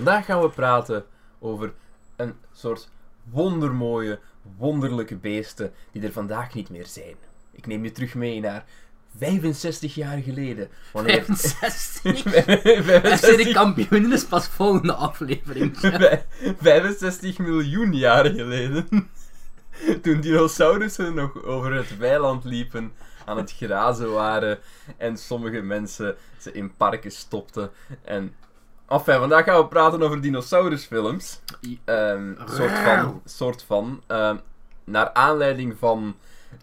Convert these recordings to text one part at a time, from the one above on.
Vandaag gaan we praten over een soort wondermooie, wonderlijke beesten die er vandaag niet meer zijn. Ik neem je terug mee naar 65 jaar geleden. Wanneer... 65. 65 FC de kampioen is pas volgende aflevering. Vij- 65 miljoen jaar geleden. Toen dinosaurussen nog over het weiland liepen, aan het grazen waren en sommige mensen ze in parken stopten. En. Enfin, vandaag gaan we praten over dinosaurusfilms. Ehm soort van. Soort van ehm, naar aanleiding van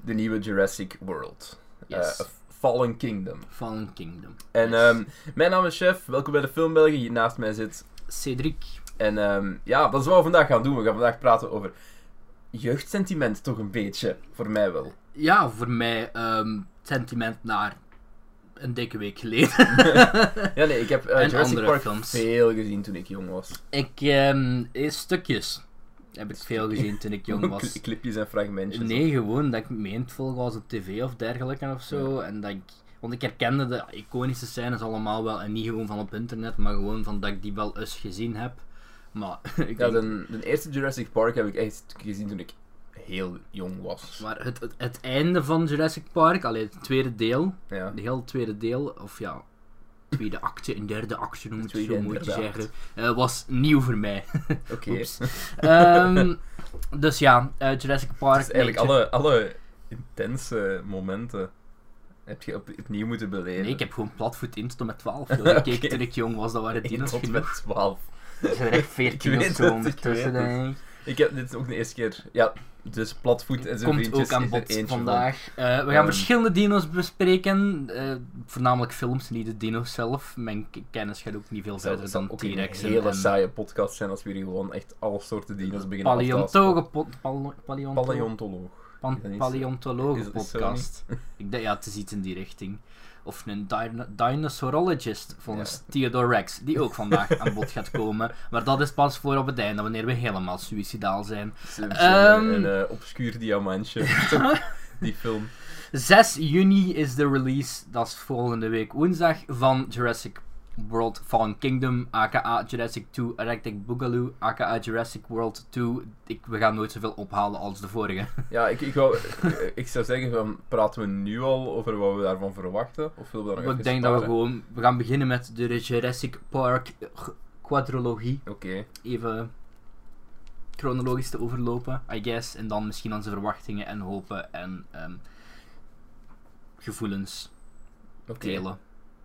de nieuwe Jurassic World. Yes. Eh, Fallen Kingdom. Fallen Kingdom. En Yes. ehm, mijn naam is Chef, welkom bij de Film België. Hier naast mij zit Cedric. en ja, dat is wat we vandaag gaan doen. We gaan vandaag praten over jeugdsentiment, toch een beetje. Voor mij wel. Ja, voor mij sentiment naar een dikke week geleden. Ja, nee, ik heb eh, En Jurassic andere Park films. veel gezien toen ik jong was. ik, ehm eh, stukjes heb ik veel gezien toen ik jong was. Cli- Clipjes en fragmentjes. Nee, gewoon dat ik mee aan het volgen was op tv of dergelijke of zo. En dat ik, want ik herkende de iconische scènes allemaal wel. En niet gewoon van op internet, maar gewoon van dat ik die wel eens gezien heb. Maar, ik Ja, denk- de, de eerste Jurassic Park heb ik echt gezien toen ik heel jong was. maar het, het, het einde van Jurassic Park, alleen het tweede deel, Ja. de hele tweede deel, of ja, tweede acte en derde acte noem ik het Tweede zo moet je zeggen, eh, was nieuw voor mij. Oké. Ehm, dus ja, eh, Jurassic Park. Dus eigenlijk alle, alle intense momenten heb je op, opnieuw moeten beleven. Nee, ik heb gewoon platvoet in tot met 12. Toen ik keek Oké. toen ik jong was, dat waren dino's tot met 12. Er zijn er echt 14 Ik of zo ondertussen, denk ik. Ik heb dit ook de eerste keer. Ja, dus platvoet en zijn Komt ook aan bod van. vandaag. Eh, we gaan Ehm. verschillende dino's bespreken. eh, voornamelijk films, niet de dino's zelf. Mijn kennis gaat ook niet veel Het zou- verder het zou dan een T-Rex en- hele en saaie podcast zijn als we hier gewoon echt alle soorten dino's beginnen te pal- Paleontoloog. podcast. Ik denk, ja, het is iets in die richting. Of een dino- dinosaurologist, volgens Theodore Rex, die ook vandaag aan bod gaat komen. Maar dat is pas voor op het einde, wanneer we helemaal suicidaal zijn. Is een, Ehm. een, eh, obscuur diamantje. Die film. 6 juni is de release, dat is volgende week woensdag, van Jurassic World Fallen Kingdom, aka Jurassic 2 Arctic Boogaloo, aka Jurassic World 2. Ik, we gaan nooit zoveel ophalen als de vorige. Ja, ik, ik, wou, ik zou zeggen, van, praten we nu al over wat we daarvan verwachten? Of willen we daar nog ik denk dat we gewoon, we gaan beginnen met de Jurassic Park quadrologie. Oké. Even chronologisch te overlopen, I guess. En dan misschien onze verwachtingen en hopen en ehm, gevoelens delen.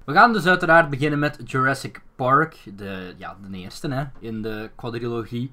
We gaan dus uiteraard beginnen met Jurassic Park, de, ja, de eerste hè, in de quadrilogie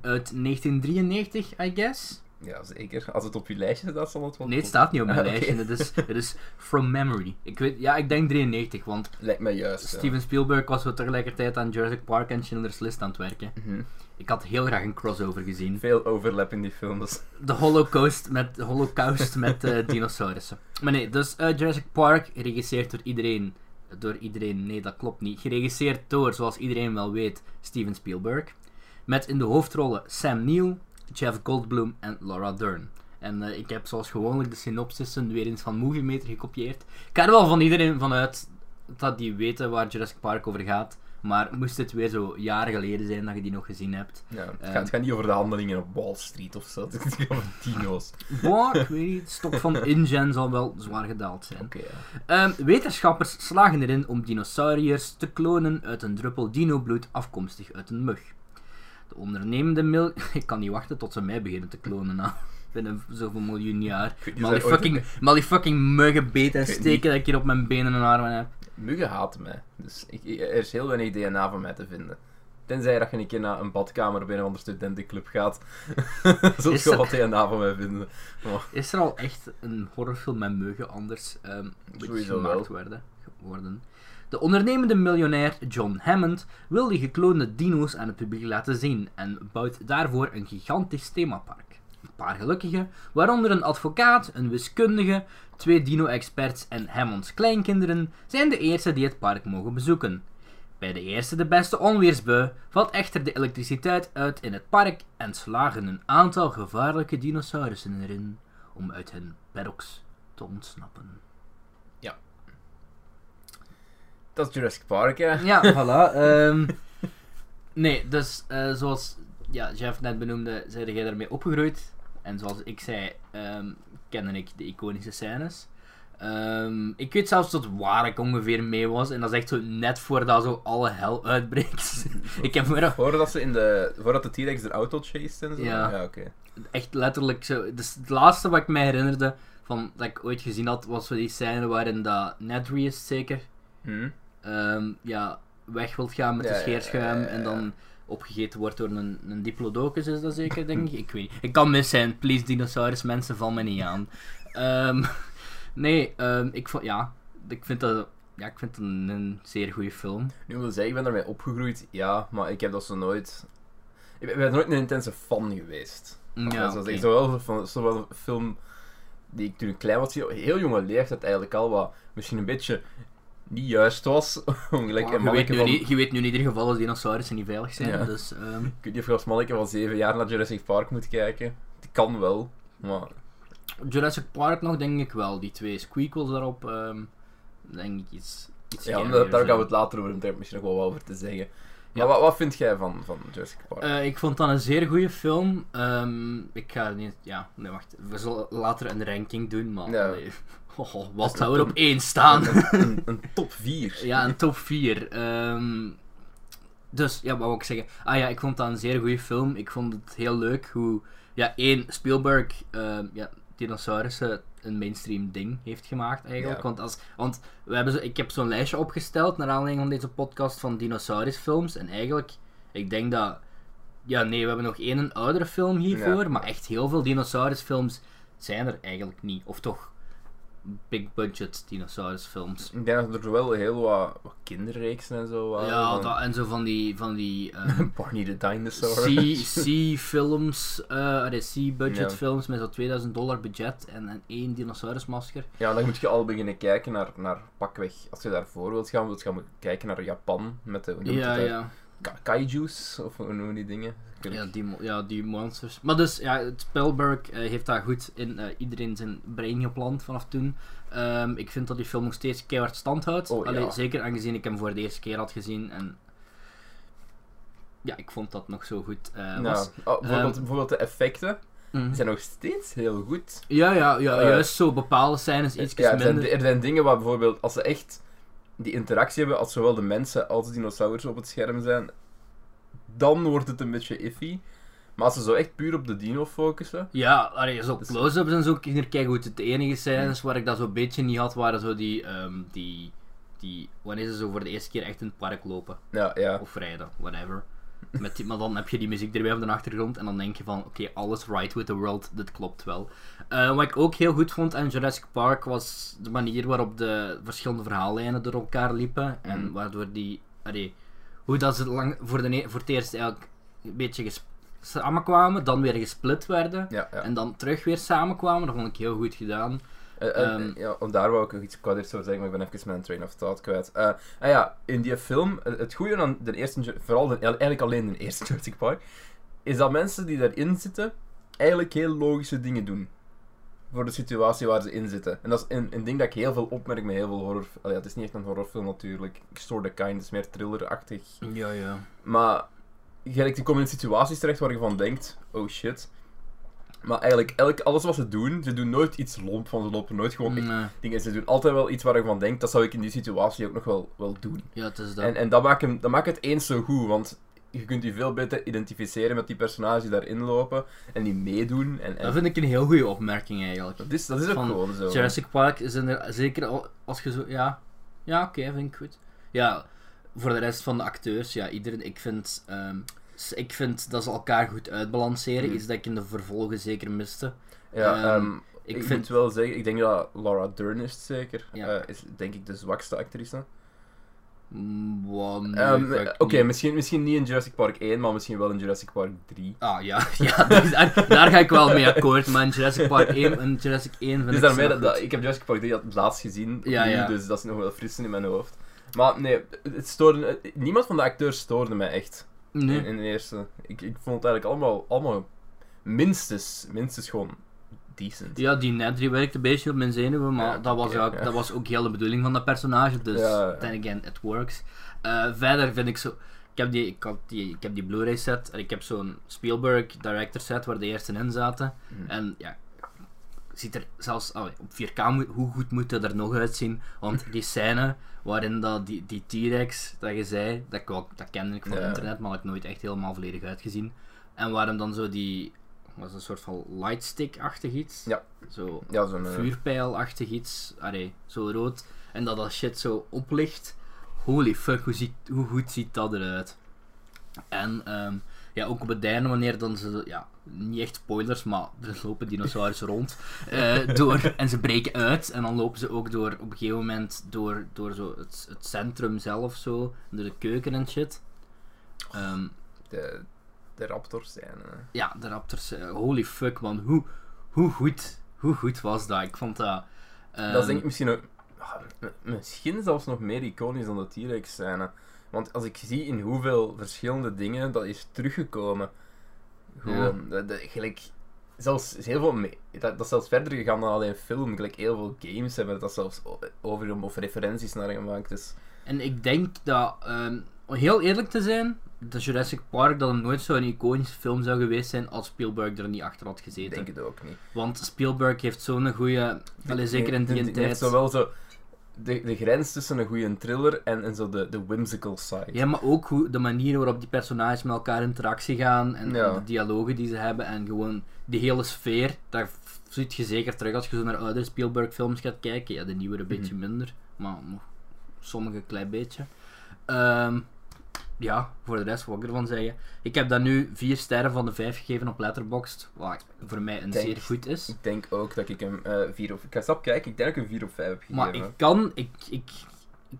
uit 1993, I guess. Ja, zeker. Als het op je lijstje staat, zal het wel... Nee, het staat niet op mijn Ah, lijstje, het is, het is from memory. Ik weet, ja, ik denk 93, want Lijkt mij juist. ja. Steven Spielberg was zo tegelijkertijd aan Jurassic Park en Schindler's List aan het werken. Mhm. Ik had heel graag een crossover gezien. Veel overlap in die films. De Holocaust met, de Holocaust met eh, dinosaurussen. Maar nee, dus eh, Jurassic Park, geregisseerd door iedereen. Door iedereen, nee dat klopt niet. Geregisseerd door, zoals iedereen wel weet, Steven Spielberg. Met in de hoofdrollen Sam Neill, Jeff Goldblum en Laura Dern. En eh, ik heb zoals gewoonlijk de synopsissen weer eens van Movie Meter gekopieerd. Ik ga er wel van iedereen vanuit dat die weten waar Jurassic Park over gaat. Maar moest het weer zo jaren geleden zijn dat je die nog gezien hebt. Ja, het, Ehm. gaat, het gaat niet over de handelingen op Wall Street of zo. Het gaat over dino's. Boah, ik weet niet, stok van InGen zal wel zwaar gedaald zijn. Oké, ja. Ehm, wetenschappers slagen erin om dinosauriërs te klonen uit een druppel dinobloed afkomstig uit een mug. De ondernemende mil... Ik kan niet wachten tot ze mij beginnen te klonen nou. binnen zoveel miljoen jaar. Maar die dat ooit- fucking, maar die fucking muggen beten en steken dat ik hier op mijn benen en armen heb. Muggen haten mij. Dus ik, er is heel weinig DNA van mij te vinden. Tenzij dat je een keer naar een badkamer bij een andere studentenclub gaat. Zult Is je dat- wat DNA van mij vinden. Is er al echt een horrorfilm met muggen anders ehm gemaakt werden, geworden? De ondernemende miljonair John Hammond wil die gekloonde dino's aan het publiek laten zien en bouwt daarvoor een gigantisch themapark. Een paar gelukkigen, waaronder een advocaat, een wiskundige, twee dino-experts en Hammonds kleinkinderen, zijn de eerste die het park mogen bezoeken. Bij de eerste de beste onweersbui valt echter de elektriciteit uit in het park en slagen een aantal gevaarlijke dinosaurussen erin om uit hun paddocks te ontsnappen. dat is Jurassic Park, hè. Ja, voilà. ehm, Nee, dus eh, zoals ja, Jeff net benoemde, zei jij ermee opgegroeid. En zoals ik zei, ehm kende ik de iconische scènes. Ehm, ik weet zelfs tot waar ik ongeveer mee was. En dat is echt zo net voordat zo alle hel uitbreekt. ik heb Voordat, ze in de, voordat de T-Rex de auto chased en zo? Ja. Ja, oké. echt letterlijk zo. Dus het laatste wat ik mij herinnerde van dat ik ooit gezien had, was zo die scène waarin dat Nedry is zeker. Hm? ehm, ja, weg wilt gaan met Ja, de scheerschuim ja, en dan opgegeten wordt door een, een diplodocus, is dat zeker, denk ik? Ik weet niet. Ik kan mis zijn. Please, dinosaurus, mensen, val me niet aan. Ehm, nee, ehm, ik vond, ja, ik vind dat, ja, ik vind het een, een zeer goede film. Nu wil zeggen, ik ben ermee opgegroeid, ja, maar ik heb dat zo nooit... Ik ben, nooit een intense fan geweest. Ja, Ja, okay. Zowel van zowel een film die ik toen ik klein was, heel heel jonge leeftijd eigenlijk al, wat misschien een beetje niet juist was. om gelijk Maar een je, weet nu van... niet, je weet nu in ieder geval dat dinosaurussen niet veilig zijn, Ja. dus... ehm, Ik weet niet of je als manneke van 7 jaar naar Jurassic Park moet kijken. Die kan wel, maar... Jurassic Park nog, denk ik wel. Die twee squeakles daarop, ehm, denk ik iets, iets Ja, daar, gaan we het later over hebben, misschien nog wel wat over te zeggen. Ja. Maar wat, wat vind jij van, van Jurassic Park? Eh, ik vond dat een zeer goede film. Ehm, ik ga niet... Ja, nee, wacht. We zullen later een ranking doen, maar... Ja. nee. Oh, wat zou er op één staan? een, een, een top 4. ja, een top 4. dus, ja, wat wil ik zeggen? Ah ja, ik vond dat een zeer goede film. Ik vond het heel leuk hoe... Ja, één, Spielberg... ehm, ja, dinosaurussen een mainstream ding heeft gemaakt eigenlijk. Ja. Want, als, want we hebben zo, ik heb zo'n lijstje opgesteld naar aanleiding van deze podcast van dinosaurusfilms. En eigenlijk, ik denk dat... Ja, nee, we hebben nog één een oudere film hiervoor. Ja. Maar echt heel veel dinosaurusfilms zijn er eigenlijk niet. Of toch big budget dinosaurusfilms. Ik denk dat er wel heel wat, wat kinderreeksen en zo waren. Ja, van dat, en zo van die, van die ehm, Barney the Dinosaur. C-films, eh C-budget films met zo'n 2000 dollar budget en, en één dinosaurusmasker. Ja, dan moet je al beginnen kijken naar, naar pakweg. Als je daarvoor wilt gaan, wilt je gaan kijken naar Japan met de Ja, ja. Ka- kaijus, of hoe noemen die dingen? Ja die, ja, die monsters. Maar dus, ja, het Spielberg eh, heeft dat goed in eh, iedereen zijn brein geplant vanaf toen. Ehm, ik vind dat die film nog steeds keihard stand houdt. Oh, Allee, ja. Zeker aangezien ik hem voor de eerste keer had gezien. En ja, ik vond dat nog zo goed eh, Nou, was. oh, bijvoorbeeld, Ehm, bijvoorbeeld de effecten Mhm. zijn nog steeds heel goed. Ja, ja, ja juist zo bepaalde scènes iets Ja, er, zijn, minder. er zijn dingen waar bijvoorbeeld, als ze echt die interactie hebben, als zowel de mensen als de dinosaurussen op het scherm zijn, dan wordt het een beetje iffy. Maar als ze zo echt puur op de dino focussen, Ja, allee, zo Dus- close-ups en zo kijken goed. De enige scènes waar ik dat zo'n beetje niet had, waren zo die, ehm, die, die, wanneer ze zo voor de eerste keer echt in het park lopen. ja, ja. Of rijden, whatever. Met die, maar dan heb je die muziek erbij op de achtergrond en dan denk je van, oké, alles right with the world, dit klopt wel. Eh, wat ik ook heel goed vond aan Jurassic Park was de manier waarop de verschillende verhaallijnen door elkaar liepen. En Mhm. waardoor die, allee, hoe dat ze lang, voor, de, voor het eerst eigenlijk een beetje samenkwamen, dan weer gesplit werden. ja, ja. En dan terug weer samenkwamen, dat vond ik heel goed gedaan. Eh, eh, Ehm, ja, om daar wou ik nog iets eerst over zeggen, maar ik ben even mijn train of thought kwijt. Eh, ah ja, in die film, het goede aan de eerste, vooral de, eigenlijk alleen de eerste Jurassic Park, is dat mensen die daarin zitten, eigenlijk heel logische dingen doen. Voor de situatie waar ze in zitten. En dat is een, een ding dat ik heel veel opmerk met heel veel horror... Allee, het is niet echt een horrorfilm natuurlijk. Store the Kind is meer thrillerachtig. Ja, ja. Maar gelijk, die komen in situaties terecht waar je van denkt, oh shit. Maar eigenlijk, elk, alles wat ze doen, ze doen nooit iets lomp van, ze lopen nooit gewoon Nee, dingen. Ze doen altijd wel iets waar je van denkt, dat zou ik in die situatie ook nog wel, wel doen. ja, het is dat. En, en dat, maakt hem, dat maakt het eens zo goed, want je kunt die veel beter identificeren met die personages die daarin lopen en die meedoen. En, en Dat vind ik een heel goede opmerking eigenlijk. dat, is, dat is ook Van gewoon zo. Jurassic Park is er zeker al, als je zo, ja, ja, oké, vind ik goed. Ja, voor de rest van de acteurs, ja, iedereen, ik vind, ehm, ik vind dat ze elkaar goed uitbalanceren, Mhm. iets dat ik in de vervolgen zeker miste. Ja, Ehm, ehm, ik ik, vind- moet wel zeggen, ik denk dat Laura Dern is zeker, Ja. eh, is denk ik de zwakste actrice. Mm, nee, Ehm, Oké, misschien, misschien niet in Jurassic Park 1, maar misschien wel in Jurassic Park 3. Ah, ja, ja dus daar, daar ga ik wel mee akkoord, maar in Jurassic Park 1 en Jurassic 1 vind Dus ik daarmee dat, ik heb Jurassic Park 3 het laatst gezien, Ja, dus dat is nog wel fris in mijn hoofd. Maar nee, het stoorde, niemand van de acteurs stoorde mij echt Nee. in, in de eerste. Ik, ik vond het eigenlijk allemaal, allemaal minstens, minstens gewoon decent. Ja, die Nedry werkte een beetje op mijn zenuwen, maar Ja, dat, was ook, ja. dat was ook heel de bedoeling van dat personage, dus Ja, then again, it works. Eh, verder vind ik zo... Ik heb die, ik, had die, ik heb die Blu-ray set en ik heb zo'n Spielberg director set waar de eerste in zaten. Mhm. En ja, ziet er zelfs allee, op 4K, moet- hoe goed moet het er nog uitzien? Want die scène waarin dat, die, die T-Rex, dat je zei, dat, ik wel, dat kende ik van Ja. internet, maar had ik nooit echt helemaal volledig uitgezien. En waarom dan zo die, was een soort van lightstick-achtig iets. Ja. Zo Ja, zo'n... eh, vuurpijlachtig iets, allee, zo rood. En dat dat shit zo oplicht. Holy fuck, hoe, ziet, hoe goed ziet dat eruit? En ehm, ja, ook op het einde, wanneer dan ze, ja, niet echt spoilers, maar er lopen dinosaurussen rond. eh, door, en ze breken uit. En dan lopen ze ook door, op een gegeven moment door, door zo het, het centrum zelf zo, door de keuken en shit. Ehm, de, de raptors zijn... ja, de Raptors, eh, holy fuck man, hoe, hoe goed, hoe goed was dat? Ik vond dat... dat is ehm, denk ik misschien ook... ah, misschien zelfs nog meer iconisch dan de T-Rex scène. Want als ik zie in hoeveel verschillende dingen dat is teruggekomen... Gewoon, gelijk... Zelfs is heel veel me- dat, dat is zelfs verder gegaan dan alleen film. Gelijk heel veel games hebben dat zelfs over of referenties naar gemaakt. Dus En ik denk dat, ehm, om heel eerlijk te zijn, dat Jurassic Park dat het nooit zo'n iconische film zou geweest zijn als Spielberg er niet achter had ik gezeten. denk het ook niet. Want Spielberg heeft zo'n goede, zeker in die Die- die tijd. heeft zowel zo de, de grens tussen een goede thriller en, en zo de, de whimsical side. Ja, maar ook hoe, de manier waarop die personages met elkaar in interactie gaan en, Ja. en de dialogen die ze hebben en gewoon die hele sfeer, daar zit je zeker terug als je zo naar oude Spielberg films gaat kijken. Ja, de nieuwe een beetje Mhm. minder, maar nog sommige een klein beetje. Ehm, ja, voor de rest wat ik ervan zeggen. Ik heb dat nu vier sterren van de vijf gegeven op Letterboxd, wat voor mij een Denk- zeer goed is. Ik denk ook dat ik hem eh 4 of... Ik ga stap kijken, ik denk dat ik hem 4 of 5 heb gegeven. Maar ik kan, ik, ik, ik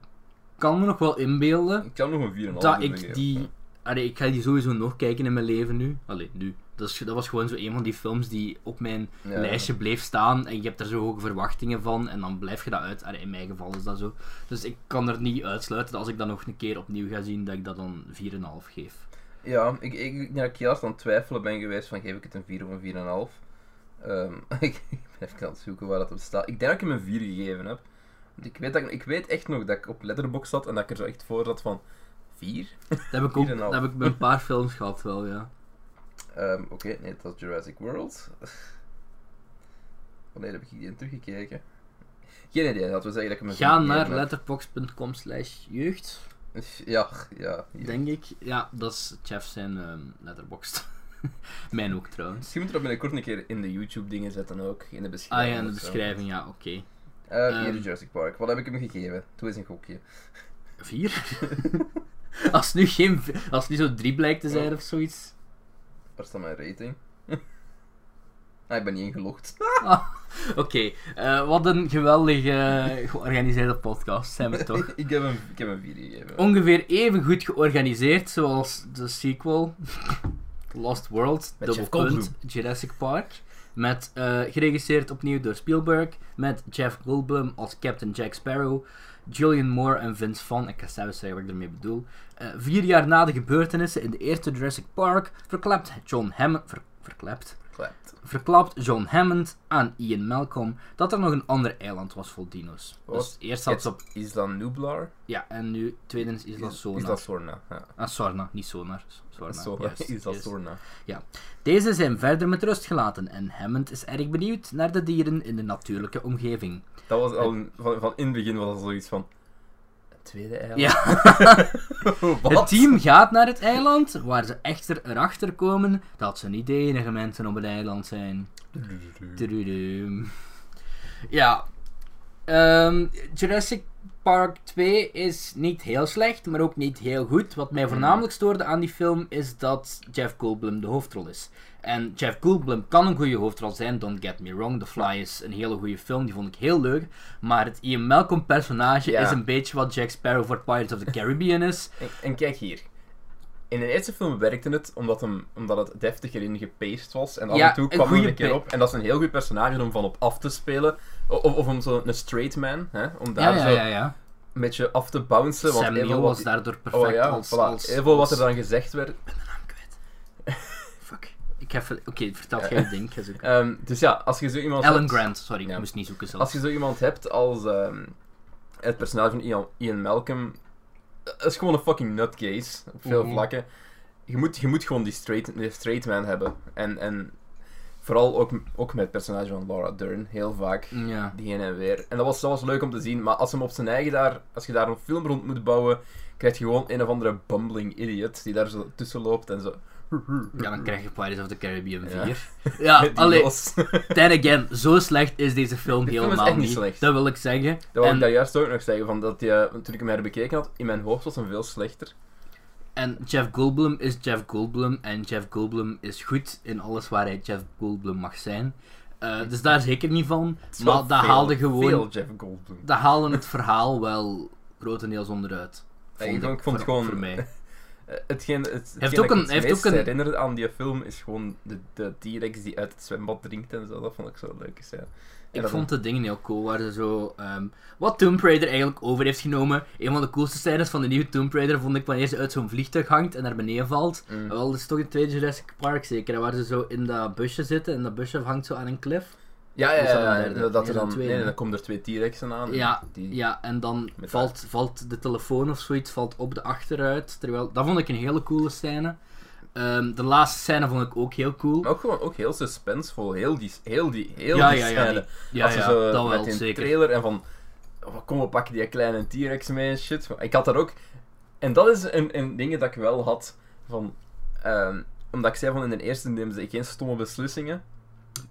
kan me nog wel inbeelden Ik kan nog een 4,5 dat ik die. Allee, ik ga die sowieso nog kijken in mijn leven nu. Allee, nu. Dat, is, dat was gewoon zo een van die films die op mijn Ja. lijstje bleef staan. En je hebt er zo hoge verwachtingen van. En dan blijf je dat uit. Allee, in mijn geval is dat zo. Dus ik kan er niet uitsluiten dat als ik dat nog een keer opnieuw ga zien, dat ik dat dan 4,5 geef. Ja, ik, ik, dat ik erg aan het twijfelen ben geweest van geef ik het een 4 of een 4,5. Ehm ik ben even aan het zoeken waar dat op staat. Ik denk dat ik hem een 4 gegeven heb. Want ik weet, dat, ik ik weet echt nog dat ik op Letterboxd zat en dat ik er zo echt voor zat van 4? Dat heb ik ook 4,5. dat heb ik bij een paar films gehad wel, ja. Ehm, Oké, nee, dat is Jurassic World. Wanneer heb ik die teruggekeken? Geen idee, laten we zeggen dat ik hem Ga 4 naar letterbox.com slash jeugd, Ja, ja. hier. denk ik. Ja, dat is Jeff zijn ehm letterboxd. Mijn ook trouwens. Misschien moeten we dat binnenkort een keer in de YouTube dingen zetten ook, in de Ah beschrijving. ja, in de zo. beschrijving, ja, oké. Hier Ehm. is Jurassic Park. Wat heb ik hem gegeven? Doe eens een gokje. Vier? als nu geen, als nu zo drie blijkt te zijn of zoiets. Waar staat mijn rating? ah, ik ben niet ingelogd. Oké, eh, wat een geweldige georganiseerde podcast zijn we toch? ik, heb hem, ik heb hem 4 gegeven. Ongeveer even goed georganiseerd zoals de sequel Lost World, Met Goldblum. punt, Jurassic Park. Met, eh, geregisseerd opnieuw door Spielberg, met Jeff Goldblum als Captain Jack Sparrow, Julian Moore en Vince Vaughn, ik ga zelfs zeggen wat ik ermee bedoel. Eh, vier jaar na de gebeurtenissen in de eerste Jurassic Park verklapt John Hammond... Ver? Klapt. verklapt John Hammond aan Ian Malcolm dat er nog een ander eiland was vol dino's. Wat? Dus eerst zat ze op... Isla Nublar? Ja, en nu tweede is Isla Is- Sonar. Isla Sorna. Ja. Ah, Sorna, niet Sonar. Sorna, Sorna. Isla. Sorna. Deze zijn verder met rust gelaten en Hammond is erg benieuwd naar de dieren in de natuurlijke omgeving. Dat was al van, van in het begin was al zoiets van. Tweede eiland? Ja, het team gaat naar het eiland, waar ze echter erachter komen dat ze niet de enige mensen op het eiland zijn. Ja. Ehm, Jurassic Park 2 is niet heel slecht, maar ook niet heel goed. Wat mij voornamelijk stoorde aan die film is dat Jeff Goldblum de hoofdrol is. En Jeff Goldblum kan een goede hoofdrol zijn, don't get me wrong. The Fly is een hele goede film, die vond ik heel leuk. Maar het Ian Malcolm personage Ja. is een beetje wat Jack Sparrow voor Pirates of the Caribbean is. En, en kijk hier. In de eerste film werkte het omdat, hem, omdat het deftig erin gepaced was. En af Ja, en toe een kwam hij een keer op. En dat is een heel goed personage om van op af te spelen. Of, of om zo'n straight man, hè, om daar ja, zo ja, ja. een beetje af te bouncen. Sam Neill was daardoor perfect Oh ja, als... voilà. als heel veel wat er dan gezegd werd. Ik ben de naam kwijt. Fuck. Ik heb... Oké, vertel Ja. jij het ding. Ehm, dus ja, als je zo iemand Alan hebt- Grant, sorry, ik moest niet zoeken zelfs. Als je zo iemand hebt als ehm, het personage van Ian, Ian Malcolm, Het is gewoon een fucking nutcase. Op veel Mhm. vlakken. Je moet, je moet gewoon die straight, die straight man hebben. En, en vooral ook, ook met het personage van Laura Dern, heel vaak. Ja. Die heen en weer. En dat was, dat was leuk om te zien, maar als hem op zijn eigen daar, als je daar een film rond moet bouwen, krijg je gewoon een of andere bumbling idiot die daar zo tussen loopt en zo. Ja, dan krijg je Pirates of the Caribbean Ja. 4. Ja, Die allee, los. then again, zo slecht is deze film De film is helemaal echt niet niet. slecht. Dat wil ik zeggen. Dat En- ik daar juist ook nog zeggen, van dat eh, toen ik hem herbekeken had, in mijn hoofd was hem veel slechter. En Jeff Goldblum is Jeff Goldblum. En Jeff Goldblum is goed in alles waar hij Jeff Goldblum mag zijn. Eh, dus daar zeker niet van. Het is wel Maar dat veel- haalde gewoon... Veel Jeff Goldblum. Dat haalde het verhaal wel grotendeels onderuit. Ja, ik vond- ik vond het voor- gewoon- Voor mij. Eh, hetgeen, het, hetgeen heeft ook een- het heeft meest ook een- herinner aan die film is gewoon de, de T-Rex die uit het zwembad drinkt en zo. Dat vond ik zo leuk. Ja. En Ik vond de dingen heel cool, waar ze zo... ehm, wat Tomb Raider eigenlijk over heeft genomen. Een van de coolste scènes van de nieuwe Tomb Raider vond ik wanneer ze uit zo'n vliegtuig hangt en naar beneden valt. Mm. Wel, dat is toch in tweede Jurassic Park zeker, waar ze zo in dat busje zitten en dat busje hangt zo aan een cliff. Ja, ja, dat ja. dat er dan, nee, dan komen er twee T-Rexen aan. Ja, die, Ja, en dan valt, valt de telefoon of zoiets valt op de achteruit. Terwijl, dat vond ik een hele coole scène. Ehm, de laatste scène vond ik ook heel cool. Maar ook gewoon ook heel suspensevol. Heel die, heel die, heel ja, die ja, ja, scène. die- ja, Als ze ja, zo dat met wel, zeker. trailer en van... Oh, kom, we pakken die kleine T-Rex mee en shit. Ik had daar ook... En dat is een, een ding dat ik wel had van... ehm, omdat ik zei van in de eerste nemen ze geen stomme beslissingen.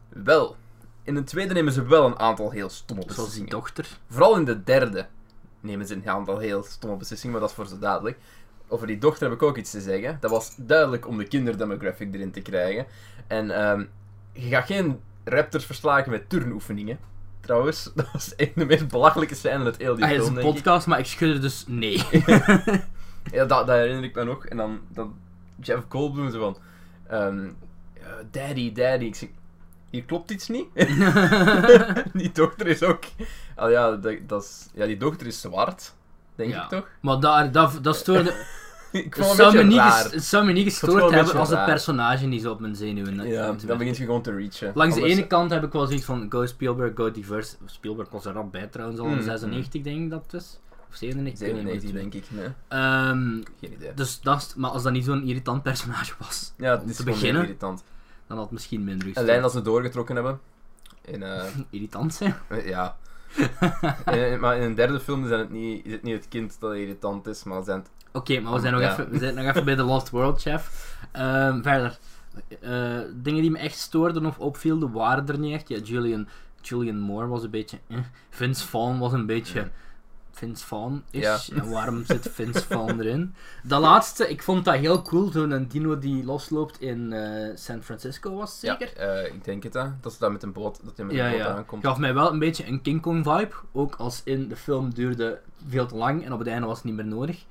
Wel. In de tweede nemen ze wel een aantal heel stomme Zoals die beslissingen. dochter. Vooral in de derde nemen ze een aantal heel stomme beslissingen, maar dat is voor zo dadelijk. Over die dochter heb ik ook iets te zeggen. Dat was duidelijk om de kinderdemographic erin te krijgen. En ehm, je gaat geen raptors verslagen met turnoefeningen. Trouwens, dat was echt de meest belachelijke scène uit heel die Ah, het is een ik. podcast, maar ik schudde dus nee. Ja, dat, dat herinner ik me nog. En dan, dan Jeff Goldblum zo van... ehm, eh, daddy, daddy. Ik zeg, hier klopt iets niet. die dochter is ook... Ah ja, dat, dat is, ja, die dochter is zwart. Denk Ja. ik toch? maar daar, dat, dat stoorde... ik Het vond het zou, me niet het zou me niet gestoord hebben als het personage niet zo op mijn zenuwen Ja, dan begint je gewoon te reachen. Langs de ene kant heb ik wel zoiets van go Spielberg, go diverse. Spielberg was er rap bij trouwens al in Mm, 96 denk ik dat het is. Of 97, ik weet niet 97 meer. denk ik, nee. Ehm, Geen idee. dus dat maar als dat niet zo'n irritant personage was, Ja, het is te beginnen. irritant. Dan had het misschien minder Een gestoord. lijn dat ze doorgetrokken hebben. In, eh, Irritant zijn? ja. In- maar in een derde film zijn het niet, is het niet het kind dat irritant is, maar zijn het... Oké, maar we zijn, nog Ja. even, we zijn nog even bij The Lost World, chef. Ehm, verder. Eh, dingen die me echt stoorden of opvielden waren er niet echt. Ja, Julian, Julian Moore was een beetje... eh. Vince Vaughn was een beetje... Ja. Vince Vaughn is. Ja. En waarom zit Vince Vaughn erin? De laatste, ik vond dat heel cool. Zo'n dino die losloopt in eh, San Francisco was zeker? Ja, eh, ik denk het, hè. Dat ze daar met een boot, dat hij met Ja, een boot ja. aankomt. Gaf mij wel een beetje een King Kong vibe. Ook als in de film duurde veel te lang en op het einde was het niet meer nodig.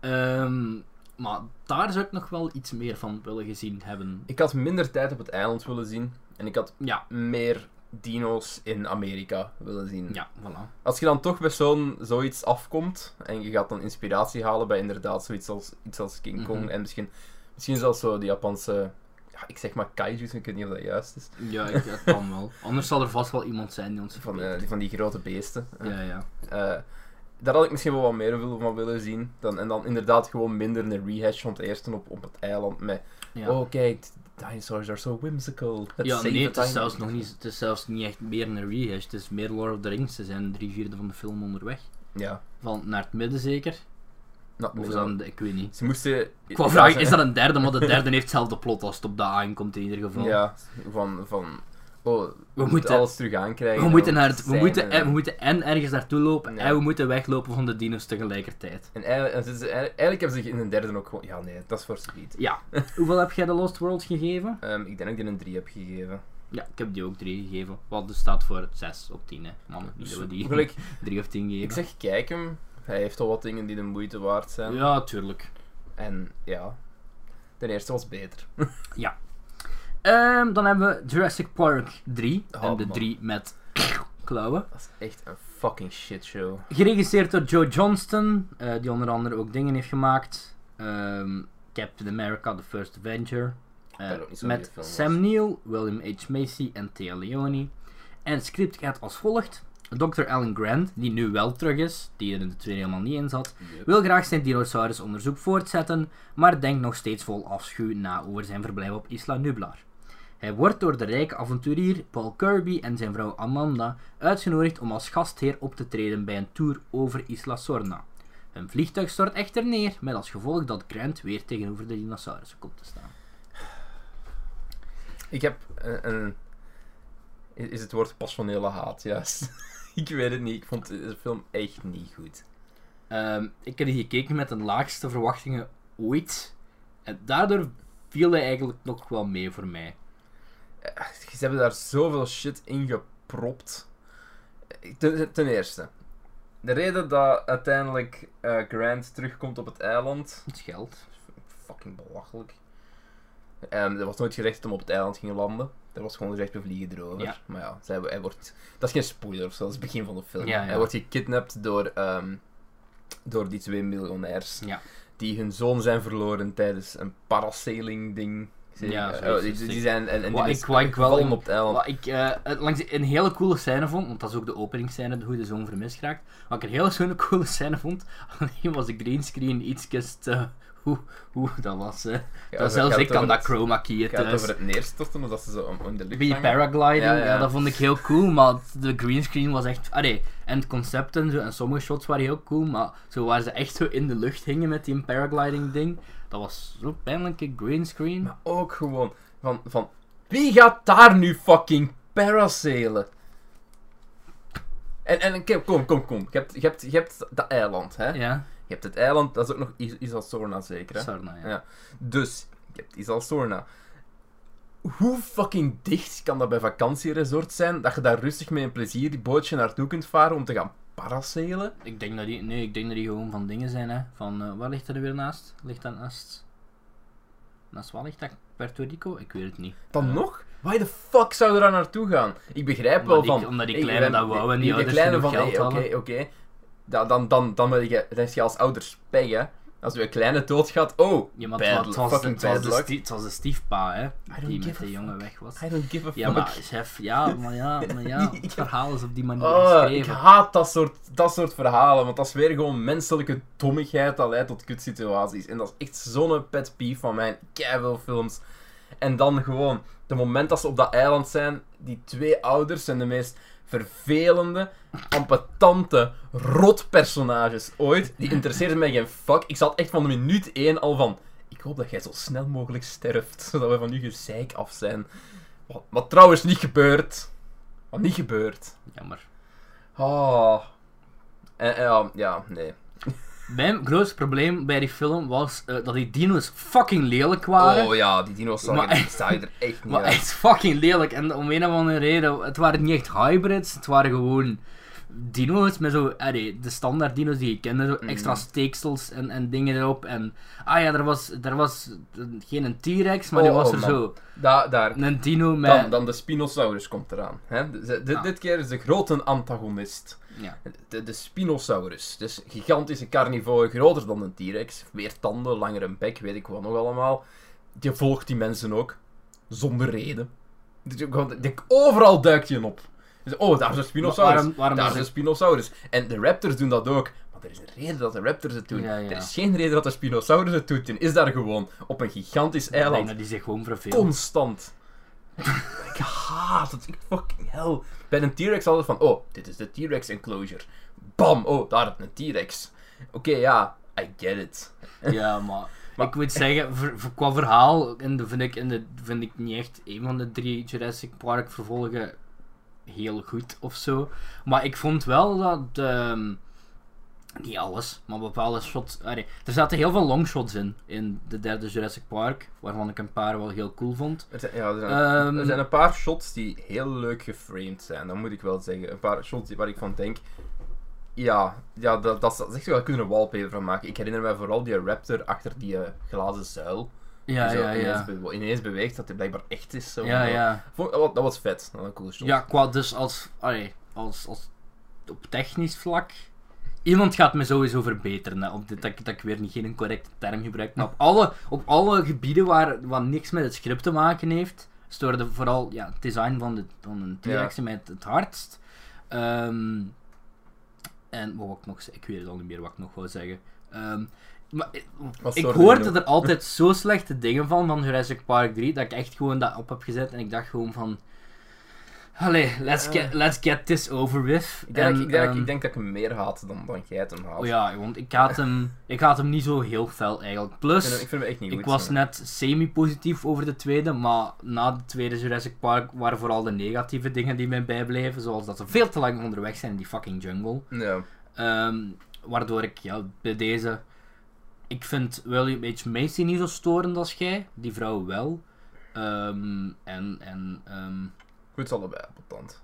Ehm, maar daar zou ik nog wel iets meer van willen gezien hebben. Ik had minder tijd op het eiland willen zien. En ik had Ja, meer dino's in Amerika willen zien. ja, voilà. Als je dan toch bij zo'n zoiets afkomt en je gaat dan inspiratie halen bij inderdaad zoiets als, iets als King Kong Mhm. en misschien, misschien zelfs zo die Japanse, ja, ik zeg maar kaiju's, ik weet niet of dat juist is, Ja, ik, dat kan wel. Anders zal er vast wel iemand zijn die ons van, eh, die, van die grote beesten. Ja, ja. Eh, daar had ik misschien wel wat meer van willen zien. Dan, en dan inderdaad gewoon minder een rehash van het eerste op, op het eiland met, ja. oh kijk, dinosaurs are so whimsical. Let's ja, nee, het is, zelfs nog niet, het is zelfs niet echt meer een rehash. Het is meer Lord of the Rings. Ze zijn drie vierde van de film onderweg. Ja. Van naar het midden zeker. Nou, Of dan, de- ik weet niet. Ze moesten... Vragen, ze- is dat een derde? Maar de derde heeft hetzelfde plot als het op de aankomt in ieder geval. Ja, van... van oh, we, moeten moeten- alles terug aankrijgen. We en moeten, naar het, we, moeten, en- we moeten en ergens naartoe lopen Ja. en we moeten weglopen van de dino's tegelijkertijd. En eigenlijk, hebben ze in een derde ook gewoon... Ja, nee, dat is voor speed. Ja. Hoeveel heb jij de Lost World gegeven? Ehm, ik denk dat ik die een 3 heb gegeven. Ja, ik heb die ook 3 gegeven. Wat dus staat voor 6 op 10, hè. Mannen, niet dat we die Gelijk, 3 of 10 geven. ik zeg, kijk hem. Hij heeft al wat dingen die de moeite waard zijn. Ja, tuurlijk. En ja, de eerste was beter. Ehm, dan hebben we Jurassic Park 3. Oh, en de man. 3 met klauwen. Dat is echt een fucking shit show. Geregisseerd door Joe Johnston, eh, die onder andere ook dingen heeft gemaakt. Ehm, Captain America, The First Avenger. Eh, met. Sam Neill, William H. Macy en Thea Leone. En het script gaat als volgt. Dr. Alan Grant, die nu wel terug is, die er in de tweede helemaal niet in zat, wil graag zijn dinosaurusonderzoek voortzetten, maar denkt nog steeds vol afschuw na over zijn verblijf op Isla Nublar. Hij wordt door de rijke avonturier Paul Kirby en zijn vrouw Amanda uitgenodigd om als gastheer op te treden bij een tour over Isla Sorna. Hun vliegtuig stort echter neer, met als gevolg dat Grant weer tegenover de dinosaurussen komt te staan. Ik heb een, een- Is het woord passionele haat, juist? ik weet het niet. Ik vond de film echt niet goed. Ehm, ik heb die gekeken met de laagste verwachtingen ooit. En daardoor viel hij eigenlijk nog wel mee voor mij. Ze hebben daar zoveel shit in gepropt. Ten, ten eerste. De reden dat uiteindelijk eh, Grant terugkomt op het eiland. Het geld. Fucking belachelijk. Ehm, er was nooit gezegd dat hem op het eiland ging landen. Er was gewoon gezegd, we vliegen erover. Ja. Maar ja, zij, hij wordt... Dat is geen spoiler of zo, dat is het begin van de film. Ja, ja. Hij wordt gekidnapt door, ehm, door die twee miljonairs. Die hun zoon zijn verloren tijdens een parasailing ding. Ja, zoiets, die, zijn en, en Wat die ik- is wat ik wel in- op het. Wat ik het langs een hele coole scène vond, want dat is ook de openingsscène, hoe de zoon vermist raakt. Wat ik een hele schone coole scène vond, alleen was de greenscreen iets te... Hoe, hoe dat was. hè. Ja, dat zelfs ik kan dat chroma Het gaat thuis. over het neerstorten, dat ze zo om, om de lucht Bij paragliding, Ja, ja, ja. dat vond ik heel cool, maar de greenscreen was echt... Allee, en het concept en zo, en sommige shots waren heel cool, maar zo waar ze echt zo in de lucht hingen met die paragliding ding, dat was zo pijnlijke greenscreen. Maar ook gewoon van, van... Wie gaat daar nu fucking parasailen? En, en kom, kom, kom. Je hebt, je hebt, je hebt dat eiland, hè? Ja, Je hebt het eiland, dat is ook nog Is Isla Sorna zeker, hè? Sarna, ja. Ja. Dus, je hebt Isla Sorna. Hoe fucking dicht kan dat bij vakantieresort zijn, dat je daar rustig met een plezier die bootje naartoe kunt varen om te gaan Ik denk dat die, nee, ik denk dat die gewoon van dingen zijn, hè. Van, eh, waar ligt er weer naast? Ligt dat naast... Naast wat ligt dat? Puerto Rico? Ik weet het niet. Dan Eh, nog? Why the fuck zou er daar naartoe gaan? Ik begrijp Omdat wel die- van... omdat die hey, we- dat wouden en die ouders kleinen genoeg van, geld hey, Oké, oké. Da- Dan, dan, dan, ben je, dan heb je als ouders pech, hè. Als je kleine doodgaat, oh, Ja, maar bad het, luck, was, het, was, fucking het, was bad de luck. het was de stiefpa, hè. Die met de jongen weg was. I don't give a fuck. Ja, maar chef, ja, maar ja, maar ja, het verhaal is op die manier Oh, ik geschreven. haat dat soort, dat soort verhalen, want dat is weer gewoon menselijke dommigheid dat leidt tot kutsituaties. En dat is echt zo'n pet peeve van mij in keiveel films. En dan gewoon, de moment dat ze op dat eiland zijn, die twee ouders zijn de meest vervelende, ambetante, rotpersonages ooit. Die interesseerden mij geen fuck. Ik zat echt van minuut 1 al van, ik hoop dat jij zo snel mogelijk sterft, zodat we van nu gezeik af zijn. Wat, wat trouwens niet gebeurt. Wat niet gebeurt. Jammer. Oh. En, en ja, ja, nee. Mijn grootste probleem bij die film was eh, dat die dino's fucking lelijk waren. Oh ja, die dino's zagen er- echt- zagen er echt niet Maar uit. echt fucking lelijk. En om een of andere reden, het waren niet echt hybrids, het waren gewoon dino's met zo, allee, de standaard dino's die je kende, zo extra steeksels en, en dingen erop. En, ah ja, er was, er was geen een T-Rex, maar er Oh, was oh, er man. zo Da, daar. een dino met... Dan, dan de Spinosaurus komt eraan. Hè? Dit keer is de grote antagonist. Ja. De, de Spinosaurus. Dus gigantische carnivore, groter dan een T-Rex. Meer tanden, langer een bek, weet ik wat nog allemaal. Die volgt die mensen ook. Zonder reden. Je- overal duikt hij op. Dus, oh, daar is een Spinosaurus. Waarom- waarom daar is een Spinosaurus. En de Raptors doen dat ook. Maar er is een reden dat de Raptors het doen. Ja, ja. Er is geen reden dat de Spinosaurus het doet. Die is daar gewoon op een gigantisch eiland. die zich gewoon verveelt. Constant. ik haat het. Ik fucking hell. Bij een T-Rex altijd van, oh, dit is de T-Rex enclosure. Bam, oh, daar een T-Rex. Oké, ja, I get it. Ja, maar, Maar- ik moet zeggen, voor, voor- qua verhaal in de, vind, ik, in de, vind ik niet echt een van de drie Jurassic Park vervolgen heel goed of zo. Maar ik vond wel dat, ehm, niet alles, maar bepaalde shots. allee, er zaten heel veel longshots in, in de derde Jurassic Park, waarvan ik een paar wel heel cool vond. Er zijn, ja, er, zijn, Ehm. er zijn een paar shots die heel leuk geframed zijn, dat moet ik wel zeggen. Een paar shots die, waar ik van denk, ja, ja dat, dat, dat is echt kunnen een wallpaper van maken. Ik herinner mij vooral die raptor achter die eh, glazen zuil. Ja, die zo ja, ineens, ja. be- ineens beweegt, dat hij blijkbaar echt is. Zo. Ja, Dat- ja. Vond- dat, was- dat was vet, dat was een coole shot. Ja, qua dus als, allee, als, als op technisch vlak. Iemand gaat me sowieso verbeteren. Hè, op dit, dat, ik- dat ik weer niet geen correcte term gebruik. Maar op alle, op alle gebieden waar wat niks met het script te maken heeft, stoorde vooral ja, het design van, de, van een T-Rex mij het, hardst. Ehm, en wat ik nog? Ik weet het al niet meer wat ik nog wou zeggen. Ehm, maar ik, Wat ik hoorde er altijd zo slechte dingen van, van Jurassic Park 3, dat ik echt gewoon dat op heb gezet en ik dacht gewoon van... Allee, let's, get, let's get this over with. Ik denk, En, dat ik, ik, denk, dat ik- ehm, ik denk dat ik hem meer haat dan, dan jij het hem haat. Oh ja, want ik had hem, ik had hem niet zo heel fel eigenlijk. Ik Plus, vind, ik vind hem echt niet ik goed. was zo. net semi-positief over de tweede, maar na de tweede Jurassic Park waren vooral de negatieve dingen die mij bijbleven. Zoals dat ze veel te lang onderweg zijn in die fucking jungle. Ja. Ehm, waardoor ik ja, bij deze. Ik vind William H. Macy niet zo storend als jij, die vrouw wel. Ehm, en en Goed allebei, appeltant.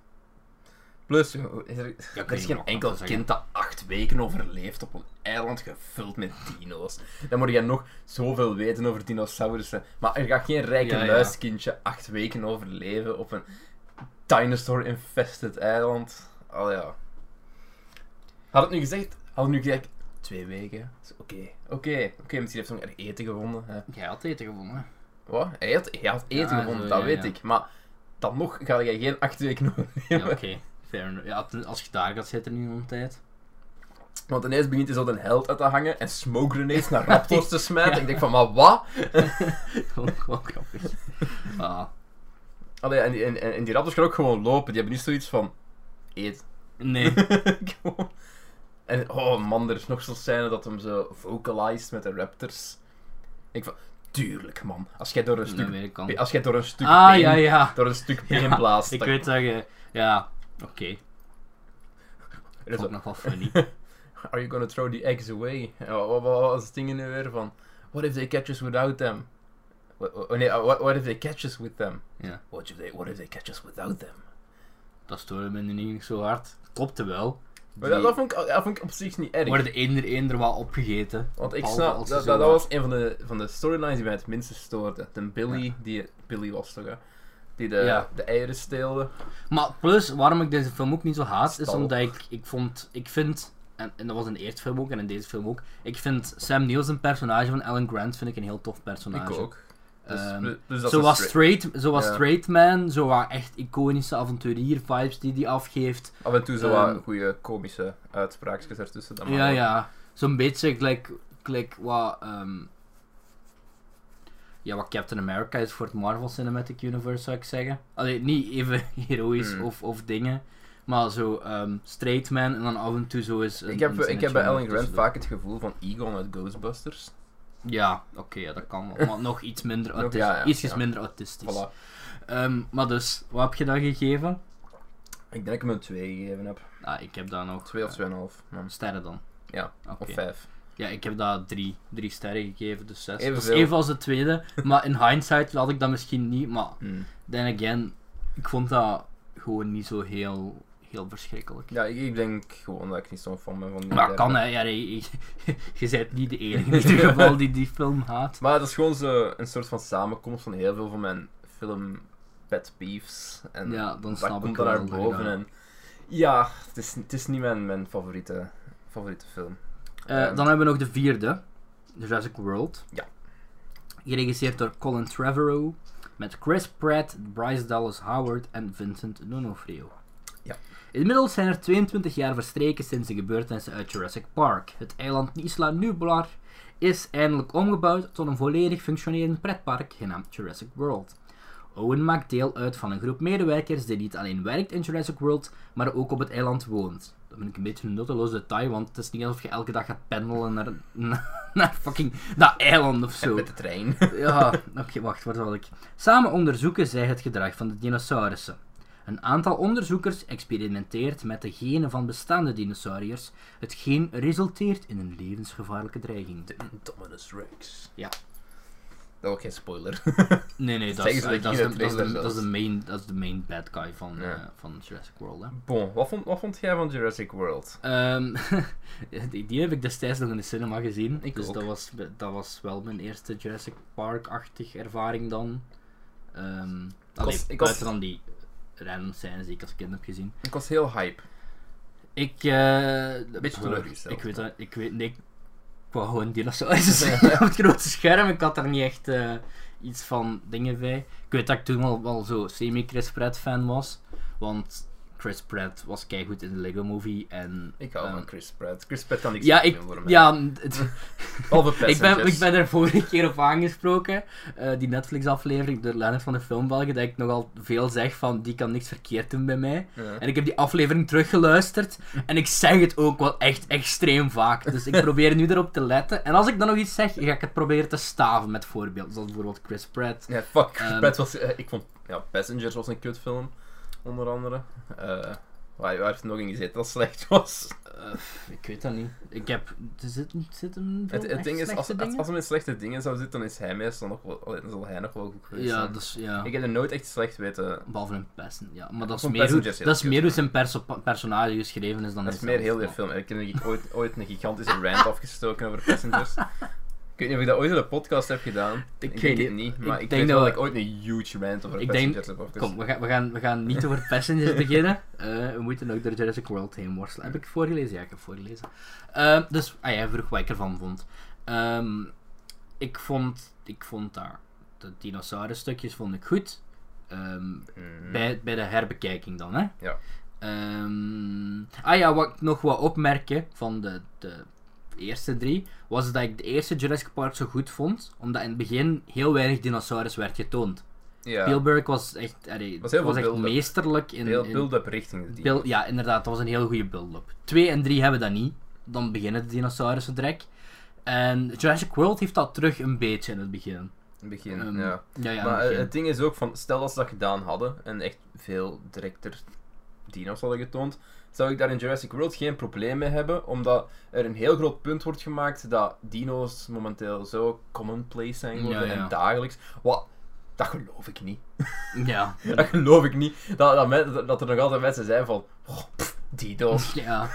Plus, is er, Ja, er is je geen enkel zeggen. kind dat acht weken overleeft op een eiland gevuld met dino's. Dan moet je nog zoveel weten over dinosaurussen. Maar er gaat geen rijke Ja, ja. muiskindje acht weken overleven op een dinosaur-infested eiland. Al ja. Had het nu gezegd? Had het nu gezegd? Twee weken. Oké, oké, oké. Misschien heeft hij nog eten gevonden. Hè. jij had eten gevonden. Wat? Hij had, hij had eten gevonden, zo, dat weet ik. Maar dan nog ga je geen acht weken overleven. Ja, oké. Fair enough. Ja, als je daar gaat zitten in een tijd. Want ineens begint hij zo een held uit te hangen en smoke grenades naar raptors te smijten. Ik denk van, maar wat? Gewoon grappig. Ah, Allee, en, die, en, en die raptors gaan ook gewoon lopen. Die hebben niet zoiets van, eet. nee. Gewoon. en oh man, er is nog zo'n scène dat hem zo vocalized met de raptors. Ik van, tuurlijk man. Als jij door een stuk, al. als jij door een stuk Ah, been, ja, ja. door een stuk been Ja, blaast. Ik dan- weet dat je... Ja, oké. Dat is ook wel funny. Are you gonna throw the eggs away? Wat, was het ding nu weer van? What if they catch us without them? What, what- nee, uh, what, if they catch us with them? Ja. What if they, what if they catch us without them? Dat stoorde me niet zo hard. Klopte wel. Maar dat, dat, vond ik, dat vond ik op zich niet erg. worden de eender eender wel opgegeten. Want ik snap, dat, dat, was een van de, van de storylines die mij het minste stoorde. De Billy, die Billy was toch, hè? Die de, Ja. de eieren steelde. Maar plus, waarom ik deze film ook niet zo haat, is omdat ik, ik vond, ik vind, en, en dat was in de eerste film ook en in deze film ook, ik vind Sam Neill zijn personage van Alan Grant vind ik een heel tof personage. Ik ook. Dus, Ehm, plus- plus dat Zo is was stra- straight, zo was Ja. straight man, zo wat echt iconische avonturier vibes die hij afgeeft. Af en toe zo Ehm, wat goede komische uitspraakjes ertussen. mag Ja, ja. Zo'n beetje gelijk, gelijk wat, ehm, ja, wat Captain America is voor het Marvel Cinematic Universe, zou ik zeggen. Allee, niet even heroïs Hmm. of, of dingen, maar zo ehm, straight man en dan af en toe zo is. een- Ik heb, een ik heb bij Alan Grant vaak het gevoel van Egon uit Ghostbusters. Ja, oké, ja, dat kan wel. Maar nog iets minder autistisch. ja, ja, Ietsjes minder autistisch. Voilà. Ehm, maar dus, wat heb je dan gegeven? Ik denk dat ik hem een 2 gegeven heb. Ah, ik heb daar nog 2 of eh, 2,5. man. sterren dan. Ja, Oké. Of 5. Ja, ik heb daar drie, drie sterren gegeven, dus zes. Evenveel. Dat is even als de tweede, maar in hindsight had ik dat misschien niet, maar Hmm. then again, ik vond dat gewoon niet zo heel, heel verschrikkelijk. Ja, ik, ik denk gewoon dat ik niet zo'n fan ben van die Maar derde. kan hè, ja, je, je, bent niet de enige in ieder geval die die film haat. Maar het is gewoon zo een soort van samenkomst van heel veel van mijn film pet peeves. En Ja, dan dat snap komt wel naar dat boven. dat- En ja, het is, het is niet mijn, mijn favoriete, favoriete film. Eh, dan hebben we nog de vierde, Jurassic World. Ja. Geregisseerd door Colin Trevorrow, met Chris Pratt, Bryce Dallas Howard en Vincent D'Onofrio. Inmiddels zijn er 22 jaar verstreken sinds de gebeurtenissen uit Jurassic Park. Het eiland Isla Nublar is eindelijk omgebouwd tot een volledig functionerend pretpark genaamd Jurassic World. Owen maakt deel uit van een groep medewerkers die niet alleen werkt in Jurassic World, maar ook op het eiland woont. Dat vind ik een beetje een nutteloos detail, want het is niet alsof je elke dag gaat pendelen naar, naar, naar fucking dat eiland of zo. Met de trein. Ja, oké, wacht, waar zal ik? Samen onderzoeken zij het gedrag van de dinosaurussen. Een aantal onderzoekers experimenteert met de genen van bestaande dinosauriërs, hetgeen resulteert in een levensgevaarlijke dreiging. Dominus Rex. Ja. Dat ook geen spoiler. Nee, nee, dat is, de, de de, de main, dat is de main bad guy van, Ja. eh, van Jurassic World. Hè. Bon, wat vond, wat vond jij van Jurassic World? Ehm, die, die heb ik destijds nog in de cinema gezien. Ik dus ook. dat was, dat was wel mijn eerste Jurassic Park-achtig ervaring dan. Ehm allee, was- ik was- dan die random scènes die ik als kind heb gezien. Ik was heel hype. Ik, eh Beetje teleurgesteld. Ik weet dat, ik weet, nee, ik wou gewoon dinosaurus zien op het grote scherm. Ik had er niet echt eh, iets van dingen bij. Ik weet dat ik toen al wel zo semi-Chris Pratt fan was. Want Chris Pratt was keigoed in de Lego Movie. En, Ik hou van Chris Pratt. Chris Pratt kan niks Ja, ik, doen voor mij. ja het, ik, ben, ik ben er vorige keer op aangesproken, eh, die Netflix-aflevering door Lennart van de Filmbelgen, dat ik nogal veel zeg van die kan niks verkeerd doen bij mij. Ja. En ik heb die aflevering teruggeluisterd en ik zeg het ook wel echt extreem vaak. Dus ik probeer nu erop te letten. En als ik dan nog iets zeg, ga ik het proberen te staven met voorbeelden. Zoals bijvoorbeeld Chris Pratt. Ja, fuck. Chris Ehm, Pratt was... eh, ik vond... Ja, Passengers was een kutfilm. Onder andere. Eh waar, waar heeft het nog in gezeten dat slecht was? Eh, ik weet dat niet. Ik heb... Er zit, zit een Het, het ding is, als, als, als hij met slechte dingen zou zitten, dan is hij meestal nog wel... Dan zal hij nog wel goed geweest Ja, zijn. dus ja. Ik heb er nooit echt slecht weten... Behalve een pesten, ja. Maar dat is meer hoe, dat is meer hoe zijn perso personage geschreven is dan Dat is meer heel die film. Ik heb ooit, ooit een gigantische rant afgestoken over Passengers. Ik weet niet of ik dat ooit in de podcast heb gedaan. Ik Ik, weet het niet. maar Ik ik, denk dat we- ik ooit een huge rant over Ik denk- Passengers heb. Kom, we gaan, we, gaan, we gaan niet over Passengers beginnen. Eh, we moeten ook door Jurassic World heen worstelen. Heb ik voorgelezen? Ja, ik heb voorgelezen. Eh, dus, ah, jij vroeg wat ik ervan vond. Ehm, ik vond, ik vond daar de dinosaurus-stukjes vond ik goed. Ehm, Mhm. bij, bij de herbekijking dan, hè? Ja. Ah ja, wat ik nog wat opmerken van de, de eerste drie, was dat ik de eerste Jurassic Park zo goed vond, omdat in het begin heel weinig dinosaurus werd getoond. Ja, Spielberg was echt, allee, Was echt meesterlijk in... heel build-up richting de build- ja, inderdaad, dat was een heel goede build-up. 2 en 3 hebben dat niet. Dan beginnen de dinosaurussen direct. En Jurassic World heeft dat terug een beetje in het begin. In het begin, Ehm, ja. Ja, ja, maar het eh, begin. het ding is ook van, stel dat ze dat gedaan hadden en echt veel directer dino's hadden getoond, zou ik daar in Jurassic World geen probleem mee hebben, omdat er een heel groot punt wordt gemaakt dat dino's momenteel zo commonplace zijn geworden Ja, ja. en dagelijks. Wat? Dat geloof ik niet. Ja. Dat geloof ik niet. Dat, dat, men- dat er nog altijd mensen zijn van, oh, pff, dino's, ja.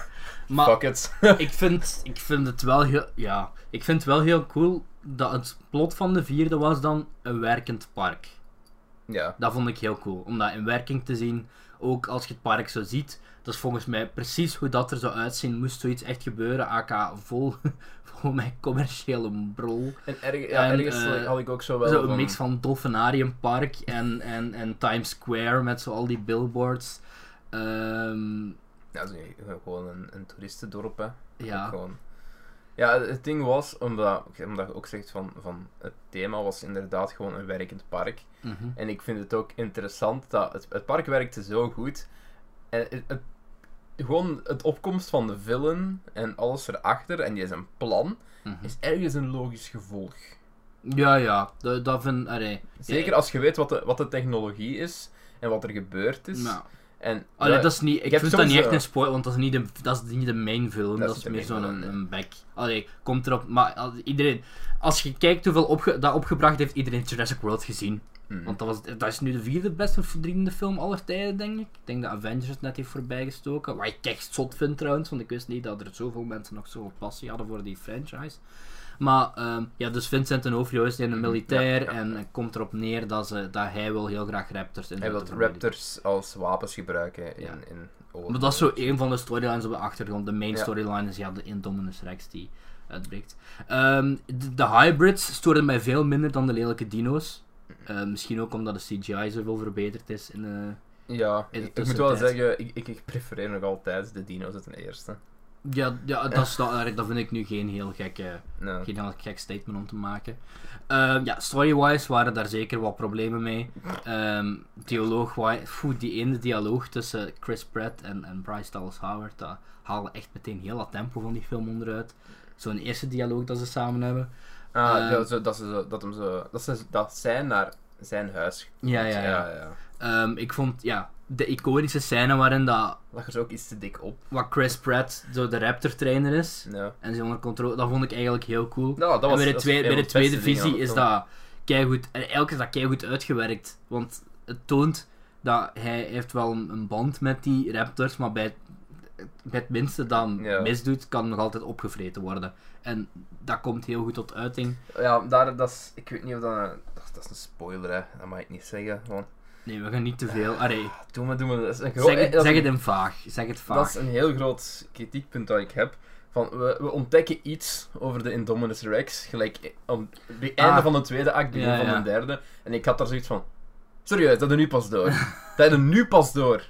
Maar fuck it. ik vind, ik vind het wel heel... Ja, ik vind het wel heel cool dat het plot van de vierde was dan een werkend park. ja. Dat vond ik heel cool. Om dat in werking te zien. Ook als je het park zo ziet. Dat is volgens mij precies hoe dat er zou uitzien. Moest zoiets echt gebeuren. AK vol, vol met commerciële brol. En, erg, ja, En, ergens eh, had ik ook zo wel Zo een mix van Dolfinariumpark en, en, en Times Square met zo al die billboards. Ehm, Ja, zo, gewoon een, een toeristendorp, hè. ja. Gewoon. Ja, het ding was, omdat, omdat je ook zegt van, van het thema was inderdaad gewoon een werkend park. Mhm. En ik vind het ook interessant dat het, het park werkte zo goed. En het, het- gewoon het opkomst van de villain en alles erachter en die zijn plan Mhm. is ergens een logisch gevolg. Ja, ja. Dat, dat vind allee, Zeker als je weet wat de, wat de technologie is en wat er gebeurd is. Nou, En allee, ja, dat is niet, ik je vind dat niet echt eh, een spoiler, want dat is niet de, dat is niet de main film. Dat Dat, is meer zo'n een, een back. Allee, komt erop, maar iedereen, als je kijkt hoeveel opge, dat opgebracht heeft, iedereen Jurassic World gezien. Mhm. Want dat, was, dat is nu de vierde beste verdienende film aller tijden, denk ik. Ik denk dat Avengers net heeft voorbijgestoken. Wat ik echt zot vind trouwens, want ik wist niet dat er zoveel mensen nog zoveel passie hadden voor die franchise. Maar ehm, ja, dus Vincent D'Onofrio is een militair Ja, ja, en komt erop neer dat, ze, dat hij wil heel graag raptors in Hij wil raptors als wapens gebruiken in, Ja. in Maar dat is zo een van de storylines op de achtergrond. De main storyline is ja, de Indominus Rex die uitbreekt. Ehm, de, de hybrids storen mij veel minder dan de lelijke dino's. Eh, misschien ook omdat de CGI zoveel verbeterd is. In, eh, Ja, In de ik, ik moet wel zeggen, ik, ik, ik prefereer nog altijd de dino's uit de eerste. ja, ja dat, is, dat, dat vind ik nu geen heel gekke, Nee. geen heel gek statement om te maken. Ehm, ja, story-wise waren daar zeker wat problemen mee. Ehm dialoog die ene dialoog tussen Chris Pratt en, en Bryce Dallas Howard, dat haalde echt meteen heel dat tempo van die film onderuit. Zo'n eerste dialoog dat ze samen hebben. Ah, Eh, zo, dat, ze, zo- dat, hem zo, dat, ze, dat zij naar zijn huis Ja, ja, ja. ja. Ehm, ik vond, ja, de iconische scène waarin dat, Lag er zo ook iets te dik op. wat Chris Pratt zo de Raptor trainer is. Ja. En ze onder controle, dat vond ik eigenlijk heel cool. Dat was, en bij de, dat tweede, bij de tweede visie is dat keigoed, en eigenlijk is dat keigoed uitgewerkt. Want het toont dat hij heeft wel een, een band met die Raptors, maar bij het minste dan Ja. misdoet, kan nog altijd opgevreten worden. En dat komt heel goed tot uiting. Ja, daar, dat is, ik weet niet of dat een, dat, is- dat is een spoiler, hè. dat mag ik niet zeggen. Gewoon, Nee, we gaan niet te veel. Allee, doe maar, doe maar. Dat is een, gro- zeg, het, dat is zeg het in vaag. Zeg het vaag. Dat is een heel groot kritiekpunt dat ik heb. Van, we, we ontdekken iets over de Indominus Rex, gelijk om het einde Ah. van de tweede act, begin Ja, van ja. de derde. En ik had daar zoiets van, serieus, dat er nu pas door. dat er nu pas door.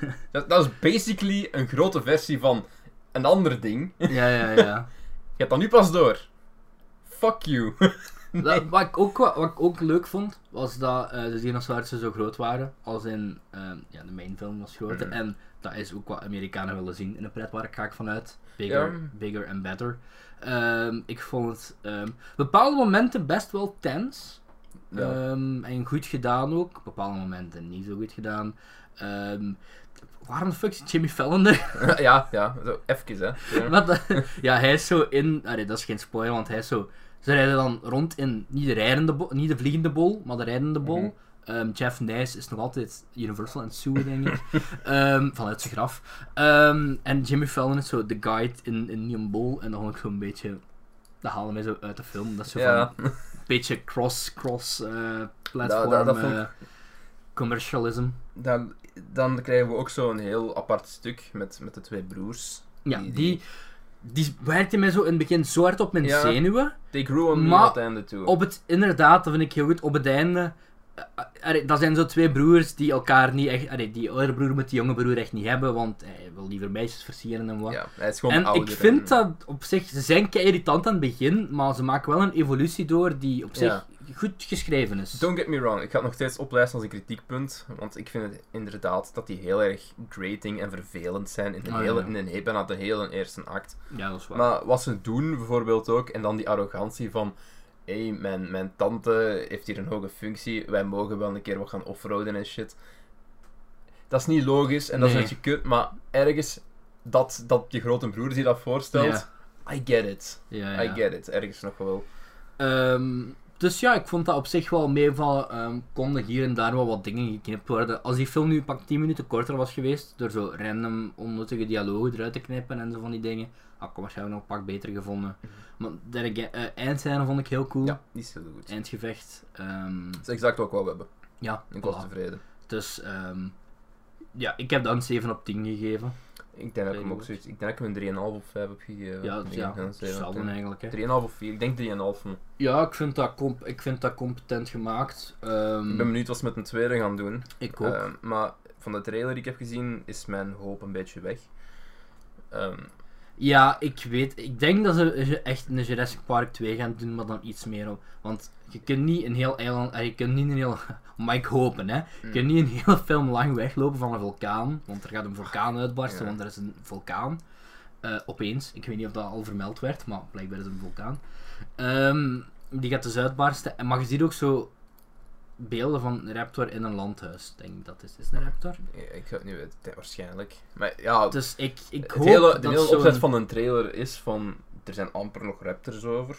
Dat, dat is basically een grote versie van een ander ding. Ja, ja, ja. Je hebt dat nu pas door. Fuck you. Dat- wat, ik ook, wat ik ook leuk vond, was dat eh, de dinosaurussen zo groot waren als in ehm, ja, de mainfilm was groter. Mhm. En dat is ook wat Amerikanen willen zien in een pretpark, ga ik vanuit. Bigger, Ja. bigger and better. Ehm, ik vond het ehm, bepaalde momenten best wel tense. Ja. Ehm, en goed gedaan ook. Bepaalde momenten niet zo goed gedaan. Waarom de fuck is Jimmy Fallon er? ja, ja, zo even hè. Ja. Eh, ja, hij is zo in. Allee, dat is geen spoiler, want hij is zo. Ze rijden dan rond in niet de, rijdende bol, niet de vliegende bol, maar de rijdende bol. Mhm. Ehm, Jeff Nice is nog altijd Universal en Sue, denk ik. Ehm, vanuit zijn graf. Ehm, en Jimmy Fallon is zo de guide in, in die bol. En dan vond ik zo'n beetje. Dat haalde mij zo uit de film. Dat is zo Ja. van een beetje cross, cross eh, platform dat ik- eh, commercialism. Dan, dan krijgen we ook zo'n heel apart stuk met, met de twee broers. Ja, Die- die, die werkte mij zo in het begin zo hard op mijn Ja. zenuwen. They grew on me the end toe. Op het, inderdaad, dat vind ik heel goed. Op het einde, eh, eh, allee, dat zijn zo twee broers die elkaar niet echt, allee, die oudere broer moet die jonge broer echt niet hebben, want hij wil liever meisjes versieren en wat. Ja, hij is gewoon en ouder. ik vind en- dat op zich, ze zijn kei irritant aan het begin, maar ze maken wel een evolutie door die op zich Ja. Goed geschreven is. Don't get me wrong, ik ga het nog steeds oplijsten als een kritiekpunt. Want ik vind het inderdaad dat die heel erg grating en vervelend zijn in, de Ah, hele, ja. in een, bijna de hele eerste act. Ja, dat is waar. Maar wat ze doen bijvoorbeeld ook, en dan die arrogantie van... Hé, hey, mijn, mijn tante heeft hier een hoge functie, wij mogen wel een keer wat gaan offroaden en shit. Dat is niet logisch en dat is een beetje kut, maar ergens dat, dat je grote broer zich dat voorstelt, I get it. ja, ja. I get it, ergens nog wel. Ehm, dus ja, ik vond dat op zich wel meevallen. Ehm konden hier en daar wel wat dingen geknipt worden. Als die film nu pak 10 minuten korter was geweest, door zo random onnuttige dialogen eruit te knippen en zo van die dingen, had ik waarschijnlijk nog een pak beter gevonden. Maar de uh, eindscène vond ik heel cool. Ja, die is heel goed. Eindgevecht. Ehm, Dat is exact wat ik wou hebben. ja, Ik was voilà. tevreden. Dus ehm, ja, ik heb dan 7 op 10 gegeven. Ik denk dat ik hem ook zoiets... Ik denk dat ik hem een 3,5 of 5 heb gegeven. Ja, ja, hetzelfde eigenlijk. Hè. 3,5 of 4. Ik denk 3,5. Ja, ik vind dat, comp ik vind dat competent gemaakt. Ehm, Ik ben benieuwd wat ze met een tweede gaan doen. ik ook. Ehm, maar van de trailer die ik heb gezien, is mijn hoop een beetje weg. Ehm, Ja, ik weet. Ik denk dat ze echt een Jurassic Park 2 gaan doen, maar dan iets meer op. Want je kunt niet een heel eiland. eh, Je kunt niet een heel. Maar ik hopen, hè. Je Mm. kunt niet een hele film lang weglopen van een vulkaan. Want er gaat een vulkaan uitbarsten, Ja. want er is een vulkaan. Eh, opeens. Ik weet niet of dat al vermeld werd, maar blijkbaar is het een vulkaan. Ehm, die gaat dus uitbarsten. En maar je ziet ook zo beelden van een raptor in een landhuis. Denk ik dat is. Is het een raptor? ik ga het niet weten, waarschijnlijk. Maar ja, Dus ik, ik hoop hele, dat de hele opzet van een trailer is van... Er zijn amper nog raptors over.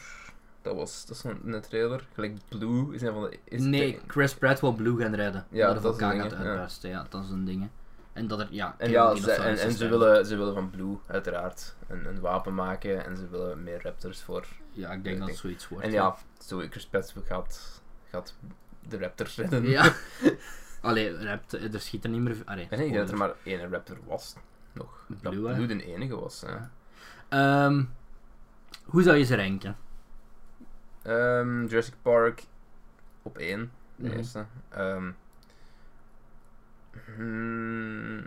Dat was dat is een, een trailer. Gelijk Blue is een van de... Is Nee, Chris Pratt wil Blue gaan redden. Ja, de dat is een ding, ja. dat is een ding. hè. En dat er, ja... En ja, ze, en, dinosaurussen en ze, zijn. willen, ze willen van Blue, uiteraard, een, een wapen maken. En ze willen meer raptors voor... Ja, ik denk dat het zoiets wordt. En ja, zo Chris Pratt gaat, gaat de raptors redden. Ja. Allee, rapt, er schiet er niet meer... Allee, ik denk dat er maar één raptor was. Nog. Dat Blue? Blue de enige was. Ehm, hoe zou je ze ranken? Ehm, Jurassic Park op één, de Mhm. eerste. Ehm, hmm,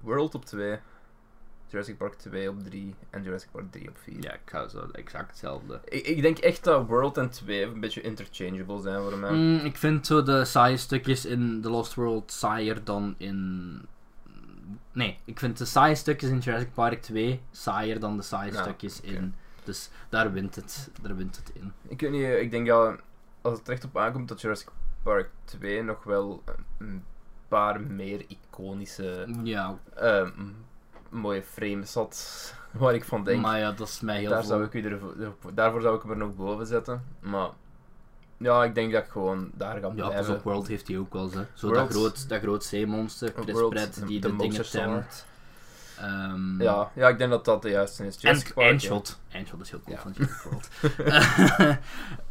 World op 2. Jurassic Park 2 op 3 en Jurassic Park 3 op 4. Ja, ik ga zo exact hetzelfde. Ik, ik denk echt dat World en 2 een beetje interchangeable zijn voor mij. Mm, ik vind zo de saaie stukjes in The Lost World saaier dan in... Nee, ik vind de saaie stukjes in Jurassic Park 2 saaier dan de saaie Ja, stukjes in... Dus daar wint het, daar wint het in. Ik weet niet, ik denk dat als het er echt op aankomt dat Jurassic Park 2 nog wel een paar meer iconische Ja, ehm, mooie frames had. Waar ik van denk, maar ja, dat is mij heel daar zou ik u er, daarvoor zou ik hem er nog boven zetten. Maar ja, ik denk dat ik gewoon daar ga Ja, pas blijven. op, World heeft hij ook wel, hè. Zo World- dat groot, dat groot zeemonster, Chris World, Pratt, die de de, dingen temt. Ehm, ja, ja, ik denk dat dat de juiste is. En ja. Eindshot. Eindshot is heel cool Ja. van Jurassic World.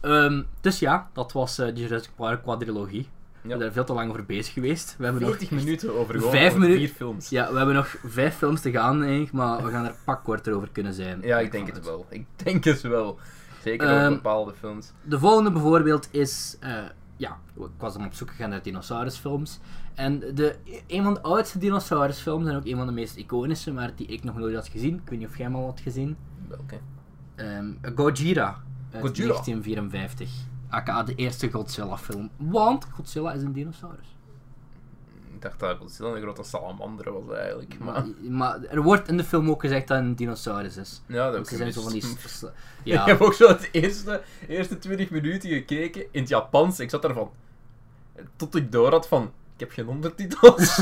Ehm, dus ja, dat was de Jurassic Park quadrilogie. We zijn er veel te lang over bezig geweest. We hebben nog 40 minuten over gewoon Vijf over vier films. Ja, we hebben nog vijf films te gaan, eigenlijk, maar we gaan er pak korter over kunnen zijn. Ja, ik denk het wel. Ik denk het wel. Zeker over Ehm, bepaalde films. De volgende bijvoorbeeld is eh, ja, ik was dan op zoek gegaan naar dinosaurusfilms. En de, een van de oudste dinosaurusfilms en ook een van de meest iconische, maar die ik nog nooit had gezien. Ik weet niet of jij hem al had gezien. Welke? Ehm Gojira. Uit Gojira? 1954. Aka de eerste Godzilla film. Want Godzilla is een dinosaurus. Ik dacht dat Godzilla een grote salamander was eigenlijk. Maar, Maar, maar er wordt in de film ook gezegd dat het een dinosaurus is. ja, dat heb ze ik zijn zo van die... s- Ik Ja, heb ook zo het eerste, eerste 20 minuten gekeken in het Japans. Ik zat ervan. Tot ik door had van. Ik heb geen ondertitels.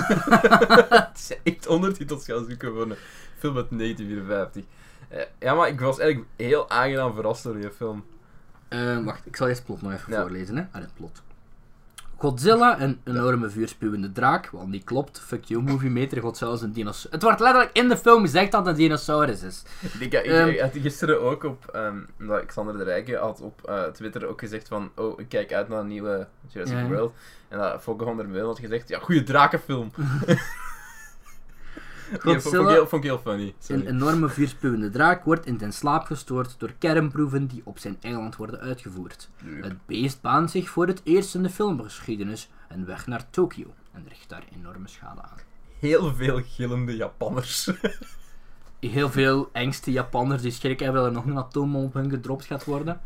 Echt ondertitels gaan zoeken voor een film uit 1954. Eh, ja, maar ik was eigenlijk heel aangenaam verrast door die film. Eh, wacht, ik zal eerst het plot nog even Ja. voorlezen. Hè? Ah, het plot. Godzilla, een enorme vuurspuwende draak. Want die klopt. Fuck you, movie meter. Godzilla is een dinosaurus. Het wordt letterlijk in de film gezegd dat het een dinosaurus is. Ik, ik, Ehm. ik had gisteren ook op, ehm omdat Xander de Rijke had op eh, Twitter ook gezegd van, oh, ik kijk uit naar een nieuwe Jurassic. World. En dat der Meulen had gezegd, ja, goede drakenfilm. Godzilla, heel, vond ik heel funny. Sorry. een enorme vuurspuwende draak, wordt in zijn slaap gestoord door kernproeven die op zijn eiland worden uitgevoerd. Het beest baant zich voor het eerst in de filmgeschiedenis een weg naar Tokio en richt daar enorme schade aan. Heel veel gillende Japanners. Heel veel engste Japanners die schrik hebben dat er nog een atoombom op hun gedropt gaat worden.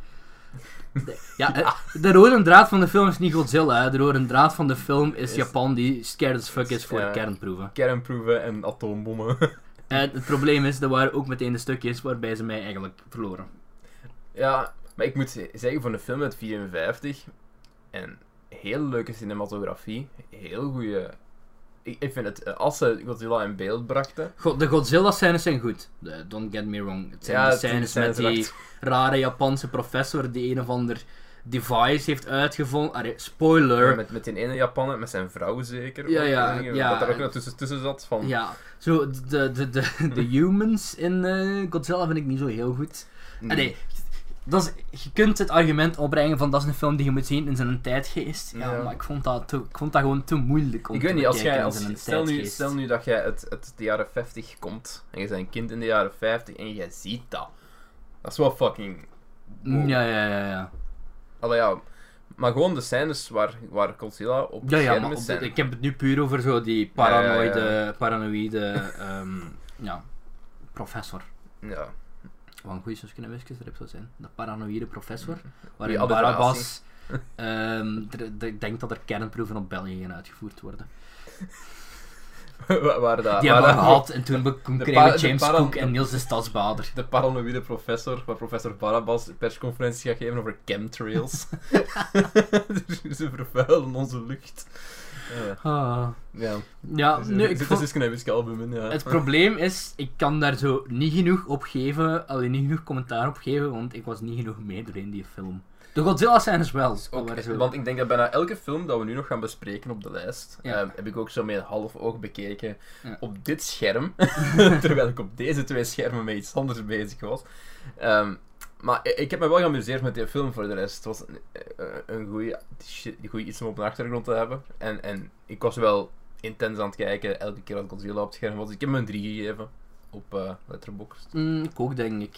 De, ja, eh, de rode draad van de film is niet Godzilla. Hè. De rode draad van de film is Is- Japan die scared as fuck is voor Ja. kernproeven. Kernproeven en atoombommen. En het probleem is, er waren ook meteen de stukjes waarbij ze mij eigenlijk verloren. ja, maar ik moet zeggen, voor een film uit 54 en heel leuke cinematografie, heel goede. Ik, ik vind het, eh, als ze Godzilla in beeld brachten, God, de Godzilla-scènes zijn goed. De- don't get me wrong. Het zijn Ja, de scènes met die rare Japanse professor die een of ander device heeft uitgevonden. Allee, spoiler. met, met die ene Japaner, met zijn vrouw zeker. Ja, ja, ja. Dat daar ook nog tussen, tussen zat van. Ja, zo, de, de, de, de humans in eh, Godzilla vind ik niet zo heel goed. Nee. Dat is, je kunt het argument opbrengen van dat is een film die je moet zien in zijn tijdgeest. Ja, Ja. maar ik vond, dat te, ik vond dat gewoon te moeilijk om Ik te weet niet, als jij, als, stel, nu, stel nu dat jij het, het de jaren 50 komt en je bent een kind in de jaren 50 en jij ziet dat. Dat is wel fucking. wow. Ja, ja, ja, ja. Allee, ja. Maar gewoon de scènes waar, waar Godzilla op Ja, ja, schermen maar op de- zijn. ik heb het nu puur over zo die ja, paranoïde, paranoïde ehm, ja, professor. Ja. Een goede Suske en Wiskes zou zijn. De paranoïde professor. Waarin Die Barabbas ik denk dat er kernproeven op België gaan uitgevoerd worden. waar, waar dat, Die hebben we gehad en toen kregen James Cook en Niels de Stadsbader. De paranoïde professor, waar professor Barabbas persconferentie gaat geven over chemtrails. Ze vervuilen onze lucht. Ja. Ah. ja. Ja, Dus, nu, ik vond- is een Wiske album, ja. Het probleem is, ik kan daar zo niet genoeg op geven, alleen niet genoeg commentaar op geven, want ik was niet genoeg mee doorheen die film. De Godzilla zijn dus wel. Ook, maar zo- Want ik denk dat bijna elke film dat we nu nog gaan bespreken op de lijst, Ja. eh, heb ik ook zo met een half oog bekeken Ja. op dit scherm. terwijl ik op deze twee schermen met iets anders bezig was. Ehm, maar ik, heb me wel geamuseerd met die film voor de rest. Het was een, eh, een goede iets om op de achtergrond te hebben. En, en ik was wel intens aan het kijken elke keer als Godzilla op het scherm was. Ik heb hem een 3 gegeven op eh Letterboxd. Mm, ik ook, denk ik.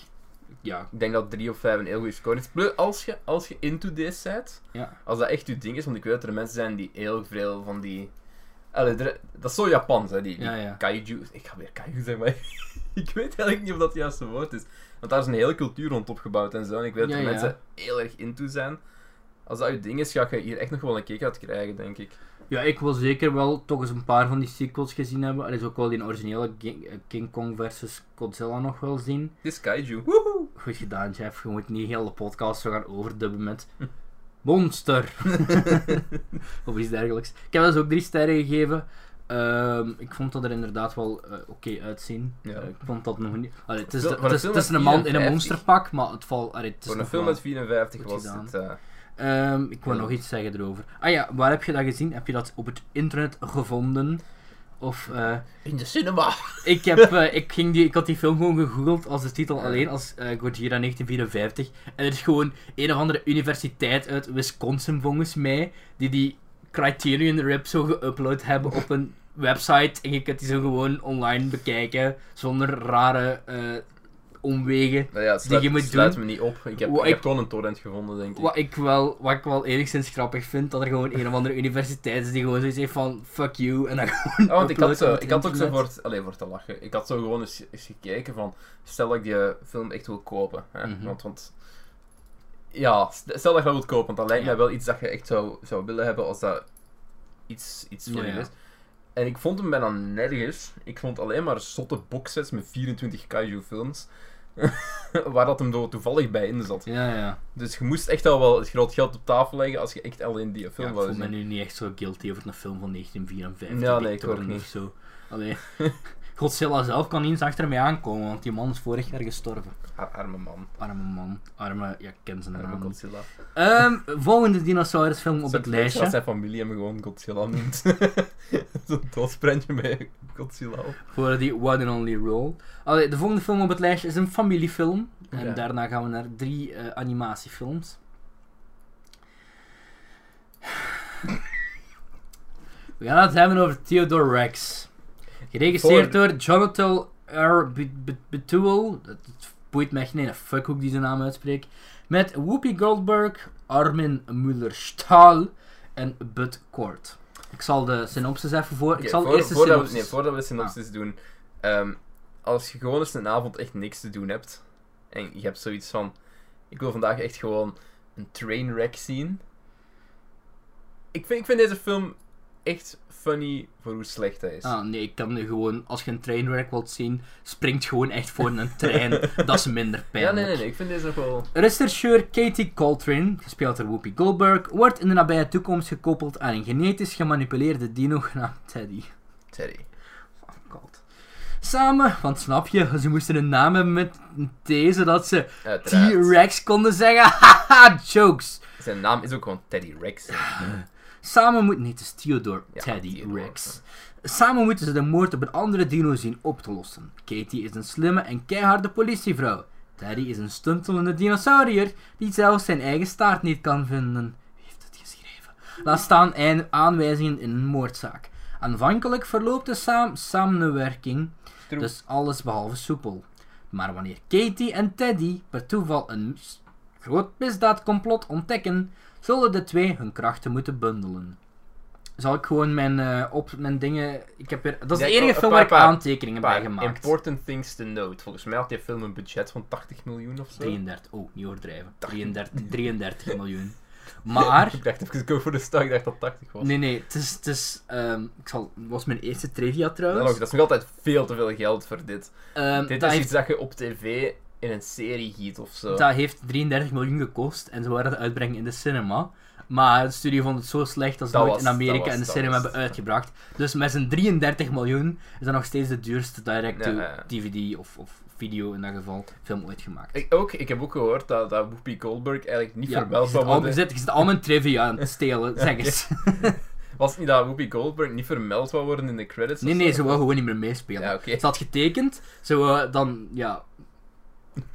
Ja. Ik denk dat 3 of 5 een heel goede score is. Plus, als je, als je into this bent, Ja. als dat echt je ding is, want ik weet dat er mensen zijn die heel veel van die... Allee, er- dat is zo Japans, hè, die, die Ja, ja. kaiju... Ik ga weer kaiju zeggen, maar ik weet eigenlijk niet of dat het juiste woord is. Want daar is een hele cultuur rond opgebouwd en zo, en ik weet dat er mensen heel erg into zijn. Als dat je ding is, ga je hier echt nog wel een kick uit krijgen, denk ik. ja, ik wil zeker wel toch eens een paar van die sequels gezien hebben. Er is ook wel die originele King, eh, King Kong versus Godzilla nog wel zien. Dit is kaiju. Woehoe! Goed gedaan, Jeff. Je moet niet heel de podcast zo gaan overdubben met... Monster! of iets dergelijks. Ik heb dus ook drie sterren gegeven. Ehm, ik vond dat er inderdaad wel eh, oké uitzien. Ja. Eh, ik vond dat nog niet... Allee, het is, de- het is, het een man in een 54. monsterpak, maar het valt... Allee, het is Voor een nog film uit 54 goed was gedaan. het... eh, Ehm, ik wil Ja. nog iets zeggen erover. Ah ja, waar heb je dat gezien? Heb je dat op het internet gevonden? Of... eh, in de cinema! ik, heb, eh, ik, ging die, ik had die film gewoon gegoogeld als de titel Ja. alleen, als eh, Gojira 1954. En er is gewoon een of andere universiteit uit Wisconsin, volgens mij, die die Criterion Rip zo geüpload hebben op een website. En je kunt die zo gewoon online bekijken, zonder rare eh, omwegen. Nou ja, het Die sluit, je moet sluit doen. me niet op. Ik heb, ik heb gewoon een torrent gevonden, denk ik. Wat ik, wel, wat ik wel enigszins grappig vind, dat er gewoon een of andere universiteit is die gewoon zoiets heeft van fuck you en dan gewoon Ah, want ik had, zo, ik had ook zo voor, het- voor te lachen. Ik had zo gewoon eens, eens gekeken van, stel dat ik die film echt wil kopen. Hè? Mhm. want, want, ja, st- stel dat je dat wilt kopen, want dat lijkt Ja. mij wel iets dat je echt zou, zou willen hebben als dat iets, iets voor je ja. is. En ik vond hem bijna nergens. Ik vond alleen maar zotte boxsets met 24 kaiju films. waar dat hem er toevallig bij in zat. Ja, ja. Dus je moest echt al wel het groot geld op tafel leggen als je echt alleen die ja film ik wou voel me zien. nu niet echt zo guilty over een film van 1954. Ja, nee, ik ook niet. Of zo. Allee. Godzilla zelf kan niet eens achter mij aankomen, want die man is vorig jaar gestorven. Ar- arme man. Arme man. Arme, ja, ik ken zijn Arme. Godzilla. Ehm, volgende dinosaurusfilm op het het leuk zijn lijstje. familie hem gewoon Godzilla noemt. Zo'n doodsprentje met Godzilla. Voor die one and only role. Allee, de volgende film op het lijstje is een familiefilm. En Ja. daarna gaan we naar drie eh, animatiefilms. We gaan het hebben over Theodore Rex. Geregisseerd door Jonathan R. Betuel. Het boeit me echt niet een fuck hoe ik die naam uitspreek. Met Whoopi Goldberg, Armin Muller-Stahl en Bud Cort. Ik zal de synopsis even voor. ik zal voor- eerst de voordat, we, synopsis. nee, voordat we synopsis doen. ehm, als je gewoon eens een avond echt niks te doen hebt. En je hebt zoiets van. Ik wil vandaag echt gewoon een trainwreck zien. Ik vind, ik vind deze film echt funny voor hoe slecht hij is. Ah, nee, ik kan nu gewoon, als je een trainwreck wilt zien, springt gewoon echt voor een trein. dat is minder ja, pijnlijk. nee, nee, nee. Ik vind deze nog wel. Rechercheur Katie Coltrane, gespeeld door Whoopi Goldberg, wordt in de nabije toekomst gekoppeld aan een genetisch gemanipuleerde dino genaamd Teddy. Teddy. Oh god. Samen, want snap je, ze moesten een naam hebben met een T, zodat ze. T-Rex konden zeggen. Haha, jokes. Zijn naam is ook gewoon Teddy Rex. Samen moeten... Nee, het is Theodore Ja, Teddy Theodore. Rex. Samen moeten ze de moord op een andere dino zien op te lossen. Katie is een slimme en keiharde politievrouw. Teddy is een stuntelende dinosaurier die zelfs zijn eigen staart niet kan vinden. Wie heeft het geschreven? Laat staan aanwijzingen in een moordzaak. Aanvankelijk verloopt de saam samenwerking True. dus alles behalve soepel. Maar wanneer Katie en Teddy per toeval een s- groot misdaadcomplot ontdekken, zullen de twee hun krachten moeten bundelen. Zal ik gewoon mijn, eh, op, mijn dingen... Ik heb weer, dat is de enige film waar ik aantekeningen bij gemaakt. important things to note. Volgens mij had die film een budget van 80 miljoen of zo. 33. Oh, niet overdrijven. 33, 33 miljoen. Maar... Ik dacht even, ik go voor de start, ik dacht dat 80 was. Nee, nee, het is... Het is ehm, ik zal, was mijn eerste trivia trouwens. dat is nog altijd veel te veel geld voor dit. Ehm, dit is heeft iets dat je op tv in een serie giet of zo. Dat heeft 33 miljoen gekost en ze waren het uitbrengen in de cinema. Maar de studio vond het zo slecht dat ze Dat nooit was- in Amerika was- in de cinema was- hebben uitgebracht. Dus met zijn 33 miljoen is dat nog steeds de duurste direct-to-DVD of, of video in dat geval film ooit gemaakt. Ik, ook, ik heb ook gehoord dat, dat Whoopi Goldberg eigenlijk niet Ja, vermeld zou je worden. zit, je zit al mijn trivia aan het stelen, zeg eens. Was het niet dat Whoopi Goldberg niet vermeld zou worden in de credits? Nee, nee, zo? ze wou gewoon niet meer meespelen. Ja, oké. Ze had getekend, ze wou dan, ja,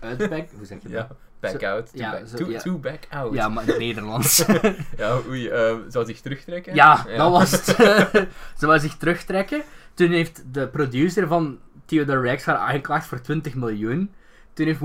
uitback, hoe zeg je dat? Ja, back Zo- out. To, ja, back, zo- to, ja. to back out. Ja, maar in het Nederlands. Ja, oei, eh, zou zich terugtrekken? Ja, dat was het. ze wou zich terugtrekken. Toen heeft de producer van Theodore Rex haar aangeklaagd voor 20 miljoen. Toen heeft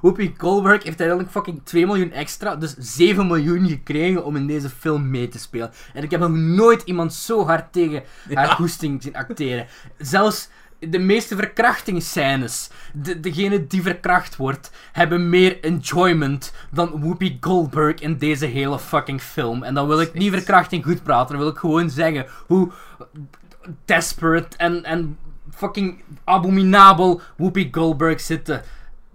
Whoopi Goldberg heeft uiteindelijk fucking 2 miljoen extra, dus 7 miljoen gekregen om in deze film mee te spelen. En ik heb nog nooit iemand zo hard tegen haar goesting zien acteren. Zelfs de meeste verkrachtingsscènes, de, degene die verkracht wordt, hebben meer enjoyment dan Whoopi Goldberg in deze hele fucking film. En dan wil ik niet verkrachting goed praten, dan wil ik gewoon zeggen hoe desperate en, en fucking abominabel Whoopi Goldberg zitten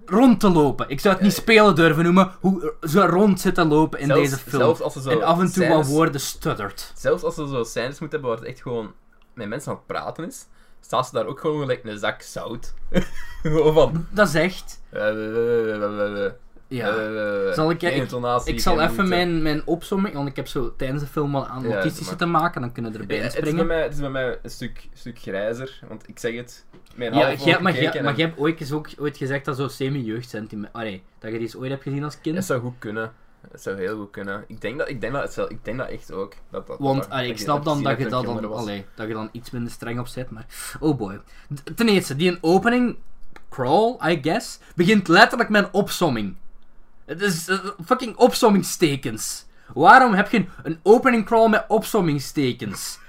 rond te lopen. Ik zou het niet spelen durven noemen, hoe ze rond zitten lopen in Zelfs- deze film. zelfs als ze zo en af en toe wat woorden stuttert. Zelfs als ze zo scènes moeten hebben waar het echt gewoon met mensen aan het praten is, staat ze daar ook gewoon gelijk een zak zout. gewoon van... Dat is echt. eh, eh, eh, Ja. Zal ik- ik- zal even mijn, mijn opzomming, want ik heb zo tijdens de film al aan Ja, notities maar- zitten maken, dan kunnen we erbij Ja, het, is bij springen. mij, het is bij mij een stuk, stuk grijzer, want ik zeg het. Mijn Ja, jij- maar, jij, maar jij hebt ooit, eens ook, ooit gezegd dat zo semi-jeugdsentiment... Allee, dat je die eens ooit hebt gezien als kind. Het zou goed kunnen. Het zou heel goed kunnen. Ik denk dat, ik denk dat, het, zou- ik denk dat echt ook. Dat, dat, Want dat, allee, ik snap dan dat je dat dan, allee, dat je dan iets minder streng op zet, maar oh boy. Ten eerste, die een opening crawl, I guess, begint letterlijk met een opsomming. Het is eh, fucking opsommingstekens. Waarom heb je een opening crawl met opsommingstekens?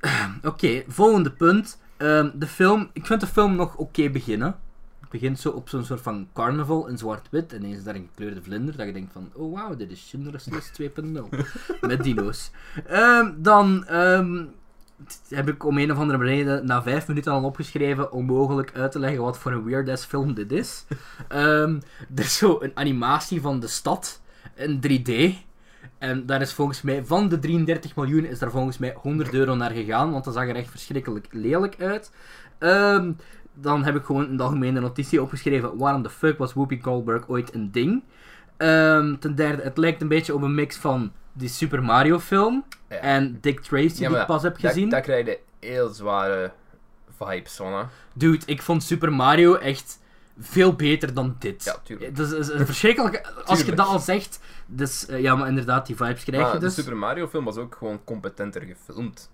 Oké, volgende punt. Ehm, de film, ik vind de film nog oké beginnen. Het begint zo op zo'n soort van carnaval in zwart-wit. En ineens daar een gekleurde vlinder. Dat je denkt van, oh wauw, dit is Schindler's List 2.0. Met dino's. Ehm, dan ehm, heb ik om een of andere reden na vijf minuten al opgeschreven om mogelijk uit te leggen wat voor een weird-ass film dit is. Ehm, er is zo een animatie van de stad in 3D. En daar is volgens mij, van de 33 miljoen, is daar volgens mij 100 euro naar gegaan. Want dat zag er echt verschrikkelijk lelijk uit. Ehm, dan heb ik gewoon in de algemene notitie opgeschreven. Waarom de fuck was Whoopi Goldberg ooit een ding? Ehm, ten derde, het lijkt een beetje op een mix van die Super Mario film Ja. en Dick Tracy, die ik pas heb gezien. Daar krijg je heel zware vibes van, hè. Dude, ik vond Super Mario echt veel beter dan dit. Ja, tuurlijk. Dat is, is een verschrikkelijk. Als je dat al zegt, dus, eh, ja, maar inderdaad, die vibes krijg je Maar dus. de Super Mario film was ook gewoon competenter gefilmd.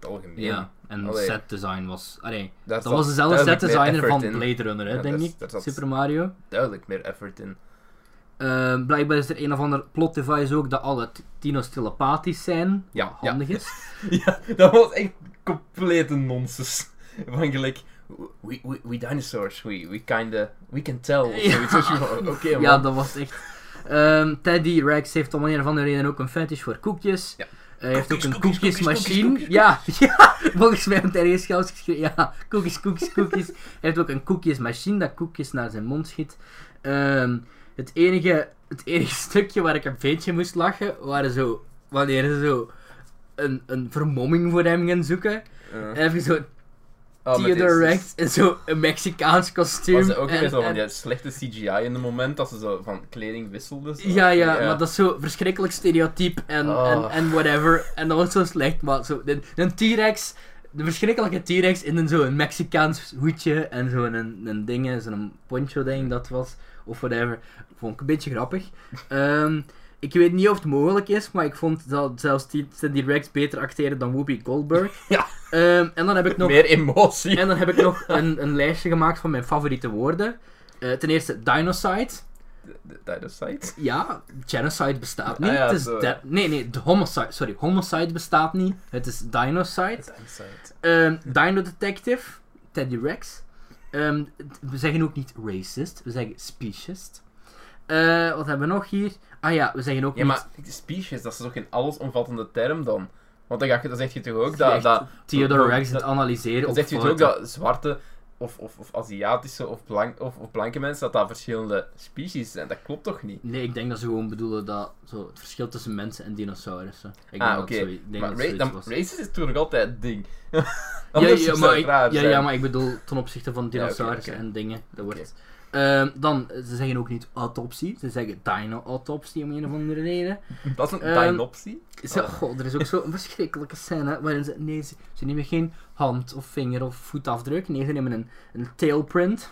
In het algemeen. Ja, en Allee. set design was. Allee, dat was dezelfde set designer van in. Blade Runner, hè, Ja, denk ik. Super Mario. Duidelijk meer effort in. Ehm, blijkbaar is er een of ander plot device ook dat alle t- dino's telepathisch zijn. Ja, handig is. Ja, dat was echt complete nonsens. Van gelijk, we, we, we dinosaurs, we, we kinda, we can tell. Ja. Oké, man. Ja, dat was echt. Ehm, Teddy Rex heeft om een of andere reden ook een fetish voor koekjes. Ja. Hij heeft ook een koekjes, koekjes, koekjesmachine. koekjes, Ja, ja, volgens mij heeft hij ergens zelfs geschreven. Ja, koekjes, koekjes, koekjes. Hij heeft ook een koekjesmachine dat koekjes naar zijn mond schiet. Ehm, het, enige, het enige stukje waar ik een beetje moest lachen, waren zo, wanneer ze zo een, een vermomming voor hem gaan zoeken. Ja. En je zo Oh, Theodore Rex in zo'n Mexicaans kostuum. Was ook en- weer zo van en- die slechte CGI in het moment dat ze zo van kleding wisselden? zo? Ja, ja, maar dat is zo verschrikkelijk stereotyp en, Oh. en, en whatever. En dat was zo slecht, maar zo, de- een T-Rex, de verschrikkelijke T-Rex in een zo'n Mexicaans hoedje en zo'n een, een ding, zo'n poncho denk ik dat was, of whatever. Vond ik een beetje grappig. Ehm, ik weet niet of het mogelijk is, maar ik vond dat zelfs die Rex beter acteren dan Whoopi Goldberg. Ja. Ehm, en dan heb ik nog Meer emotie. en dan heb ik nog een, een lijstje gemaakt van mijn favoriete woorden. Eh, ten eerste, Dinocide. De- de Dinocyte? Ja, genocide bestaat niet. Ah ja, het is zo. de- nee, nee, de homicide. Sorry, homicide bestaat niet. Het is dinocide. Ehm, Dino Detective, Teddy Rex. Ehm, we zeggen ook niet racist, we zeggen speciest. Eh, wat hebben we nog hier? Ah ja, we zeggen ook Ja, maar species, dat is toch geen allesomvattende term dan? Want dan, ga je, dan zeg je toch ook dat... dat Theodore Rex het analyseren Dan zegt je toch ook dat zwarte of, of, of Aziatische of, blank, of, of blanke mensen, dat dat verschillende species zijn. Dat klopt toch niet? Nee, ik denk dat ze gewoon bedoelen dat zo, het verschil tussen mensen en dinosaurussen. Ik ah, oké. denk Maar dat ra- dan, was. racist is natuurlijk altijd het ding. Ja, ja, maar ik, ja, maar ik bedoel ten opzichte van dinosaurussen en dingen. Dat wordt... Ehm, dan, ze zeggen ook niet autopsie, ze zeggen dino-autopsie om een of andere reden. Dat is een Ehm, dinopsie. Zo, Oh. goh, er is ook zo'n verschrikkelijke scène waarin ze, nee, ze, ze nemen geen hand of vinger of voetafdruk, nee, ze nemen een, een tailprint,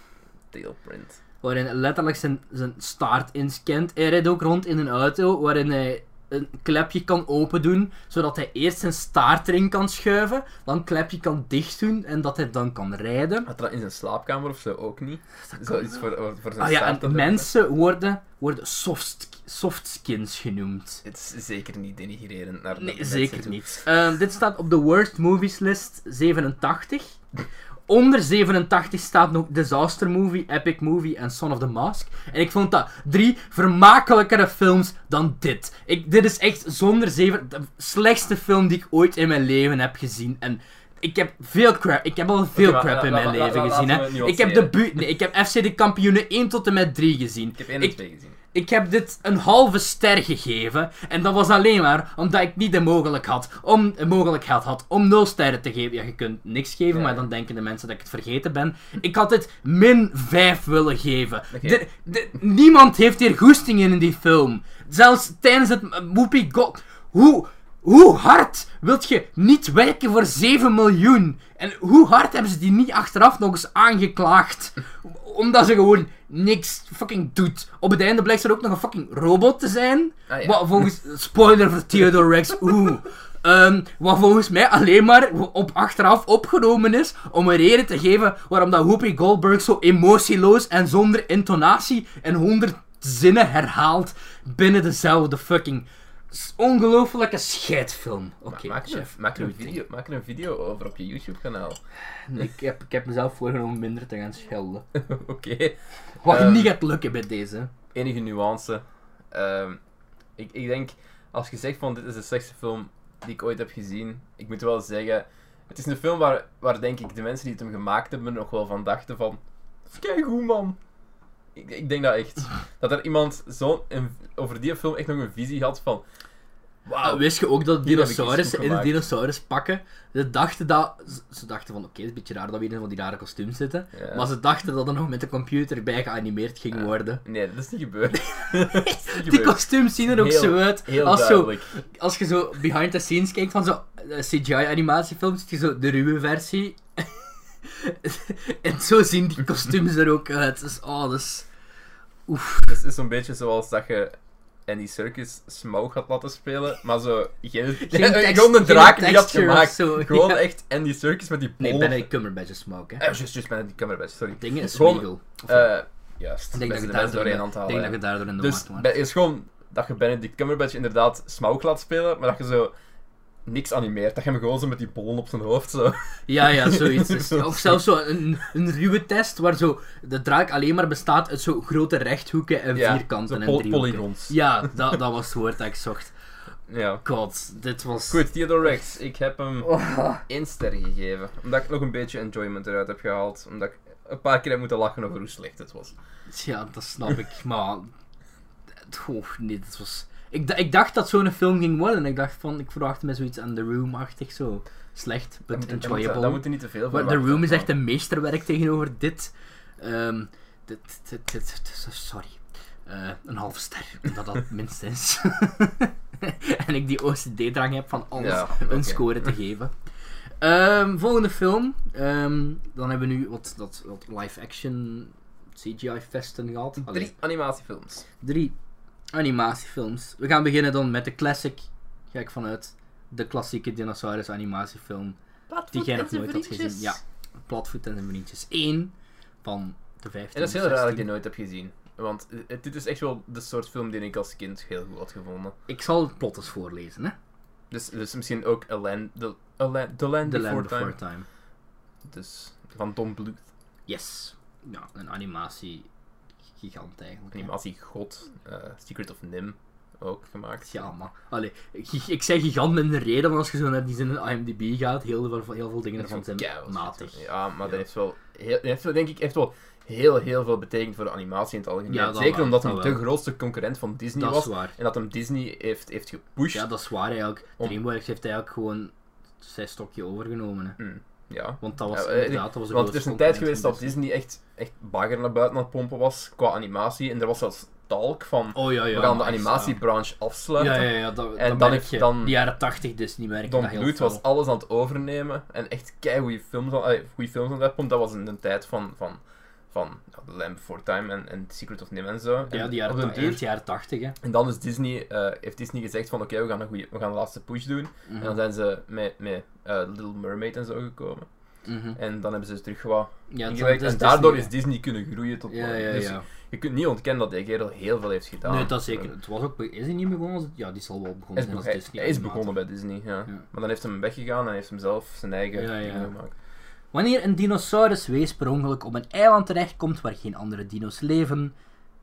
Tailprint. waarin letterlijk zijn, zijn staart inscant. Hij rijdt ook rond in een auto waarin hij een klepje kan open doen, zodat hij eerst zijn staart erin kan schuiven, dan een klepje kan dicht doen en dat hij dan kan rijden. Had dat in zijn slaapkamer of zo ook niet? Zoiets voor, voor voor zijn Ah ja, en doen. mensen worden, worden soft, softskins genoemd. Het is zeker niet denigrerend naar de Nee, zeker niet. Ehm, dit staat op de Worst Movies list 87. Onder 87 staat nog Disaster Movie, Epic Movie en Son of the Mask. En ik vond dat drie vermakelijkere films dan dit. Ik, dit is echt zonder zeven de slechtste film die ik ooit in mijn leven heb gezien. En ik heb veel crap, ik heb al veel crap in mijn leven gezien. Hè. Ik heb de nuanceren. bu nee, ik heb FC de kampioenen 1 tot en met 3 gezien. Ik heb één en Ik- twee gezien. Ik heb dit een halve ster gegeven. En dat was alleen maar omdat ik niet de mogelijk had om, de mogelijkheid had om 0 sterren te geven. Ja, je kunt niks geven, Ja. maar dan denken de mensen dat ik het vergeten ben. Ik had het min 5 willen geven. Oké. De- de- niemand heeft hier goesting in in die film. Zelfs tijdens het uh, Whoopi God. Hoe, hoe hard wilt je niet werken voor 7 miljoen? En hoe hard hebben ze die niet achteraf nog eens aangeklaagd? Omdat ze gewoon niks fucking doet. Op het einde blijkt er ook nog een fucking robot te zijn. Ah, ja. Wat volgens... Spoiler voor Theodore Rex. Oeh. Ehm, wat volgens mij alleen maar op achteraf opgenomen is om een reden te geven waarom dat Whoopi Goldberg zo emotieloos en zonder intonatie en honderd zinnen herhaalt binnen dezelfde fucking ongelofelijke scheidfilm. Oké, maak, er, maak, er een video, maak er een video over op je YouTube kanaal. Ik heb, ik heb mezelf voorgenomen minder te gaan schelden. Oké. Wat Ehm, niet gaat lukken bij deze. Enige nuance. Ehm, ik, ik denk, als je zegt van dit is de slechtste film die ik ooit heb gezien, ik moet wel zeggen, het is een film waar, waar denk ik de mensen die het hem gemaakt hebben nog wel van dachten van, kijk goed man. Ik, ik denk dat echt. Dat er iemand zo een- over die film echt nog een visie had van, wist je ook dat dinosaurussen in de dinosauruspakken, ze dachten dat, ze- dachten van oké, het is een beetje raar dat we in van die rare kostuums zitten, Ja. maar ze dachten dat er nog met de computer bij geanimeerd ging worden. Nee, dat is niet gebeurd. dat is niet Die kostuums zien er ook Heel- zo uit. Heel als, zo, als je zo behind the scenes kijkt van zo'n CGI-animatiefilms, zie je zo de ruwe versie. en zo zien die kostuums er ook uit. Dus, oh, dat is... Oef. Het is zo'n beetje zoals dat je Andy Circus Smaug had laten spelen, maar zo geen, tekst- gewoon een geen draak die had gemaakt. zo, Gewoon ja. echt Andy Circus met die Nee, pollen. Benedict Cumberbatch smoke, hè. Eh, juist, juist, Benedict Cumberbatch, sorry. Dingen is Gewoon, Smeagol. Of- Eh, juist. Ik denk dat je daardoor in de- denk dat je daardoor in de Dus markt is gewoon dat je Benedict Cumberbatch inderdaad Smaug laat spelen, maar dat je zo niks animeert. Dat je hem gewoon zo met die pollen op zijn hoofd zo... Ja, ja, zoiets. Dus- Zo. of zelfs zo een, een ruwe test waar zo de draak alleen maar bestaat uit zo grote rechthoeken en Ja, vierkanten en driehoeken. polygons. Ja, dat, dat was het woord dat ik zocht. Ja. God, dit was... Goed, Theodore Rex. Ik heb hem Oh. één ster gegeven. Omdat ik nog een beetje enjoyment eruit heb gehaald. Omdat ik een paar keer heb moeten lachen over hoe slecht het was. Ja, dat snap ik, maar... Oh, nee, dat was... Ik, ik dacht dat zo'n film ging worden. Ik dacht van, ik verwachtte me zoiets aan The Room-achtig, zo slecht, Dat but dat, moet, enjoyable. dat moet er niet te veel Maar The Room is echt een meesterwerk tegenover dit. Ehm, dit, dit, dit, dit- sorry. Eh, een half ster, omdat dat het minste is. en ik die OCD-drang heb van alles Ja, een score te geven. Ehm, volgende film. Ehm, dan hebben we nu wat, wat live-action CGI-festen gehad. Allee, Drie animatiefilms. drie animatiefilms. We gaan beginnen dan met de classic. Ga ik vanuit. De klassieke dinosaurus animatiefilm. Die jij nog nooit had gezien. Ja. Platvoet en zijn vriendjes. Eén van de 15. En dat is heel raar dat ik die 16. nooit heb gezien. Want eh, dit is echt wel de soort film die ik als kind heel goed had gevonden. Ik zal het plot eens voorlezen, hè. Dus, dus misschien ook A Land, the, A Land, the Land The Before Land Time. Before Time. Dus van Don Bluth. Yes. Ja, een animatie gigant eigenlijk. hè. Animatiegod. eh Secret of Nim. Ook gemaakt. Ja, maar... Allee, ik, ik zeg gigant met een reden, want als je zo naar die zin in IMDb gaat, heel veel, heel veel dingen ervan zijn matig. Ja, maar Ja. dat heeft wel, heel, heeft wel, denk ik, echt wel heel, heel veel betekend voor de animatie in het algemeen. Ja, Zeker omdat dat hij de grootste concurrent van Disney Dat is was. waar. En dat hem Disney heeft, heeft gepusht. Ja, dat is waar eigenlijk. Om- DreamWorks heeft eigenlijk gewoon zijn stokje overgenomen, hè. Mm, ja. Want dat was Ja, eh, inderdaad, dat was een Want er is een tijd geweest dat Disney echt, echt bagger naar buiten aan het pompen was qua animatie. En er was zelfs talk van, Oh ja, ja. we gaan de animatiebranche afsluiten. Ja, ja, ja. Dat, En dan je. dan- De jaren 80 dus niet Don dat heel Bluth was alles aan het overnemen en echt keigoede films, aan- allee, goede films aan het uitpompen. Dat was in de tijd van, van, van The Land Before Time en, en Secret of Nim en zo. Ja, die jaren, eind jaren 80, hè. En dan is Disney, eh, heeft Disney gezegd van oké, we gaan een goeie, we gaan de laatste push doen. Mhm. En dan zijn ze met, met eh, Little Mermaid en zo gekomen. Mhm. En dan hebben ze terug wat Ja, ingewerkt. het En daardoor Disney, is Disney kunnen groeien tot... Ja, ja, dus ja. je kunt niet ontkennen dat die kerel heel veel heeft gedaan. Nee, dat zeker. Het was ook, is hij niet begonnen als... Ja, die zal wel begonnen is, zijn be- als hij, Disney. hij is begonnen bij Disney, ja. Maar dan heeft hem weggegaan en heeft hem zelf zijn eigen Ja, ja. ding gemaakt. Wanneer een dinosauruswees per ongeluk op een eiland terechtkomt waar geen andere dino's leven.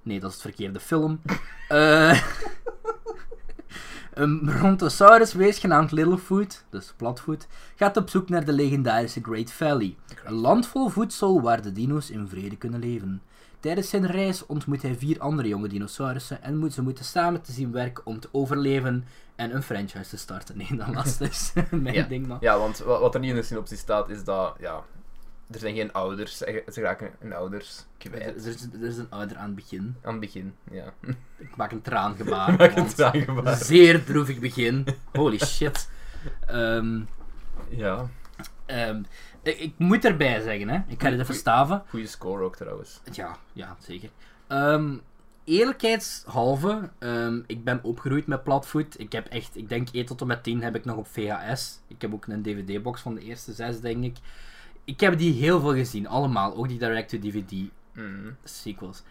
Nee, dat is het verkeerde film. Eh, een brontosauruswees genaamd Littlefoot, dus Platvoet, gaat op zoek naar de legendarische Great Valley. Een land vol voedsel waar de dino's in vrede kunnen leven. Tijdens zijn reis ontmoet hij vier andere jonge dinosaurussen en moet ze moeten samen te zien werken om te overleven en een franchise te starten. Nee, dat laatste is mijn Ja. ding, maar... Ja, want wa- wat er niet in de synopsis staat is dat, ja, er zijn geen ouders. Ze ze raken hun ouders Er, kwijt. er is, er is een ouder aan het begin. Aan het begin, ja. Ik maak een traangebaar. Maak een traangebaar. Zeer droevig begin. Holy shit. Ehm, Ja, ehm, ik, ik moet erbij zeggen, hè. Ik ga dit even staven. goede score ook trouwens. Ja, ja, zeker. Ehm, eerlijkheidshalve, ehm, ik ben opgegroeid met Platfoot. Ik heb echt, ik denk 1 tot en met 10 heb ik nog op VHS. Ik heb ook een DVD-box van de eerste zes, denk ik. Ik heb die heel veel gezien, allemaal. Ook die direct-to-DVD Mhm. sequels.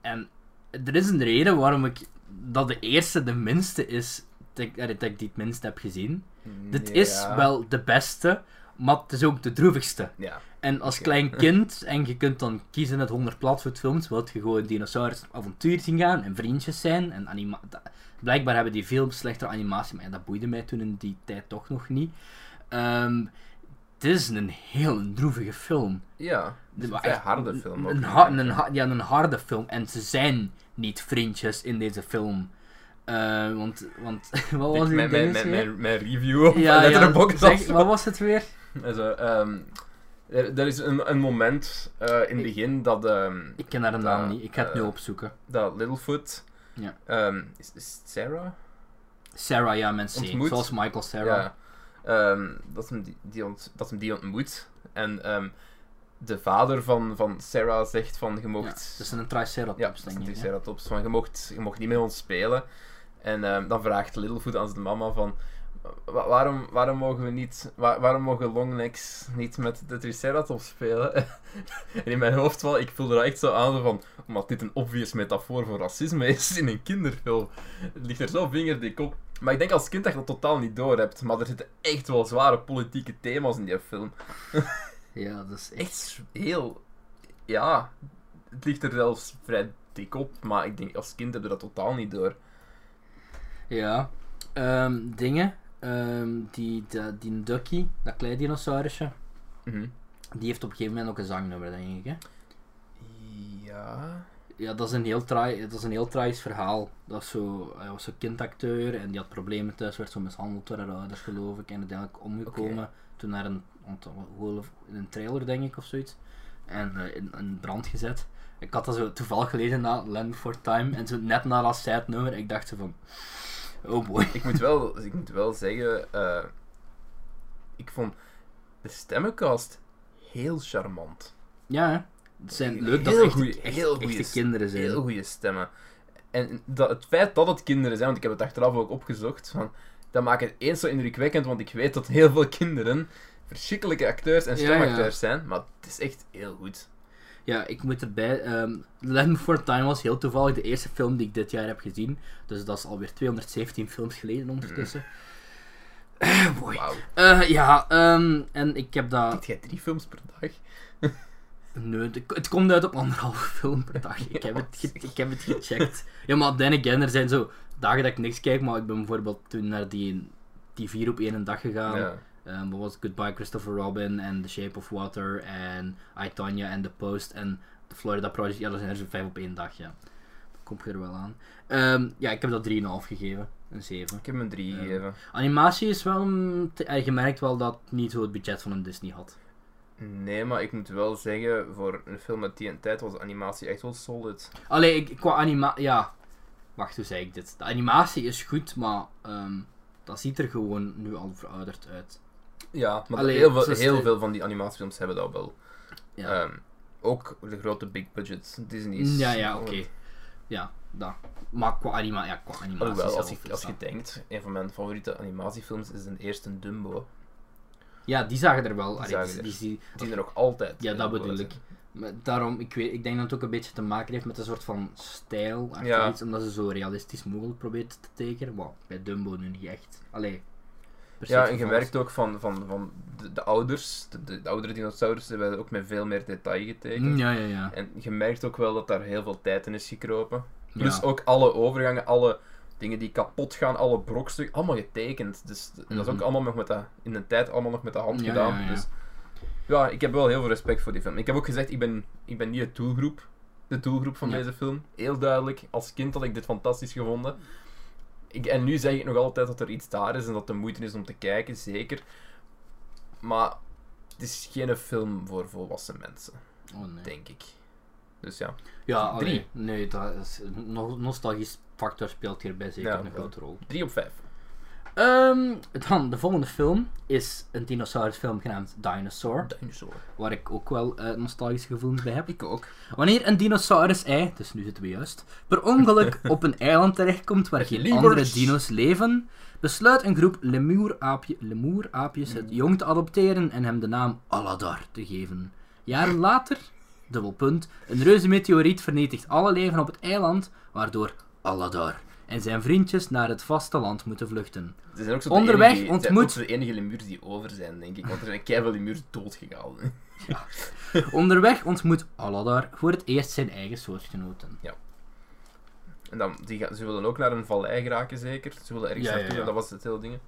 En er is een reden waarom ik dat de eerste de minste is dat ik, eh, dat ik die het minst heb gezien. Dit is wel de beste, maar het is ook de droevigste. Ja. En als klein kind, en je kunt dan kiezen uit 100 platvoetfilms, wilt je gewoon dinosaurus avontuur zien gaan en vriendjes zijn. En anima Blijkbaar hebben die veel slechtere animatie, maar ja, dat boeide mij toen in die tijd toch nog niet. Ehm, het is een heel droevige film. Ja. Het een echt harde film. ook, Een, denk ha- ik. een, ha- ja, een harde film. En ze zijn niet vriendjes in deze film. Eh, want, want wat was die mijn, mijn, review op Ja, zeg, wat was het weer? Also, ehm, er, er is een, een moment eh, in het begin dat, ehm, Ik ken haar naam niet, ik ga het nu eh, opzoeken. dat Littlefoot... Ja. ehm, is, is het Sarah? Sarah, ja. Ontmoet. Zoals Michael Sarah. Ja. Dat, hem die, die ont, dat hem die ontmoet. En de vader van, van Sarah zegt van, je Ja, mocht... dat is een Triceratops, Ja, denk een ik. hè? Triceratops. Van, je, mocht, je mocht niet met ons spelen. En dan vraagt Littlefoot aan zijn mama van... "Wa- waarom, waarom mogen we niet... wa- waarom mogen longnecks niet met de Triceratops spelen? en in mijn hoofd wel, ik voelde dat echt zo aan van... Omdat dit een obvious metafoor voor racisme is in een kinderfilm. Het ligt er zo vingerdik op. Maar ik denk als kind dat je dat totaal niet door hebt. Maar er zitten echt wel zware politieke thema's in die film. Ja, dat is echt... Echt heel... Ja, het ligt er zelfs vrij dik op. Maar ik denk als kind heb je dat totaal niet door. Ja. Ehm, dingen. Ehm, die, die, die Ducky, dat kleine dinosaurusje, Mhm. die heeft op een gegeven moment ook een zangnummer, denk ik. Hè? Ja. Ja, dat is een heel, traai, dat is een heel tragisch verhaal. Dat is zo, hij was zo'n kindacteur en die had problemen thuis, werd zo mishandeld door haar ouders, geloof ik. En uiteindelijk omgekomen toen naar een, in een trailer, denk ik, of zoiets. En eh, in, in brand gezet. Ik had dat zo toevallig gelezen na Land Before Time. En zo net na dat sad nummer, ik dacht zo van... Oh boy. Ik moet wel, ik moet wel zeggen, eh, ik vond de stemmencast heel charmant. Ja, hè. Het zijn leuk dat Heel het echt, goeie- echt, heel goeie- kinderen zijn. Heel goede stemmen. En dat, het feit dat het kinderen zijn, want ik heb het achteraf ook opgezocht, van, dat maakt het eens zo indrukwekkend, want ik weet dat heel veel kinderen verschrikkelijke acteurs en Ja, stemacteurs zijn, maar het is echt heel goed. Ja, ik moet erbij. ehm Land Before Time was heel toevallig de eerste film die ik dit jaar heb gezien. Dus dat is alweer 217 films geleden ondertussen. Boy. Eh, ja, ehm, en ik heb dat. Kijk jij drie films per dag? Nee, het, komt uit op anderhalve film per dag. Ik heb het, ik heb het gecheckt. Ja, maar then again, er zijn zo dagen dat ik niks kijk, maar ik ben bijvoorbeeld toen naar die, die vier op één dag gegaan. Ja. Wat was? Goodbye Christopher Robin en The Shape of Water en I, Tonya en The Post en The Florida Project. Ja, dat zijn er zo'n vijf op één dag, ja. Dat komt er wel aan. Ehm, ja, ik heb dat 3,5 gegeven. Een 7. Ik heb hem een drie Ja. gegeven. Animatie is wel... eh, Je merkt wel dat het niet zo het budget van een Disney had. Nee, maar ik moet wel zeggen, voor een film uit die tijd was de animatie echt wel solid. Allee, ik, qua animatie... Ja. Wacht, hoe zei ik dit? De animatie is goed, maar... ehm, dat ziet er gewoon nu al verouderd uit. Ja, maar Allee, heel, veel, heel veel van die animatiefilms hebben dat wel. Ja, Ehm, ook de grote big budget Disney's. ja, ja oké. Ja, dat. Maar qua, anima ja, qua animatie Alhoewel, als je, als je denkt, een van mijn favoriete animatiefilms is de eerste Dumbo. Ja, die zagen er wel. Die allee, zagen die, er. die, zien er nog altijd. Ja, dat bedoel ik. Maar daarom, ik, weet, ik denk dat het ook een beetje te maken heeft met een soort van stijl. Ja. iets, omdat ze zo realistisch mogelijk proberen te tekenen. Maar bij Dumbo nu niet echt. Allee. Ja, en je merkt ook van, van, van de, de ouders, de, de, de oudere dinosaurussen werden ook met veel meer detail getekend. Mm, Ja, ja, ja. En je merkt ook wel dat daar heel veel tijd in is gekropen. Plus Ja. ook alle overgangen, alle dingen die kapot gaan, alle brokstukken, allemaal getekend. Dus dat is ook Mhm. allemaal nog met de, in de tijd allemaal nog met de hand Ja, gedaan. ja, ja. Dus ja, ik heb wel heel veel respect voor die film. Ik heb ook gezegd, ik ben, ik ben niet de doelgroep, de doelgroep van deze film. Heel duidelijk, als kind had ik dit fantastisch gevonden. Ik, en nu zeg ik nog altijd dat er iets daar is en dat de moeite is om te kijken, zeker. Maar het is geen film voor volwassen mensen, Oh nee. denk ik. Dus ja. Ja, allee, Drie. Nee, dat is, no- nostalgisch factor speelt hierbij zeker Ja, een grote rol. 3 op 5. Ehm, dan, de volgende film is een dinosaurusfilm genaamd Dinosaur. Dinosaur. Waar ik ook wel eh, nostalgische gevoelens bij heb. Ik ook. Wanneer een dinosaurus-ei, dus nu zitten we juist, per ongeluk op een eiland terechtkomt waar geen Lemurs. andere dino's leven, besluit een groep lemuuraapje, lemuuraapjes het jong te adopteren en hem de naam Aladar te geven. Jaren later, dubbelpunt, een reuze meteoriet vernietigt alle leven op het eiland, waardoor Aladar en zijn vriendjes naar het vasteland moeten vluchten. Ze zijn ook zo Onderweg de enige, ontmoet- Ze zijn ook zo de enige lemuurs die over zijn, denk ik. Want er zijn keiveel lemuurs doodgegaan. Onderweg ontmoet Aladar voor het eerst zijn eigen soortgenoten. En dan, die gaan, ze willen ook naar een vallei geraken, zeker. Ze willen ergens Ja, ja, naartoe, ja. dat was het hele ding.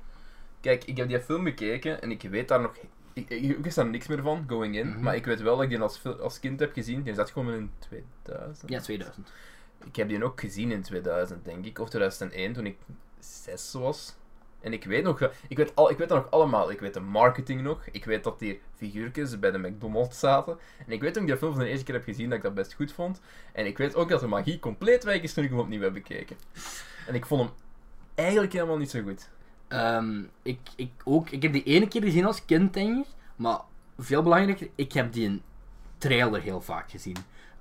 Kijk, ik heb die film bekeken en ik weet daar nog... Ik, ik, ik wist daar niks meer van, going in. Mhm. Maar ik weet wel dat ik die als, als kind heb gezien. Die zat gewoon in 2000. Ja, 2000. Ik heb die ook gezien in 2000, denk ik. Of 2001, toen ik 6 was. En ik weet nog... Ik weet, al, ik weet dat nog allemaal. Ik weet de marketing nog. Ik weet dat die figuurtjes bij de McDonald's zaten. En ik weet toen ik die film voor de eerste keer heb gezien, dat ik dat best goed vond. En ik weet ook dat de magie compleet weg is toen ik hem opnieuw heb bekeken. En ik vond hem eigenlijk helemaal niet zo goed. Ehm, ik, ik, ook, ik heb die ene keer gezien als kind. Maar veel belangrijker, ik heb die een trailer heel vaak gezien.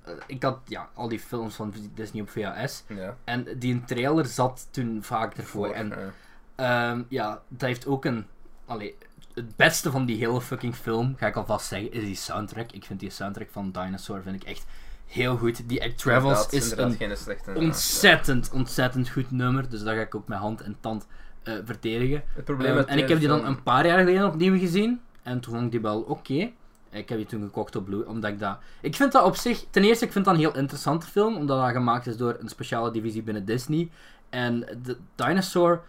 Eh, ik had ja, al die films van Disney op VHS. Ja. En die trailer zat toen vaak ervoor. En eh, ehm, ja, dat heeft ook een... Allee, het beste van die hele fucking film, ga ik alvast zeggen, is die soundtrack. Ik vind die soundtrack van Dinosaur vind ik echt heel goed. Die Act Travels inderdaad, is inderdaad een geen slechte... ontzettend, ontzettend goed nummer. Dus dat ga ik ook met hand en tand eh, verdedigen. Het probleem Ehm, en ik heb die dan een paar jaar geleden opnieuw gezien. En toen vond ik die wel oké. Ik heb die toen gekocht op Blue, omdat ik dat... Ik vind dat op zich... Ten eerste, ik vind dat een heel interessante film, omdat dat gemaakt is door een speciale divisie binnen Disney. En de Dinosaur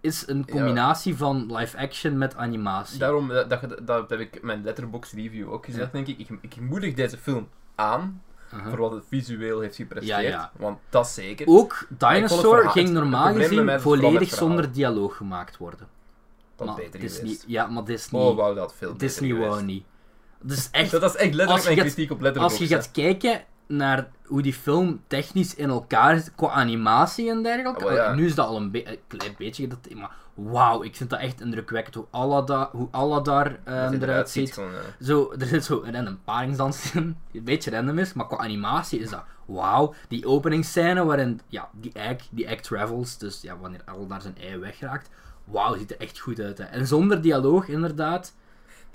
is een combinatie van live-action met animatie. Daarom, dat, dat, dat heb ik mijn letterbox review ook gezegd, denk ik. ik. Ik moedig deze film aan Uh-huh. voor wat het visueel heeft gepresteerd. Ja, ja. Want dat zeker. Ook Dinosaur verhaal- ging normaal gezien volledig zonder dialoog gemaakt worden. dat Maar beter Disney, geweest. ja, maar Disney, Oh, wou dat veel Disney wou niet. Dus echt, Dat is echt letterlijk Als je mijn gaat- kritiek op als je gaat kijken naar hoe die film technisch in elkaar zit, qua animatie en dergelijke. Ah, ja. Nu is dat al een, be- een klein beetje, dat, maar wauw, ik vind dat echt indrukwekkend hoe Aladar, hoe Aladar ehm, eruit ziet. Gewoon, Zo, er zit zo een random paringsdans in, die een beetje random is, maar qua animatie is dat wauw. Die openingsscène waarin ja, die egg, die egg travels, dus ja, wanneer Aladar zijn ei wegraakt, wauw, ziet er echt goed uit. Hè. En zonder dialoog, inderdaad.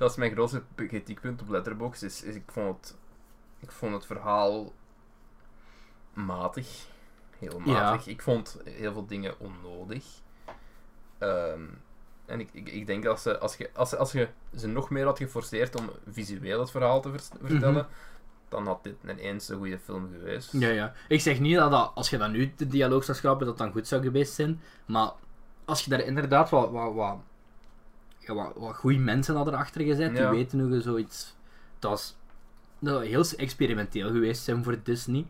Dat is mijn grootste kritiekpunt op Letterboxd. Is, is ik, vond het, ik vond het verhaal matig. Heel Ja. matig. Ik vond heel veel dingen onnodig. Ehm, en ik, ik, ik denk dat ze, als je, als, ze- als je ze nog meer had geforceerd om visueel het verhaal te vers- vertellen, dan had dit ineens een goede film geweest. Ja, ja. Ik zeg niet dat, dat als je dan nu de dialoog zou schrappen, dat dan goed zou geweest zijn. Maar als je daar inderdaad wat, wat, wat, ja, wat, wat goede mensen hadden erachter gezet, Ja. die weten hoe je zoiets... Dat is dat heel experimenteel geweest zijn voor Disney.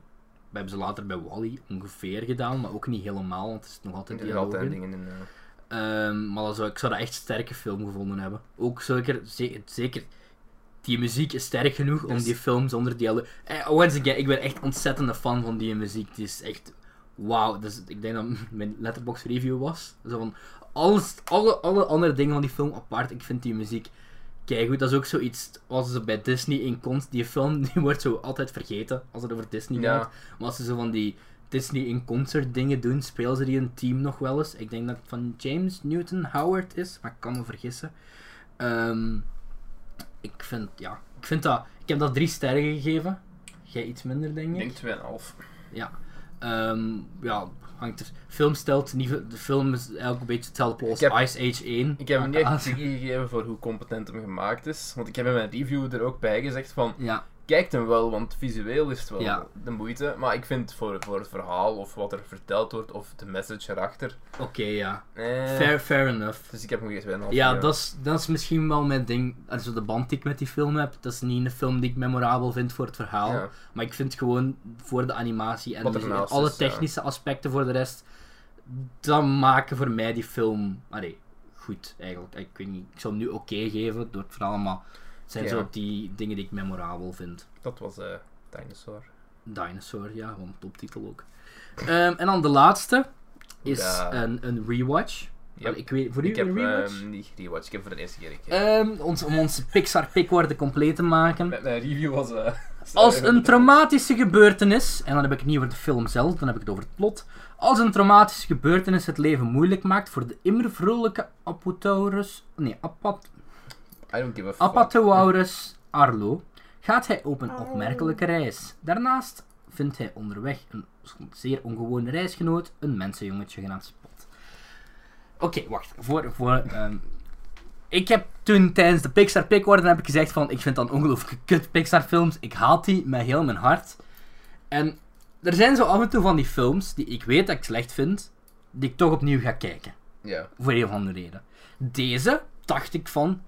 We hebben ze later bij Wally ongeveer gedaan, maar ook niet helemaal, want er is nog altijd dialoog altijd in. dingen in. eh. Ehm, maar dat zou, ik zou dat echt sterke film gevonden hebben. Ook zeker, zeker, zeker die muziek is sterk genoeg om Dus- die film zonder dialoog... Eh, once again, ik ben echt ontzettende fan van die muziek. Die is echt... Wauw. Dus ik denk dat mijn letterbox review was. Zo van, alles, alle, alle andere dingen van die film apart. Ik vind die muziek keigoed. Dat is ook zoiets als ze bij Disney in konst... Die film die wordt zo altijd vergeten als het over Disney Ja. gaat. Maar als ze zo van die Disney in concert dingen doen, spelen ze die een team nog wel eens. Ik denk dat het van James Newton Howard is, maar ik kan me vergissen. Ehm, ik vind, ja, ik vind dat, ik heb dat drie sterren gegeven. Jij iets minder, denk Ik ik. denk 2,5. Ja. Ehm, ja, hangt er. Film stelt niet, de film is eigenlijk een beetje hetzelfde als Ice Age 1. Ik heb hem niet Ah, echt kritiek gegeven voor hoe competent hem gemaakt is. Want ik heb in mijn review er ook bij gezegd van... Ja, Kijkt hem wel, want visueel is het wel Ja. de moeite. Maar ik vind voor, voor het verhaal, of wat er verteld wordt, of de message erachter... oké, ja. Eh, Fair, fair enough. Dus ik heb hem geen 2,5 Ja, dat is, dat is misschien wel mijn ding. Als je de band die ik met die film heb, dat is niet een film die ik memorabel vind voor het verhaal. Ja. Maar ik vind gewoon voor de animatie en dus alle ja. technische aspecten voor de rest, dan maken voor mij die film allee, goed eigenlijk. Ik, weet niet, ik zou hem nu oké geven door het verhaal, maar zijn Ja. zo die dingen die ik memorabel vind. Dat was eh Dinosaur. Dinosaur, ja, gewoon toptitel ook. Ehm, en dan de laatste is Ja. een, een rewatch. Ik weet, voor u Ik heb een rewatch? ehm, niet gerewatcht, ik heb voor de eerste keer gekeken. Ehm, ons, om onze Pixar-pickorde compleet te maken. Mijn, mijn review was... eh, Als een traumatische gebeurtenis, en dan heb ik het niet over de film zelf, dan heb ik het over het plot. Als een traumatische gebeurtenis het leven moeilijk maakt voor de immer vrolijke Apotaurus. Nee, Apat, I don't give a fuck. Apatosaurus Arlo gaat hij op een opmerkelijke reis. Daarnaast vindt hij onderweg een zeer ongewone reisgenoot, een mensenjongetje genaamd Spot. Oké, wacht. Voor, voor, ehm, ik heb toen tijdens de Pixar Pickorden heb ik gezegd van, ik vind dat ongelooflijk kut Pixar films. Ik haat die met heel mijn hart. En er zijn zo af en toe van die films die ik weet dat ik slecht vind, die ik toch opnieuw ga kijken. Ja. Voor een of andere reden. Deze dacht ik van.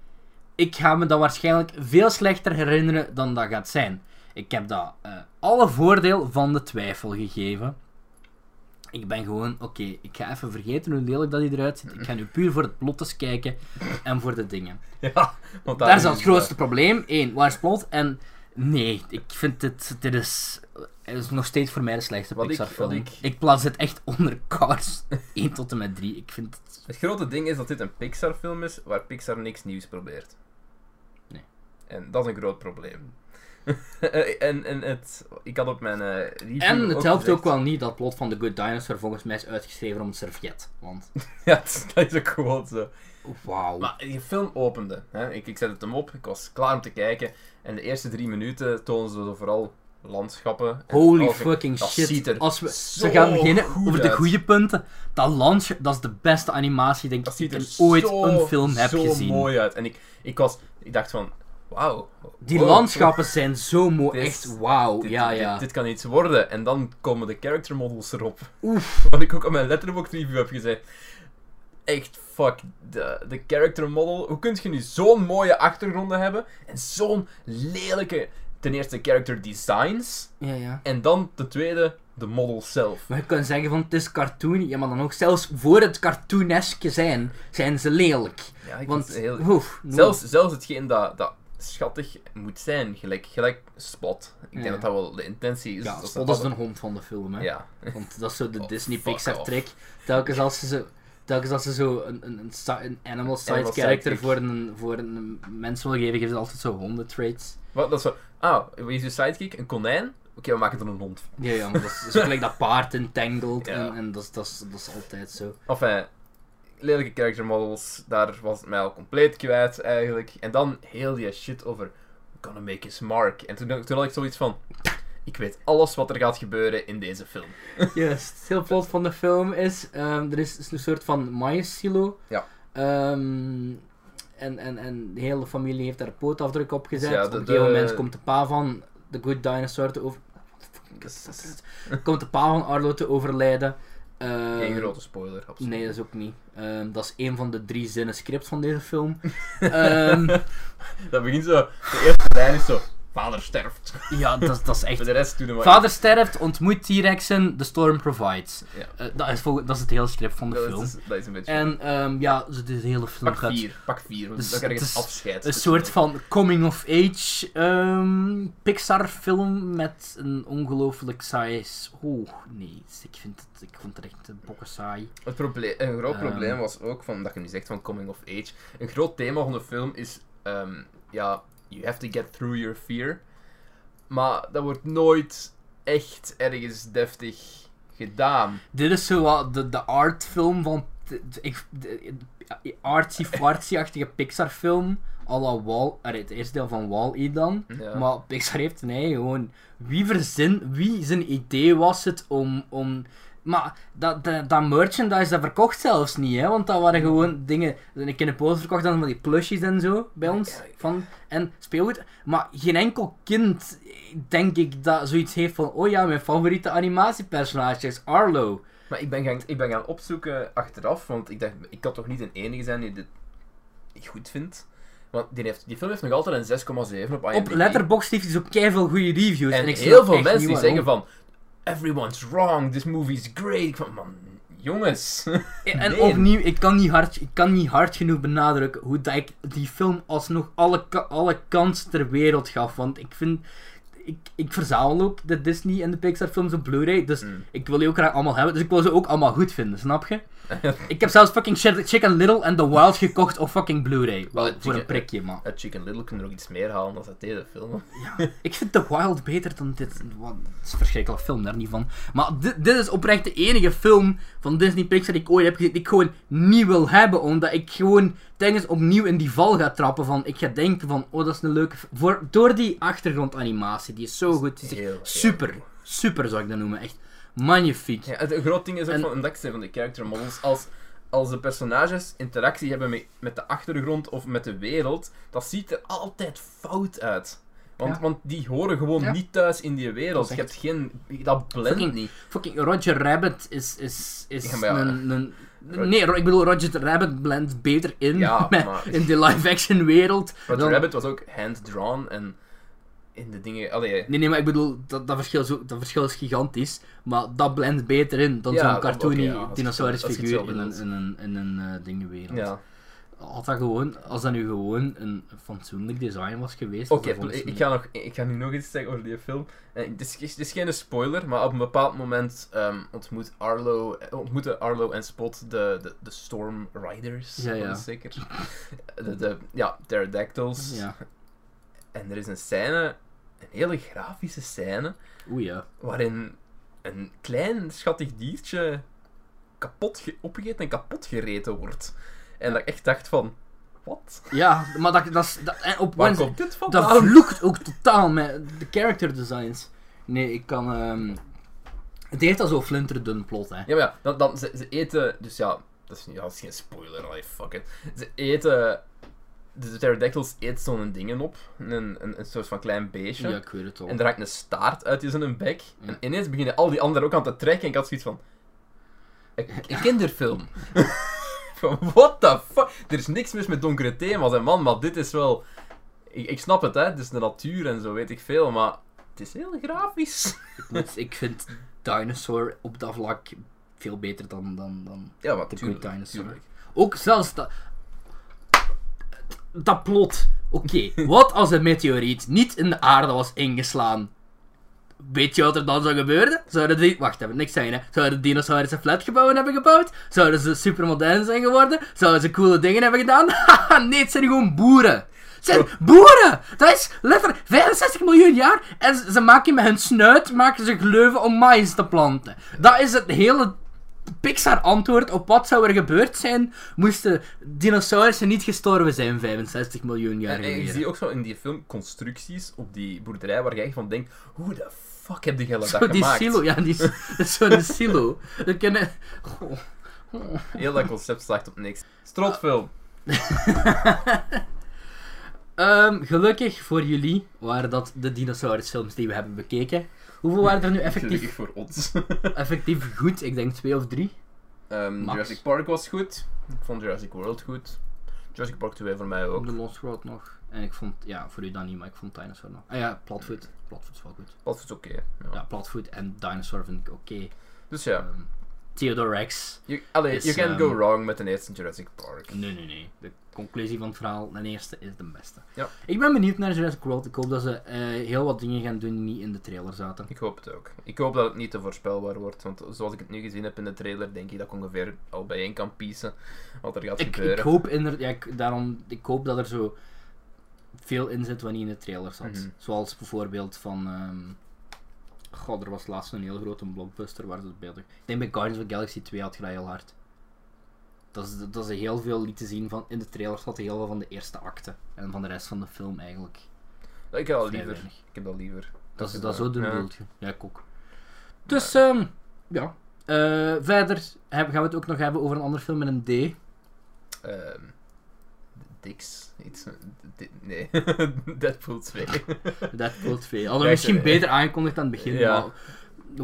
Ik ga me dat waarschijnlijk veel slechter herinneren dan dat gaat zijn. Ik heb dat eh, alle voordeel van de twijfel gegeven. Ik ben gewoon, oké, ik ga even vergeten hoe lelijk dat hij eruit ziet. Ik ga nu puur voor het plot eens kijken en voor de dingen. Ja, want Daar is is het grootste probleem. Eén, waar is plot? En nee, ik vind dit, dit is, het is nog steeds voor mij de slechtste Wat ik- Pixar film. wat Ik, ik- plaats het echt onder Cars 1 tot en met 3. Ik vind het... Het grote ding is dat dit een Pixar-film is waar Pixar niks nieuws probeert. En dat is een groot probleem. en en het, ik had op mijn eh, review En het helpt gezegd- ook wel niet dat het plot van The Good Dinosaur volgens mij is uitgeschreven om een serviet. Want, Ja, dat is ook gewoon zo. wauw. Maar die film opende. Hè? Ik, ik zette hem op, ik was klaar om te kijken. En de eerste drie minuten tonen ze zo vooral landschappen. En Holy fucking dat shit. ziet er Als we zo ze gaan beginnen over de goede punten. Dat landje, dat is de beste animatie denk Dat ik er ik ooit zo, een film heb zo gezien. mooi uit. En ik, ik, was, ik dacht van, wauw. Die wow, landschappen zijn zo mooi. Dit Echt wauw. Dit, Ja, ja. Dit, kan iets worden. En dan komen de character models erop. Oef. Wat ik ook op mijn letterbox review heb gezegd. Echt, fuck. De, de character model. Hoe kun je nu zo'n mooie achtergronden hebben? En zo'n lelijke, ten eerste, character designs. Ja, ja. En dan ten tweede, de model zelf. Maar je kan zeggen van het is cartoon. Ja, maar dan ook zelfs voor het cartooneske zijn, zijn ze lelijk. Ja, ik Want, vind het heel... oef, no. Zelfs, zelfs hetgeen dat, dat schattig moet zijn, gelijk, gelijk Spot. Ik denk Ja. dat dat wel de intentie is. Ja, Dat Spot is de hond van de film, hè. Ja. Want dat is zo de Oh, Disney Pixar trick. Telkens als ze zo, telkens als ze zo een, een, een, een animal side Animal character sidekick. voor een, voor een mens wil geven, geven ze altijd zo honden traits. Wat, dat is zo... Ah, wie is je sidekick? Een konijn? Oké, we maken er een hond van. Ja, ja, maar dat is zo gelijk dat paard in Tangled Ja. en, en dat, is- dat, is, dat is altijd zo. Enfin, lelijke character models, daar was het mij al compleet kwijt eigenlijk. En dan heel die shit over we're gonna make his mark. En toen, toen had ik zoiets van, ik weet alles wat er gaat gebeuren in deze film. Juist. Het hele plot van de film is, ehm, er is, is een soort van maïssilo. Ja. Ehm, en, en, en de hele familie heeft daar een pootafdruk op gezet. Ja, de- op een gegeven moment komt de pa van The Good Dinosaur te over... Komt de pa van Arlo te overlijden. Ehm, geen grote spoiler, absoluut. Nee, dat is ook niet. Ehm, dat is een van de drie zinnen script van deze film. Ehm, Dat begint zo, de eerste lijn is zo, vader sterft. ja, dat, is- dat is echt Voor de rest doen we Vader sterft, ontmoet T-Rexen, The Storm provides. Ja. Eh, dat, is dat is het hele script van de Dat film. is, dat is een beetje... En ehm, ja, de hele film pak gaat vier, pak vier, Dus dan krijg je afscheid. een soort van coming-of-age ehm, Pixar-film met een ongelooflijk saai... Oh, nee, ik vind het, ik vond het echt een bokken saai. Het probleem, een groot Ehm. probleem was ook, van, dat je nu zegt van coming of age, een groot thema van de film is, ja, you have to get through your fear. Maar dat wordt nooit echt ergens deftig gedaan. Dit is zo wat de, de artfilm van... Artsy-fartsy-achtige Pixar-film. à la Wall... allee, Het eerste deel van Wall-E dan. Ja. Maar Pixar heeft nee, gewoon... Wie verzin... Wie zijn idee was het om... om maar dat, dat, dat merchandise, dat verkocht zelfs niet, hè. Want dat waren gewoon dingen... Ik in de poot verkocht dan van die plushies en zo, bij ons. Van, en speelgoed. Maar geen enkel kind, denk ik, dat zoiets heeft van... Oh ja, mijn favoriete animatiepersonage is Arlo. Maar ik ben, gaan, ik ben gaan opzoeken achteraf, want ik dacht, ik kan toch niet de enige zijn die dit goed vindt. Want die, heeft, die film heeft nog altijd een 6,7 op IMDb. Op Letterboxd heeft hij zo keiveel goede reviews. En, En ik snap heel veel mensen die zeggen van, everyone's wrong, this movie is great. Ik van, man, jongens. En Nee. opnieuw, ik kan, niet hard, ik kan niet hard genoeg benadrukken hoe dat ik die film alsnog alle, alle kans ter wereld gaf. Want ik vind... ik, ik verzamel ook de Disney en de Pixar films op Blu-ray, dus Mm. ik wil die ook graag allemaal hebben, dus ik wil ze ook allemaal goed vinden, snap je? ik heb zelfs fucking Chick- Chicken Little en The Wild gekocht op fucking Blu-ray. Voor Chicken- een prikje, man. Uit Chicken Little kun je er ook iets meer halen dan dat deze film. Ik vind The Wild beter dan dit. Wat, het is een verschrikkelijke film, daar niet van. Maar dit, dit is oprecht de enige film van Disney Pixar die ik ooit heb gezien die ik gewoon niet wil hebben. Omdat ik gewoon telkens opnieuw in die val ga trappen van... Ik ga denken van, oh dat is een leuke... f- Voor, door die achtergrondanimatie, die is zo goed. Die is Heel, super, super zou ik dat noemen. Echt magnifiek. Ja, het een groot ding is ook En- van, ik zei van de character models. Als, als de personages interactie hebben met, met de achtergrond of met de wereld, dat ziet er altijd fout uit. Want, Ja. want die horen gewoon Ja. niet thuis in die wereld. Dat Je hebt geen... Dat blendt niet. Fucking Roger Rabbit is, is, is een... een Nee, ik bedoel, Roger Rabbit blendt beter in Ja, met- maar- in de live-action wereld. Roger dan- Rabbit was ook hand-drawn en in de dingen... Allee, Nee, nee, maar ik bedoel, dat, dat, verschil, is ook- dat verschil is gigantisch. Maar dat blendt beter in dan Ja, zo'n cartoony ja, dinosaurusfiguur je het in een, in een, in een eh, dingenwereld. ja. Had dat gewoon, als dat nu gewoon een fatsoenlijk design was geweest. Oké, ik, ga nog, ik ga nu nog iets zeggen over die film. Eh, Het is, geen spoiler, maar op een bepaald moment ehm, ontmoet Arlo, eh, ontmoeten Arlo en Spot de, de, de Storm Riders. Ja, zeker. De, de, ja, Pterodactyls. Ja, En er is een scène, een hele grafische scène, oeh ja. waarin een klein schattig diertje kapot ge- opgegeten en kapot gereten wordt. En dat ik echt dacht van, wat? Ja, maar dat, dat, is- dat, en op Waar Wednesday- komt dit dat vloekt ook totaal met de character designs. Nee, ik kan... ehm, het heeft al zo'n flinterdun plot, hè. Ja, maar ja, dan, dan, ze, ze eten, dus ja, dat is, ja, dat is geen spoiler, allee, fuck it. Ze eten, de pterodactyls eet zo'n dingen op, een, een, een soort van klein beestje. Ja, ik weet het al. En er raakt een staart uit in zijn bek. Ja. En ineens beginnen al die anderen ook aan te trekken. En ik had zoiets van... Een, een kinderfilm. Van, What the fuck? Er is niks mis met donkere thema's, hè, man. Maar dit is wel... Ik, ik snap het, hè. Het is de natuur en zo, weet ik veel. Maar het is heel grafisch. Ik moet- ik vind Dinosaur op dat vlak veel beter dan, dan, dan Ja, wat The tuurlijk, Good Dinosaur. tuurlijk. Ook zelfs dat... Dat plot. Oké, wat als een meteoriet niet in de aarde was ingeslaan? Weet je wat er dan zou gebeuren? Zouden die... Wacht even, niks zeggen hè. Zouden de dinosaurussen flatgebouwen hebben gebouwd? Zouden ze supermodern zijn geworden? Zouden ze coole dingen hebben gedaan? Haha, nee, het zijn gewoon boeren. Het zijn boeren! Dat is letterlijk 65 miljoen jaar en ze- ze maken met hun snuit maken ze gleuven om maïs te planten. Dat is het hele Pixar antwoord op wat zou er gebeurd zijn moesten dinosaurussen niet gestorven zijn 65 miljoen jaar En, en je geleden. ziet ook zo in die film constructies op die boerderij waar je echt van denkt... Hoe de fuck heb je dat Zo die gemaakt? silo, ja, die, dat is zo'n silo. Dat kunnen... Heel dat concept slaagt op niks. Strotfilm. Ehm, gelukkig voor jullie waren dat de dinosaurusfilms die we hebben bekeken. Hoeveel waren er nu Gelukkig effectief, voor ons. effectief goed? Ik denk twee of drie. Ehm. Jurassic Park was goed. Ik vond Jurassic World goed. Jurassic Park 2 voor mij ook. The Lost World nog. En ik vond, ja, voor u dan niet, maar ik vond Dinosaur nog. Ah ja, Platfoot. Platfoot is wel goed. Dat is oké. ja. Ja, Platfoot en Dinosaur vind ik oké. Dus ja, Ehm, Theodore Rex. you, allee, is, you can ehm, go wrong met de eerste Jurassic Park. Nee, nee, nee. De conclusie van het verhaal, de eerste is de beste. Ja. Ik ben benieuwd naar Jurassic World. Ik hoop dat ze eh, heel wat dingen gaan doen die niet in de trailer zaten. Ik hoop het ook. Ik hoop dat het niet te voorspelbaar wordt, want zoals ik het nu gezien heb in de trailer, denk ik dat ik ongeveer al bijeen kan piezen wat er gaat Ik, gebeuren. ik hoop inderdaad, ja, daarom, ik hoop dat er zo veel in zit wat niet in de trailer zat. Mhm. Zoals bijvoorbeeld van. ehm God, er was laatst een heel grote blockbuster waar ze het. Ik denk bij Guardians of the Galaxy 2 had je dat heel hard. Dat is, dat is heel veel lieten zien van. In de trailer zat heel veel van de eerste acte. En van de rest van de film eigenlijk. Ik heb dat liever. weinig. Ik heb dat liever. Dat is is dat zo dun Ja. beeldje. Ja, ik ook. Dus, ehm ja. Eh, verder gaan we het ook nog hebben over een andere film met een D. Ehm Dix. Iets. nee. Deadpool 2. Deadpool 2. Hadden we misschien beter aangekondigd aan het begin, Ja. maar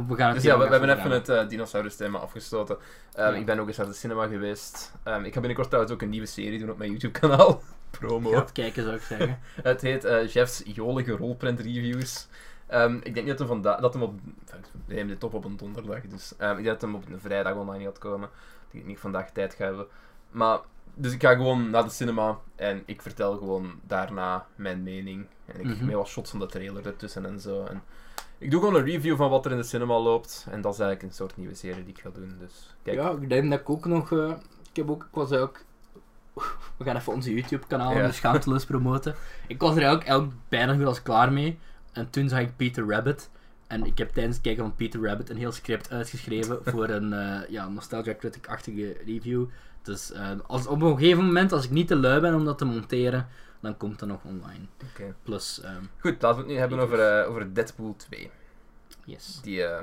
we gaan het Dus ja, we, hebben even het eh dinosaurus thema afgesloten. Ehm, Ja. Ik ben ook eens naar de cinema geweest. Ehm, ik ga binnenkort trouwens ook een nieuwe serie doen op mijn YouTube kanaal. Promo. Gaat kijken, zou ik zeggen. Het heet eh Jeff's jolige rolprint reviews. Ehm, ik denk niet dat hem, vanda- dat hem op... We nemen dit op op een donderdag, dus... ik denk dat hem op een vrijdag online gaat komen. Ik denk niet vandaag tijd ga hebben. Maar dus ik ga gewoon naar de cinema en ik vertel gewoon daarna mijn mening. En ik Mhm. met wat shots van de trailer ertussen en zo. En ik doe gewoon een review van wat er in de cinema loopt. En dat is eigenlijk een soort nieuwe serie die ik ga doen. Dus kijk. Ja, ik denk dat ik ook nog... eh, ik, heb ook, ik was ook... We gaan even onze YouTube-kanaal Ja. ja. schaamteloos promoten. Ik was er eigenlijk, eigenlijk bijna goed als klaar mee. En toen zag ik Peter Rabbit. En ik heb tijdens het kijken van Peter Rabbit een heel script uitgeschreven voor een eh, ja, Nostalgia Critic-achtige review. Dus eh, als, op een gegeven moment, als ik niet te lui ben om dat te monteren, dan komt dat nog online. Oké. Plus, ehm, Goed, laten we het nu hebben over, eh, over Deadpool 2. yes. Die eh,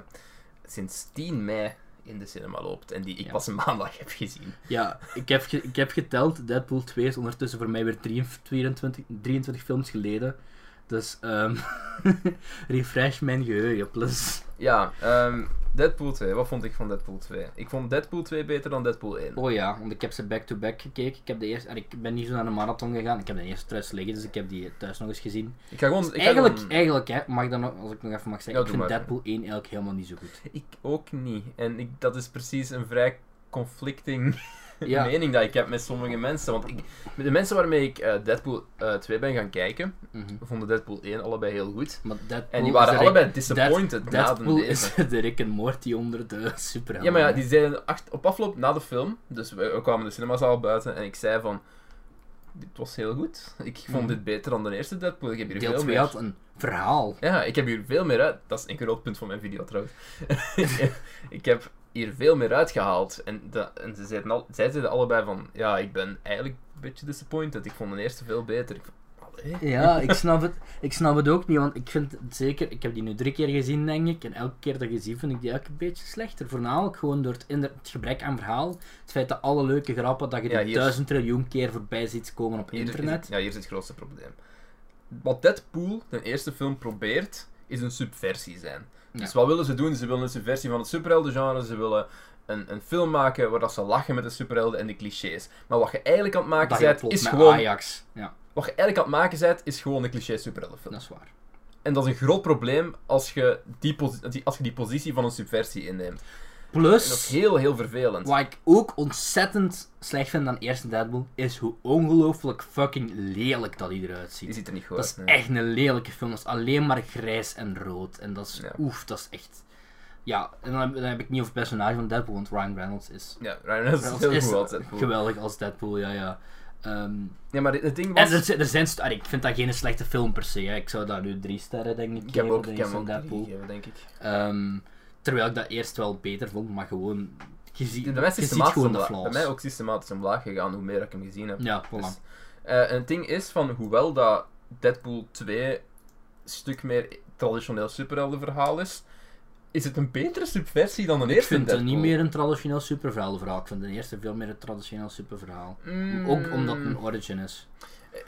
sinds 10 mei in de cinema loopt. En die ik Ja. pas een maandag heb gezien. Ja, ik heb, ik heb geteld, Deadpool 2 is ondertussen voor mij weer 23, 23 films geleden. Dus, ehm refresh mijn geheugen, plus. Ja, ehm, Deadpool 2. Wat vond ik van Deadpool 2? Ik vond Deadpool 2 beter dan Deadpool 1. Oh ja, want ik heb ze back-to-back gekeken. Ik, heb de eerste, en ik ben niet zo naar de marathon gegaan. Ik heb de eerste thuis liggen, dus ik heb die thuis nog eens gezien. Ik ga gewoon... Ik ga eigenlijk, gewoon- eigenlijk hè, mag ik dan nog, als ik nog even mag zeggen, Ja, ik vind maar. Deadpool 1 eigenlijk helemaal niet zo goed. Ik ook niet. En ik, dat is precies een vrij conflicting Ja. mening dat ik heb met sommige mensen. Want ik, met de mensen waarmee ik eh, Deadpool eh, 2 ben gaan kijken, Mhm. vonden Deadpool 1 allebei heel goed. Maar En die waren allebei Rick- disappointed Dead- na Deadpool de is de Rick en Morty onder de superhelden. Ja, maar ja, die zeiden acht, op afloop na de film, dus we, we kwamen de cinemazaal buiten en ik zei van, dit was heel goed. Ik vond Mhm. dit beter dan de eerste Deadpool. Ik heb hier Deel veel 2 meer... had een verhaal. Ja, ik heb hier veel meer uit. Dat is een groot punt van mijn video trouwens. ik heb hier veel meer uitgehaald. En, de, en ze zeiden al, zij zeiden allebei van, ja, ik ben eigenlijk een beetje disappointed. Ik vond de eerste veel beter. Ik vond, allee. Ja, ik snap, het, ik snap het ook niet, want ik vind het zeker, ik heb die nu drie keer gezien, denk ik, en elke keer dat ik zie, vind ik die elke een beetje slechter. Voornamelijk gewoon door het, gebrek aan verhaal, het feit dat alle leuke grappen, dat je Ja, die hier- duizend triljoen keer voorbij ziet komen op is- internet. ja, hier is het grootste probleem. Wat Deadpool, de eerste film, probeert, is een subversie zijn. Dus wat willen ze doen? Ze willen een subversie van het superheldengenre. Ze willen een, een film maken waar dat ze lachen met de superhelden en de clichés. Maar wat je eigenlijk aan het maken bent, is gewoon... Ajax. Ja, Wat je eigenlijk aan het maken bent, is gewoon een cliché superheldenfilm. dat is waar. En dat is een groot probleem als je die- als je die positie van een subversie inneemt. En dat is Plus, heel, heel vervelend. wat ik ook ontzettend slecht vind aan eerste Deadpool, is hoe ongelooflijk fucking lelijk dat hij eruit ziet. Die ziet er niet goed Dat is uit. nee. echt een lelijke film. Dat is alleen maar grijs en rood. En dat is, Ja. oef, dat is echt... Ja, en dan heb, dan heb ik niet over het personage van Deadpool, want Ryan Reynolds is, Ja, Ryan Reynolds is heel goed als Deadpool. geweldig als Deadpool, ja, ja. Ehm, Ja, maar het ding en was... er, zi- er zijn... allee, ik vind dat geen slechte film per se. Hè. Ik zou daar nu drie sterren, denk ik, Ik heb geven, ook, ik heb eerste hem ook drie gegeven, denk ik. Ehm, terwijl ik dat eerst wel beter vond, maar gewoon... Je, ziet mij, je ziet gewoon de flaws. bij mij ook systematisch omlaag gegaan hoe meer ik hem gezien heb. Ja, voilà. Dus, eh, en het ding is van, hoewel dat Deadpool 2 een stuk meer traditioneel superheldenverhaal is, is het een betere subversie dan de ik eerste vind het niet meer een traditioneel superverhaal. Ik vind de eerste veel meer een traditioneel superverhaal. Mm, Ook omdat het een origin is.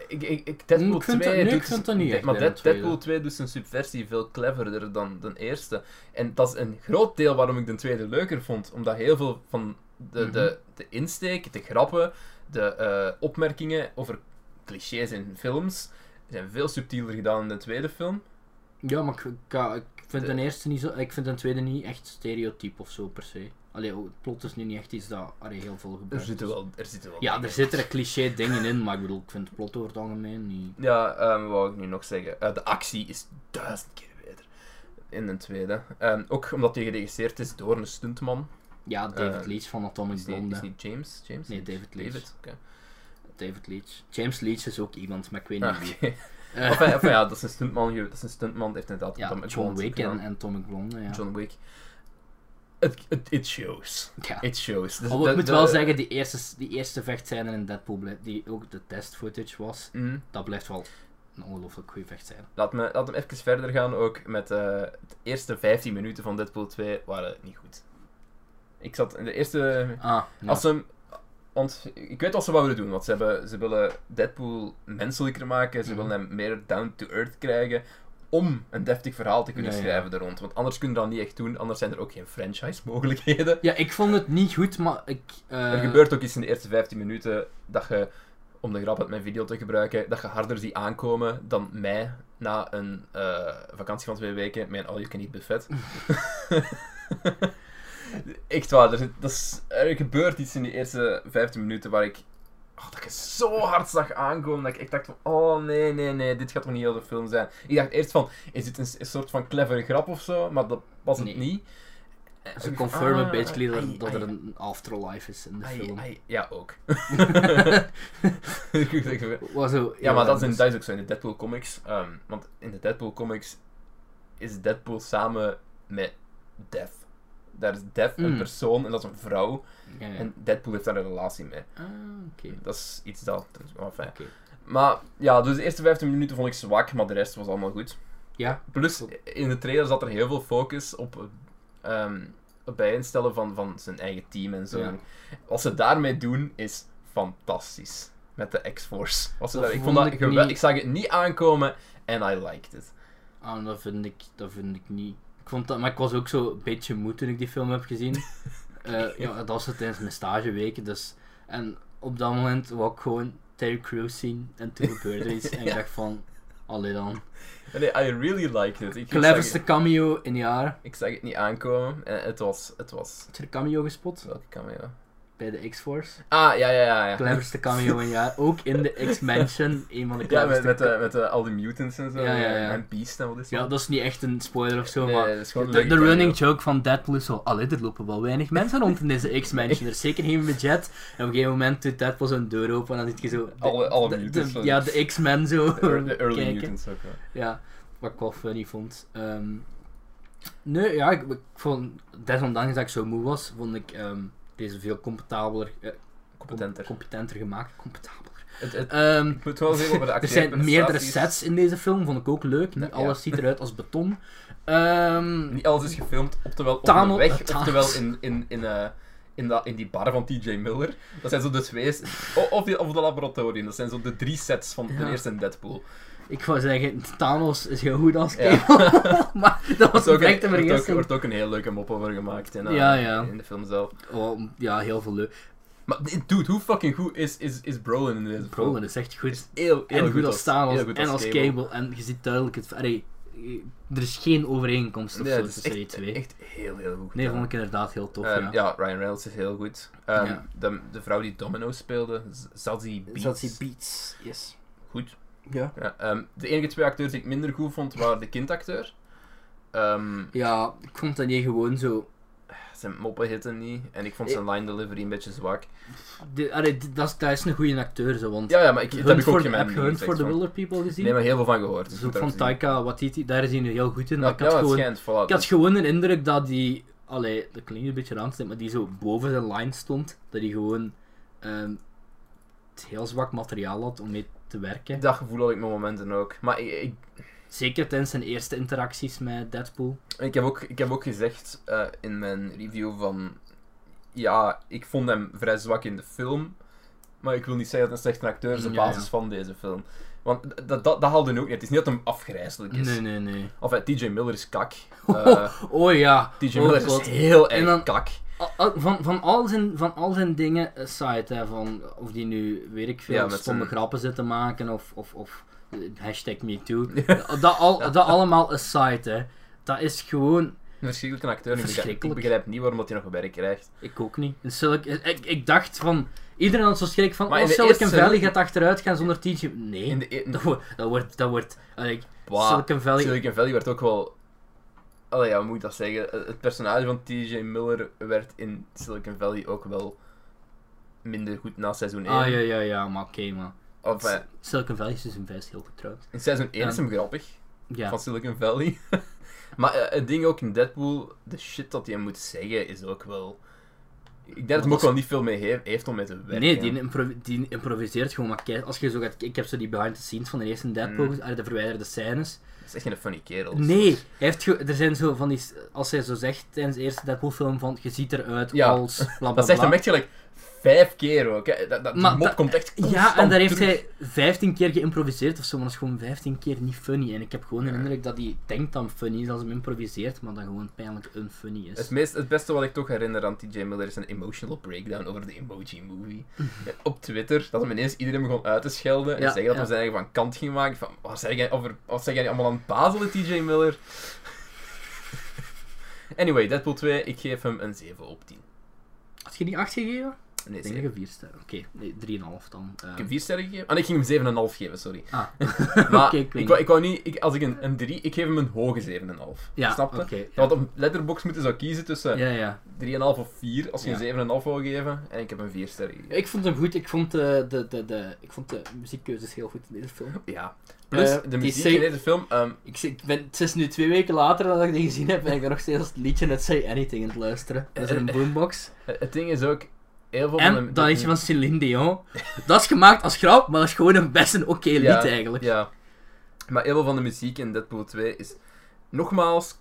Ik, ik, ik, Deadpool Ik vind 2 dat- nee, doet ik niet Maar Dead-. Deadpool 2 doet zijn subversie veel cleverder dan de eerste. En dat is een groot deel waarom ik de tweede leuker vond. Omdat heel veel van de, Mhm. de, de insteek, de grappen, de eh, opmerkingen over clichés in films zijn veel subtieler gedaan in de tweede film. Ja, maar ik, ik, ik vind De- de eerste niet zo... Ik vind de tweede niet echt stereotyp of zo, per se. Allee, oh, het plot is nu niet echt iets dat allee, heel veel Er gebeurt. zitten wel, er zitten wel Ja, er zitten er cliché dingen in, maar ik bedoel, ik vind het plot over het algemeen niet... Ja, ehm, wat wou ik nu nog zeggen? Eh, de actie is duizend keer beter in de tweede. Ehm, ook omdat hij geregisseerd is door een stuntman. Ja, David Eh, Leach van Atomic Is Blonde. is niet James? James? Nee, David Leach. David. David Leach. James Leach is ook iemand, maar ik weet Ah, niet oké. wie. Eh, Enfin, enfin, ja, dat is een stuntman. Dat is een stuntman. heeft inderdaad ja, Atomic John Blonde Wick en, en Atomic Blonde, ja. John Wick. It, it, it shows. ja. It shows. Dus Al de- ik moet wel zeggen, die eerste, die eerste vechtscène in Deadpool, die ook de test footage was, Mm. dat blijft wel een ongelooflijk goede vechtscène. Laat, me, laat hem even verder gaan ook met eh de eerste 15 minuten van Deadpool 2 waren niet goed. Ik zat in de eerste... Ah. Als ze want ik weet wat ze willen doen. Want ze, hebben, ze willen Deadpool menselijker maken. Ze Mhm. willen hem meer down to earth krijgen. Om een deftig verhaal te kunnen Ja, ja. schrijven er rond. Want anders kunnen we dat niet echt doen. Anders zijn er ook geen franchise mogelijkheden. Ja, ik vond het niet goed, maar ik... eh, Er gebeurt ook iets in de eerste 15 minuten dat je, om de grap uit mijn video te gebruiken, dat je harder ziet aankomen dan mij na een eh, vakantie van twee weken met een all-you-can-eat buffet. Echt waar, er, dat is, er gebeurt iets in die eerste 15 minuten waar ik oh, dat ik zo hard zag aankomen. Dat ik echt dacht van, oh nee, nee, nee, dit gaat toch niet heel de film zijn. Ik dacht eerst van, is dit een, soort van clevere grap of zo? Maar dat was het Nee. niet. Ze confirmen Ah, basically dat, ai, er ai, een afterlife is in de film. ja, ook. Zo, Ja, maar dat is, in, dus- dat is ook zo in de Deadpool comics. ehm, want in de Deadpool comics is Deadpool samen met Death. Daar is Death een Mm. persoon en dat is een vrouw. Ja, ja. En Deadpool heeft daar een relatie mee. Ah, oké. Dat is iets dat... dat is wel fijn. Oké. Maar ja, dus de eerste 15 minuten vond ik zwak, maar de rest was allemaal goed. Ja, Plus, in de trailer zat er heel veel focus op ehm het bijeenstellen van, van zijn eigen team en zo. Ja. Wat ze daarmee doen, is fantastisch. Met de X-Force. Wat ze Dat daar- Ik, vond dat ik niet- ik zag het niet aankomen en I liked it. ah, dat, vind ik, dat vind ik niet. Ik vond dat, maar ik was ook zo een beetje moe toen ik die film heb gezien. Eh, ja, dat was het tijdens mijn stageweken. Dus, en op dat moment wou ik gewoon Terry Crews zien. En toen gebeurde iets. En ik dacht van, allee dan. Nee, I really liked it. Ik, Cleverste cameo in jaar. ik zag het niet aankomen en het was... Het was Heb je de cameo gespot? welke cameo? Bij de X-Force. Ah, ja, ja, ja. ja. Cleverste cameo in jaar. Ook in de X-Mansion. Een van de Ja, cleverste met, met, de, met de, al die mutants en zo. Ja, ja, ja. En Beast en wat is Ja, dat is niet echt een spoiler of zo, Nee, maar dat de, running joke van Deadpool is zo, allee, er lopen wel weinig mensen rond in deze X-Mansion, er is zeker geen budget. En op een gegeven moment doet Deadpool zo'n deur open en dan zit je zo... de- Alle- alle mutants de- Ja, de X-Men zo De ear- de early kijken. mutants ook, ja. Ja, wat ik wel funny vond. Ehm, nee, ja, ik, ik vond, desondanks dat ik zo moe was, vond ik ehm, deze veel eh, Competenter. competenter gemaakt. Competenteler. Het, het, Ehm, ik moet wel zeggen over de er zijn meerdere sets in deze film, vond ik ook leuk. Niet Ja. alles ziet eruit als beton. Ehm, Niet alles is gefilmd, oftewel op de weg, oftewel in, in, in, eh, in, dat, in die bar van TJ Miller. Dat zijn zo de twee... Of, die, of de laboratorium. Dat zijn zo de drie sets van de eerste Deadpool. Ik wou zeggen, Thanos is heel goed als Ja. Cable. maar dat was Er een wordt perfecte ook, wordt ook, vergissing. wordt ook een heel leuke mop over gemaakt in, eh, Ja, ja. in de film zelf. Oh, ja, heel veel leuk. Maar dude, hoe fugging goed is, is, is Brolin in deze film? Brolin is echt goed. Is heel, heel en goed als Thanos goed en als Cable. En je ziet duidelijk het... Allee, er is geen overeenkomst of Nee, zo tussen die echt, twee. echt heel, heel goed nee, vond ik inderdaad heel tof, Ehm, ja. ja. Ryan Reynolds is heel goed. Ehm, Ja. de, de vrouw die Domino speelde, Zazie Beetz. Zazie Beats, yes. Goed. Ja. Ja, ehm, de enige twee acteurs die ik minder goed vond, waren de kindacteur. Ehm, Ja, ik vond dat niet gewoon zo... zijn moppen hitten niet. En ik vond zijn line delivery een beetje zwak. De, allee, dat, is, dat is een goede acteur, zo, want... Ja, ja, maar ik, dat heb ik ook heb je Hunt for the Wilder People gezien? Nee, maar heel veel van gehoord. dus ook van. Taika Waititi, daar is hij nu heel goed in. Ja, ik had gewoon... schijnt, voilà. Ik had gewoon een indruk dat hij, allee, dat klinkt een beetje raar, maar die zo boven zijn line stond. Dat hij gewoon het heel zwak materiaal had om mee te werken. Dat gevoel had ik met momenten ook. Maar ik, ik, Zeker tijdens zijn eerste interacties met Deadpool. ik, heb, ook, ik heb ook gezegd eh, in mijn review van... Ja, ik vond hem vrij zwak in de film. Maar ik wil niet zeggen dat hij een slechte acteur is op Ja, ja. basis van deze film. Want dat, dat, dat haalde ook niet. Het is niet dat hem afgrijzelijk is. Nee, nee, nee. Of eh, TJ Miller is kak. Eh, Oh ja. TJ Oh Miller is heel erg kak. Van, van, al zijn, van al zijn dingen aside, hè, van of die nu, weet ik veel, Ja, stomme zijn- grappen zitten maken of, of, of eh, hashtag MeToo. dat, al, dat allemaal aside, hè. Dat is gewoon Een verschrikkelijke acteur. Ik begrijp, ik Verschrikkelijk. begrijp niet waarom dat hij nog werk krijgt. Ik ook niet. Sil- ik, ik dacht van... Iedereen had zo schrik van... Maar oh, Silicon Valley gaat achteruit gaan zonder TJ... Nee. In de, e- Dat wordt... Dat wordt... Dat wordt allee, Wow. Silicon Valley... Silicon Valley werd ook wel... Allee, ja, hoe moet ik dat zeggen? Het personage van TJ Miller werd in Silicon Valley ook wel minder goed na seizoen 1. Ah, ja, ja, ja. Maar oké, maar... Of, eh, Silicon Valley is seizoen 5 heel goed trouwens. in seizoen 1 is hem grappig, Ja. van Silicon Valley. maar eh, het ding ook in Deadpool, de shit dat hij moet zeggen, is ook wel... Ik denk dat hij ook wel niet veel mee heeft, heeft om mee te werken. Nee, die, impro- die improviseert gewoon. Maar als je zo gaat... Ik heb zo die behind the scenes van de eerste Deadpool, Mm. de verwijderde scènes. Is echt geen funny kerel. Nee, hij heeft ge- er zijn zo van die... Als hij zo zegt tijdens de eerste Deadpool film van... Je ziet eruit Ja, als... Bla, bla, Dat hem echt gelijk vijf keer ook. Hè. Dat, dat, die mop dat- komt echt Ja, en daar heeft terug. hij 15 keer geïmproviseerd of zo, maar dat is gewoon 15 keer niet funny. En ik heb gewoon de indruk dat hij denkt hem funny is als hij improviseert, maar dat gewoon pijnlijk unfunny is. Het, meest, het beste wat ik toch herinner aan TJ Miller is een emotional breakdown over de Emoji Movie. Op Twitter, dat hem ineens iedereen begon uit te schelden en Ja, zeggen dat ja. hij zijn eigen van kant ging maken. Van, wat zeg jij, over, wat zeg jij allemaal aan het bazelen, TJ Miller? anyway, Deadpool 2, ik geef hem een 7 op 10. Had je die 8 gegeven? Nee, Ik denk dat 4 sterren. Oké, nee, 3,5 dan. Eh, Ik heb 4 sterren gegeven. Ah, nee, ik ging hem 7,5 geven, sorry. Ah, Maar ik ik, wou, ik wou niet... Ik, als ik een, een 3... Ik geef hem een hoge 7,5. ja, Snap je? oké. Je ja. had op Letterboxd moeten zou kiezen tussen ja, ja. 3,5 of 4 als je een 7,5 wou geven. En ik heb een 4 sterren gegeven. Ik vond hem goed. Ik vond de, de, de, de, ik vond de muziekkeuzes heel goed in deze film. Ja. Plus, Eh, de muziek say- in deze film... ehm, Ik, ben, het is nu twee weken later nadat ik die gezien heb, ben ik er nog steeds het liedje Net Say Anything aan het luisteren. Dat is in een boombox. het ding is ook... Heel veel En van de, dat liedje van Celine Dion. Dat is gemaakt als grap, maar dat is gewoon een best een oké lied eigenlijk. Ja. Maar heel veel van de muziek in Deadpool 2 is nogmaals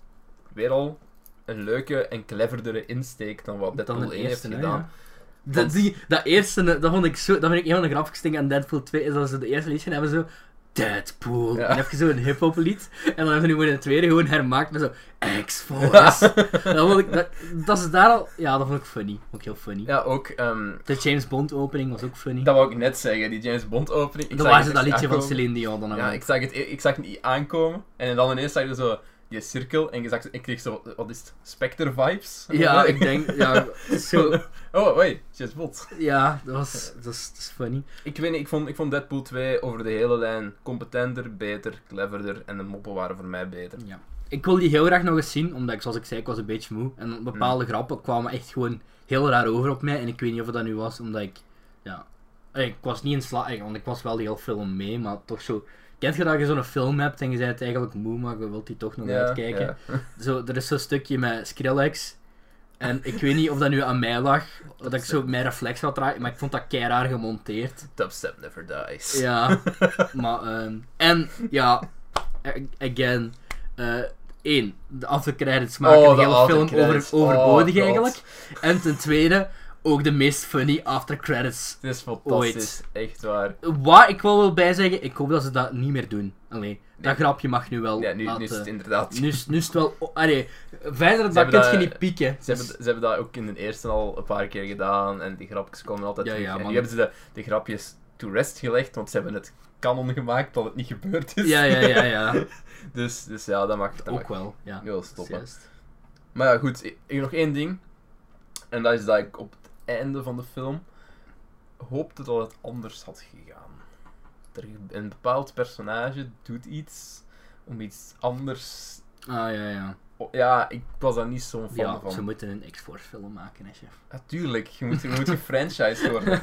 weer al een leuke en cleverdere insteek dan wat Deadpool Dan de 1 heeft eerste, hè, gedaan. Dat, die, dat eerste, dat vond ik zo, dat vind ik een van de grappigste dingen aan Deadpool 2, is dat ze de eerste liedje hebben zo, Deadpool. Ja. En dan heb je zo een hip-hop lied, en dan hebben ze nu gewoon een tweede gewoon hermaakt met zo, X-Force. dat, vond ik, dat, dat is daar al, ja, dat vond ik funny. Ook heel funny. Ja, ook... ehm, De James Bond opening was ook funny. dat wou ik net zeggen, die James Bond opening. Ik Dan was het dat liedje van. Celine Dion dan Ja, ik zag het, ik zag het niet aankomen. En dan ineens zag je zo die cirkel en je zag, ik kreeg zo, wat is het, Spectre vibes? Ja, ik denk, ja, zo, Oh, wait, James Bond. ja, dat was, dat is, dat is funny. Ik weet niet, ik vond, ik vond Deadpool 2 over de hele lijn competenter, beter, cleverder en de moppen waren voor mij beter. Ja. Ik wil die heel graag nog eens zien, omdat ik, zoals ik zei, ik was een beetje moe. En bepaalde Hmm. grappen kwamen echt gewoon heel raar over op mij. En ik weet niet of het dat nu was, omdat ik, ja... eh, Ik was niet in slaap, want ik was wel die hele film mee, maar toch zo... Kent je dat je zo'n film hebt en je bent eigenlijk moe, maar je wilt die toch nog uitkijken? ja. Zo, er is zo'n stukje met Skrillex. En ik weet niet of dat nu aan mij lag, dat ik zo mijn reflex had draaien, maar ik vond dat keiraar gemonteerd. Dubstep never dies. Ja, maar, ehm, en ja, again, eh één, de aftercredits maken Oh, de hele film over, overbodig Oh, eigenlijk. En ten tweede, ook de meest funny aftercredits. Het is fantastisch, echt waar. Wat ik wel wil bijzeggen, ik hoop dat ze dat niet meer doen. Allee, dat grapje mag nu wel Ja, nu, is het inderdaad. nu, is, nu is het wel... oh, allee, verder dat hebben kun je niet pieken. Ze hebben, ze hebben dat ook in de eerste al een paar keer gedaan en die grapjes komen altijd Ja, terug. ja, en nu hebben ze de, de grapjes to rest gelegd, want ze hebben het kanon gemaakt dat het niet gebeurd is. Ja, ja, ja, ja. dus, dus ja, dat mag, dat Ook mag wel, ja. heel stoppen. Maar ja, goed, ik, nog één ding. En dat is dat ik op het einde van de film hoopte dat het anders had gegaan. Er, een bepaald personage doet iets om iets anders... Ah, ja, ja. oh, ja, ik was daar niet zo'n fan Ja, van. ze moeten een X-Force film maken, hè, chef. Natuurlijk, je moet, je moet gefranchised worden.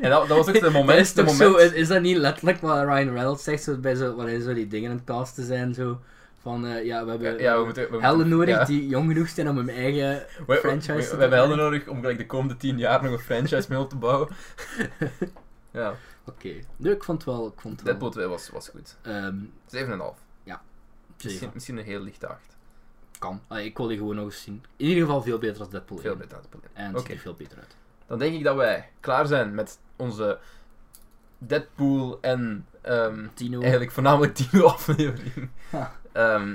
En dat, dat was ook de moment. is moment zo, is, is dat niet letterlijk wat Ryan Reynolds zegt, zo, bij zo, wanneer zo die dingen aan het casten zijn, zo, van, eh, ja, we hebben ja, we moeten, we moeten- helden nodig ja. die jong genoeg zijn om hun eigen We, franchise we- te we hebben helden nodig om gelijk de komende tien jaar nog een franchise mee op te bouwen. ja, Oké, nee, ik vond het wel, ik vond het Deadpool 2 was, was goed. ehm, 7,5. Misschien, zeven. misschien een heel lichte 8. kan. Ik wil die gewoon nog eens zien. In ieder geval veel beter als Deadpool Veel 1. beter het probleem. En het ziet er veel beter uit. Dan denk ik dat wij klaar zijn met onze Deadpool en ehm, Tino. eigenlijk voornamelijk Tino aflevering. Ja. Ehm,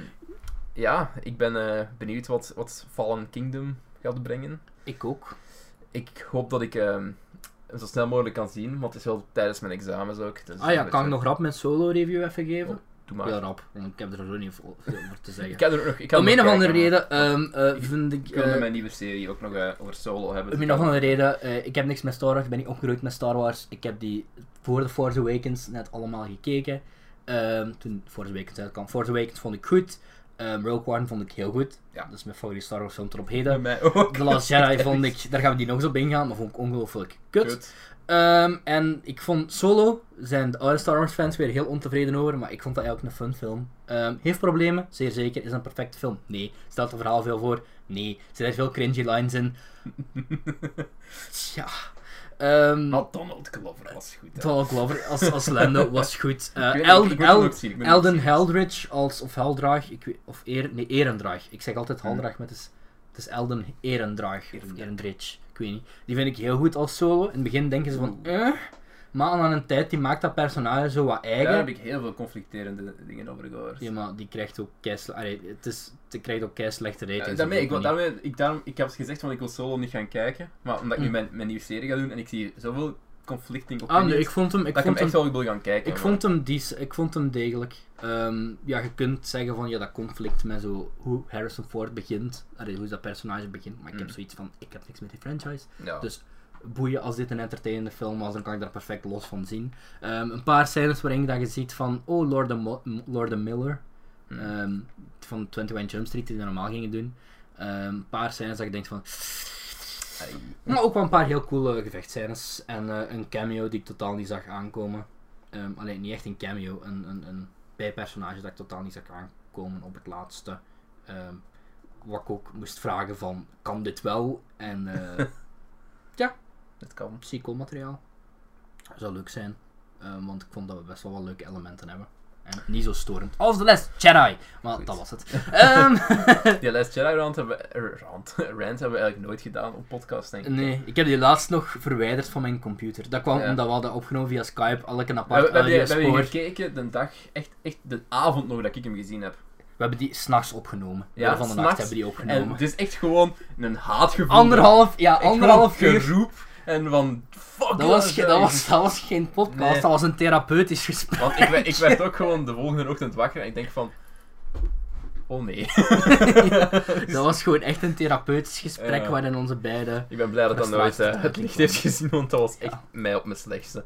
ja, ik ben eh, benieuwd wat, wat Fallen Kingdom gaat brengen. Ik ook. Ik hoop dat ik ehm, hem zo snel mogelijk kan zien, want het is wel tijdens mijn examens ook. Dus Ah ja, kan ik nog rap mijn solo review even geven? Doe maar. Heel rap, ik heb er zo niet veel over te zeggen. Ik heb er nog. Ik Om een of andere reden maar ehm, eh, vind ik... Ik wil eh, mijn nieuwe serie ook nog over solo hebben. Om dus een of ik andere reden, ik heb niks met Star Wars, ik ben niet opgegroeid met Star Wars. Ik heb die voor de Force Awakens net allemaal gekeken. Ehm, toen Force Awakens uitkwam. Force Awakens vond ik goed. Ehm, Rogue One vond ik heel goed. Ja. Dat is mijn favoriete Star Wars film tot op heden. The Last Jedi vond ik, daar gaan we die nog eens op ingaan, maar vond ik ongelooflijk kut. Kut. Ehm, en ik vond Solo, zijn de oude Star Wars fans weer heel ontevreden over, maar ik vond dat eigenlijk een fun film. Heeft problemen, zeer zeker. Is een perfecte film? Nee. Stelt het verhaal veel voor? Nee. Er zitten veel cringy lines in. Tja. Maar Donald Glover was goed. hè. Donald Glover als, als Lando was goed. El- El- zien, ook Elden. Heldridge als, of Heldraag, ik weet, of Eer, nee, Erendraag. Ik zeg altijd Hmm. Heldraag, maar het is, het is Elden Erendraag, of. Erendridge, ik weet niet. Die vind ik heel goed als solo. In het begin denken ze van, eh, maar aan een tijd, die maakt dat personage zo wat eigen. Daar heb ik heel veel conflicterende dingen over gehoord. Ja, maar die krijgt ook keisle... allee, het is, die krijgt ook kei slechte Ja, ratings. daarmee, ik, daarmee, ik, daarom, ik heb gezegd van ik wil solo niet gaan kijken, maar omdat ik nu Mm. mijn, mijn nieuwe serie ga doen en ik zie zoveel conflicting Ah, opinions, nee, ik vond hem... Ik dat vond hem hem echt wel wil gaan kijken. Ik maar- vond hem, dies, ik vond hem degelijk. Ehm, ja, je kunt zeggen van ja, dat conflict met zo hoe Harrison Ford begint, allee, hoe dat personage begint, maar ik heb Mm. zoiets van ik heb niks met die franchise. Ja. Dus boeien als dit een entertainende film was, dan kan ik daar perfect los van zien. Ehm, een paar scènes waarin dat je ziet van, oh, Lord, de Mo- Lord Miller, Hmm. ehm, van 21 Jump Street, die dat normaal gingen doen. Ehm, een paar scènes dat je denkt van... Maar ook wel een paar heel coole gevechtscènes. En eh, een cameo die ik totaal niet zag aankomen. Alleen niet echt een cameo, een, een, een bijpersonage dat ik totaal niet zag aankomen op het laatste. Wat ik ook moest vragen van, kan dit wel? En eh Het kan. sequel materiaal. Zou leuk zijn. Ehm, want ik vond dat we best wel wat leuke elementen hebben. En niet zo storend als de les Jedi. Maar Goed. dat was het. Ehm, Die Last Jedi rant hebben, we- rant, rant hebben we eigenlijk nooit gedaan op podcast, denk ik. nee, ik heb die laatst nog verwijderd van mijn computer. Dat kwam Ja. omdat we hadden opgenomen via Skype, elke een apart we, we, hebben, die- we hebben gekeken de dag, echt, echt de avond nog dat ik hem gezien heb. We hebben die s'nachts opgenomen. Ja, van de nacht hebben die En opgenomen. het is echt gewoon een haatgevoel. Anderhalf, ja, anderhalf uur. geroep en van fuck Dat was, ge- dat, was, dat was geen podcast, Nee. dat was een therapeutisch gesprek. Want ik, werd- ik werd ook gewoon de volgende ochtend wakker en ik denk van... Oh nee. Dat was gewoon echt een therapeutisch gesprek Ja. waarin onze beide... Ik ben blij dat dat nooit eh, het licht heeft gezien, want dat was echt Ja. mij op mijn slechtste.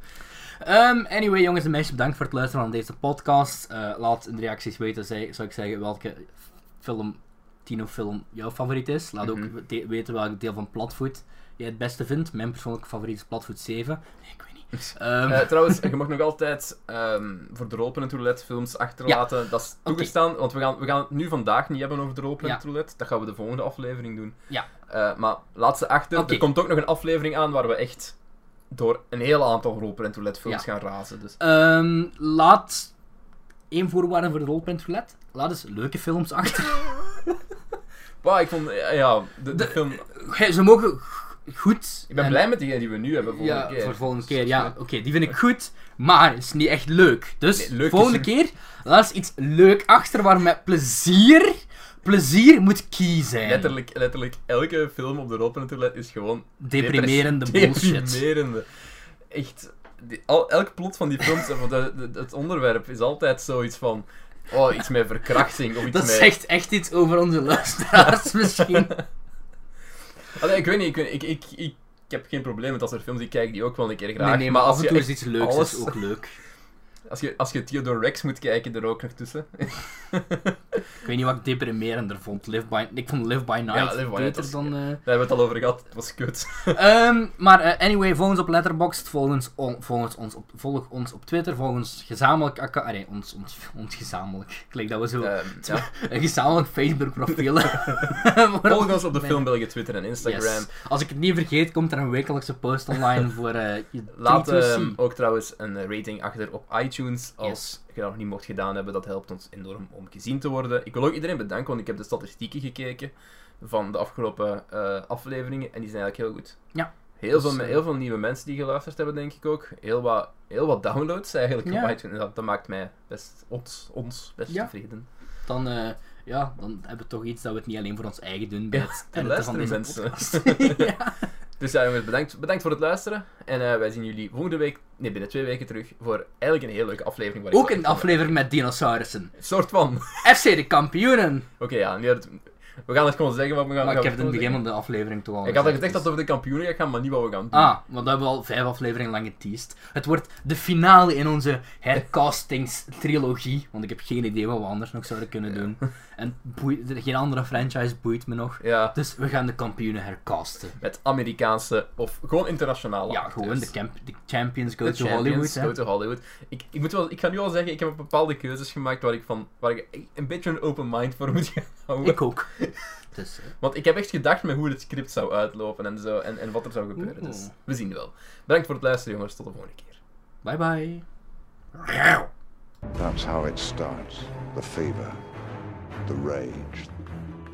Ehm, anyway, jongens en meisjes, bedankt voor het luisteren aan deze podcast. Eh, laat in de reacties weten, zou ik zeggen, welke film, Tino-film jouw favoriet is. Laat Mhm. ook de- weten welk deel van Platvoet jij het beste vindt. Mijn persoonlijke favoriet is Platvoet 7. Nee, ik weet niet. Ehm, Eh, trouwens, je mag nog altijd ehm, voor de Rolpen Roulette films achterlaten. Dat is toegestaan, want we gaan, we gaan het nu vandaag niet hebben over de Rolpen Ja. Roulette. Dat gaan we de volgende aflevering doen. Ja. Eh, maar laat ze achter. Er komt ook nog een aflevering aan waar we echt door een heel aantal Rolpen Roulette films Ja. gaan razen. Dus. Ehm, laat één voorwaarde voor de rolprint roulette. Laat eens leuke films achter. Wow, ik vond, ja, ja, de, de De- film... Ze mogen goed. Ik ben en- blij met die die we nu hebben volgende Ja, keer. voor volgende keer. Ja, oké, die vind ik goed. Maar het is niet echt leuk. Dus Nee, leuk volgende is- keer, laat eens iets leuk achter waar met plezier. Plezier moet key zijn. Letterlijk, letterlijk, elke film op de Roulette is gewoon... Deprimerende bullshit. Deprimerende. Echt... die- al, elk plot van die films, het onderwerp, is altijd zoiets van... Oh, iets met verkrachting, of iets Dat met... zegt echt iets over onze luisteraars misschien. Allee, ik weet niet, ik, ik, ik, ik, heb geen probleem met dat soort films, ik kijk die ook wel een keer graag. Nee, nee, maar, af en je toe is iets leuks alles- is ook leuk. Als je, als je Theodore Rex moet kijken, er ook nog tussen. Ik weet niet wat ik deprimerender vond. Live by, ik vond Live by Night Live by Night beter was- dan... eh, Daar hebben we het al over gehad, het was kut. Ehm, maar eh, anyway, volg ons op Letterboxd, volg ons, on- volg ons, ons op, volg ons op Twitter, volg ons gezamenlijk account, nee, ons, ons, ons gezamenlijk, klinkt dat we zo Ehm, ja. een gezamenlijk Facebook profiel Volg ons op de Film België Twitter en Instagram. Yes. Als ik het niet vergeet, komt er een wekelijkse post online voor je Laat ehm, ook trouwens een rating achter op iTunes als Yes. je dat nog niet mocht gedaan hebben. Dat helpt ons enorm om gezien te worden. Ik wil ook iedereen bedanken, want ik heb de statistieken gekeken van de afgelopen eh, afleveringen en die zijn eigenlijk heel goed. Ja. Heel, Dus, veel, eh, heel veel nieuwe mensen die geluisterd hebben, denk ik ook. Heel wat, heel wat downloads eigenlijk Ja. op iTunes. En Dat, dat maakt mij best, ons, ons best Ja. tevreden. Dan, eh, ja, dan hebben we toch iets dat we het niet alleen voor ons eigen doen bij Ja, het er editen van deze luisteren podcast. ja. Dus ja, jongens, bedankt, bedankt voor het luisteren. En eh, wij zien jullie volgende week, nee, binnen twee weken terug voor eigenlijk een heel leuke aflevering. waar Ook een aflevering met dinosaurussen. Een soort van. FC de kampioenen. Oké, ja, nu had het- we gaan het gewoon zeggen wat we gaan Maar gaan ik heb het in het begin van de aflevering toch al. Ik had al gezegd, dat dus- het over de kampioenen gaan, maar niet wat we gaan doen. Ah, want dat hebben we al vijf afleveringen lang geteased. Het wordt de finale in onze hercastings-trilogie. Want ik heb geen idee wat we anders nog zouden kunnen doen. En boeit- geen andere franchise boeit me nog. Ja, Dus we gaan de kampioenen hercasten. met Amerikaanse of gewoon internationale Ja, acteurs. gewoon de, camp de champions go De to champions Hollywood. Hè. go to Hollywood. Ik, ik, moet wel, ik ga nu al zeggen, ik heb bepaalde keuzes gemaakt waar ik, van, waar ik een beetje een open mind voor moet gaan houden. Ik ook. Dus, Want ik heb echt gedacht met hoe het script zou uitlopen en, zo, en, en wat er zou gebeuren. Oeh. Dus we zien wel. Bedankt voor het luisteren, jongens. Tot de volgende keer. bye bye. That's how it starts. The fever, the rage,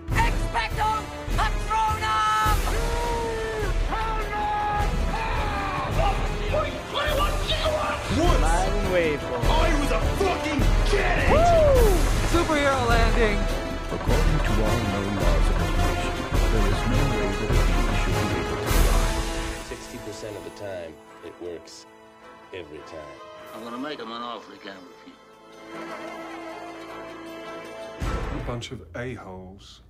Expecto Patronum! Superhero landing! According to all known laws of evolution, there is no way that a bee should be able to fly. 60% of the time, it works every time. I'm gonna make him an offer he can't refuse. A bunch of a-holes.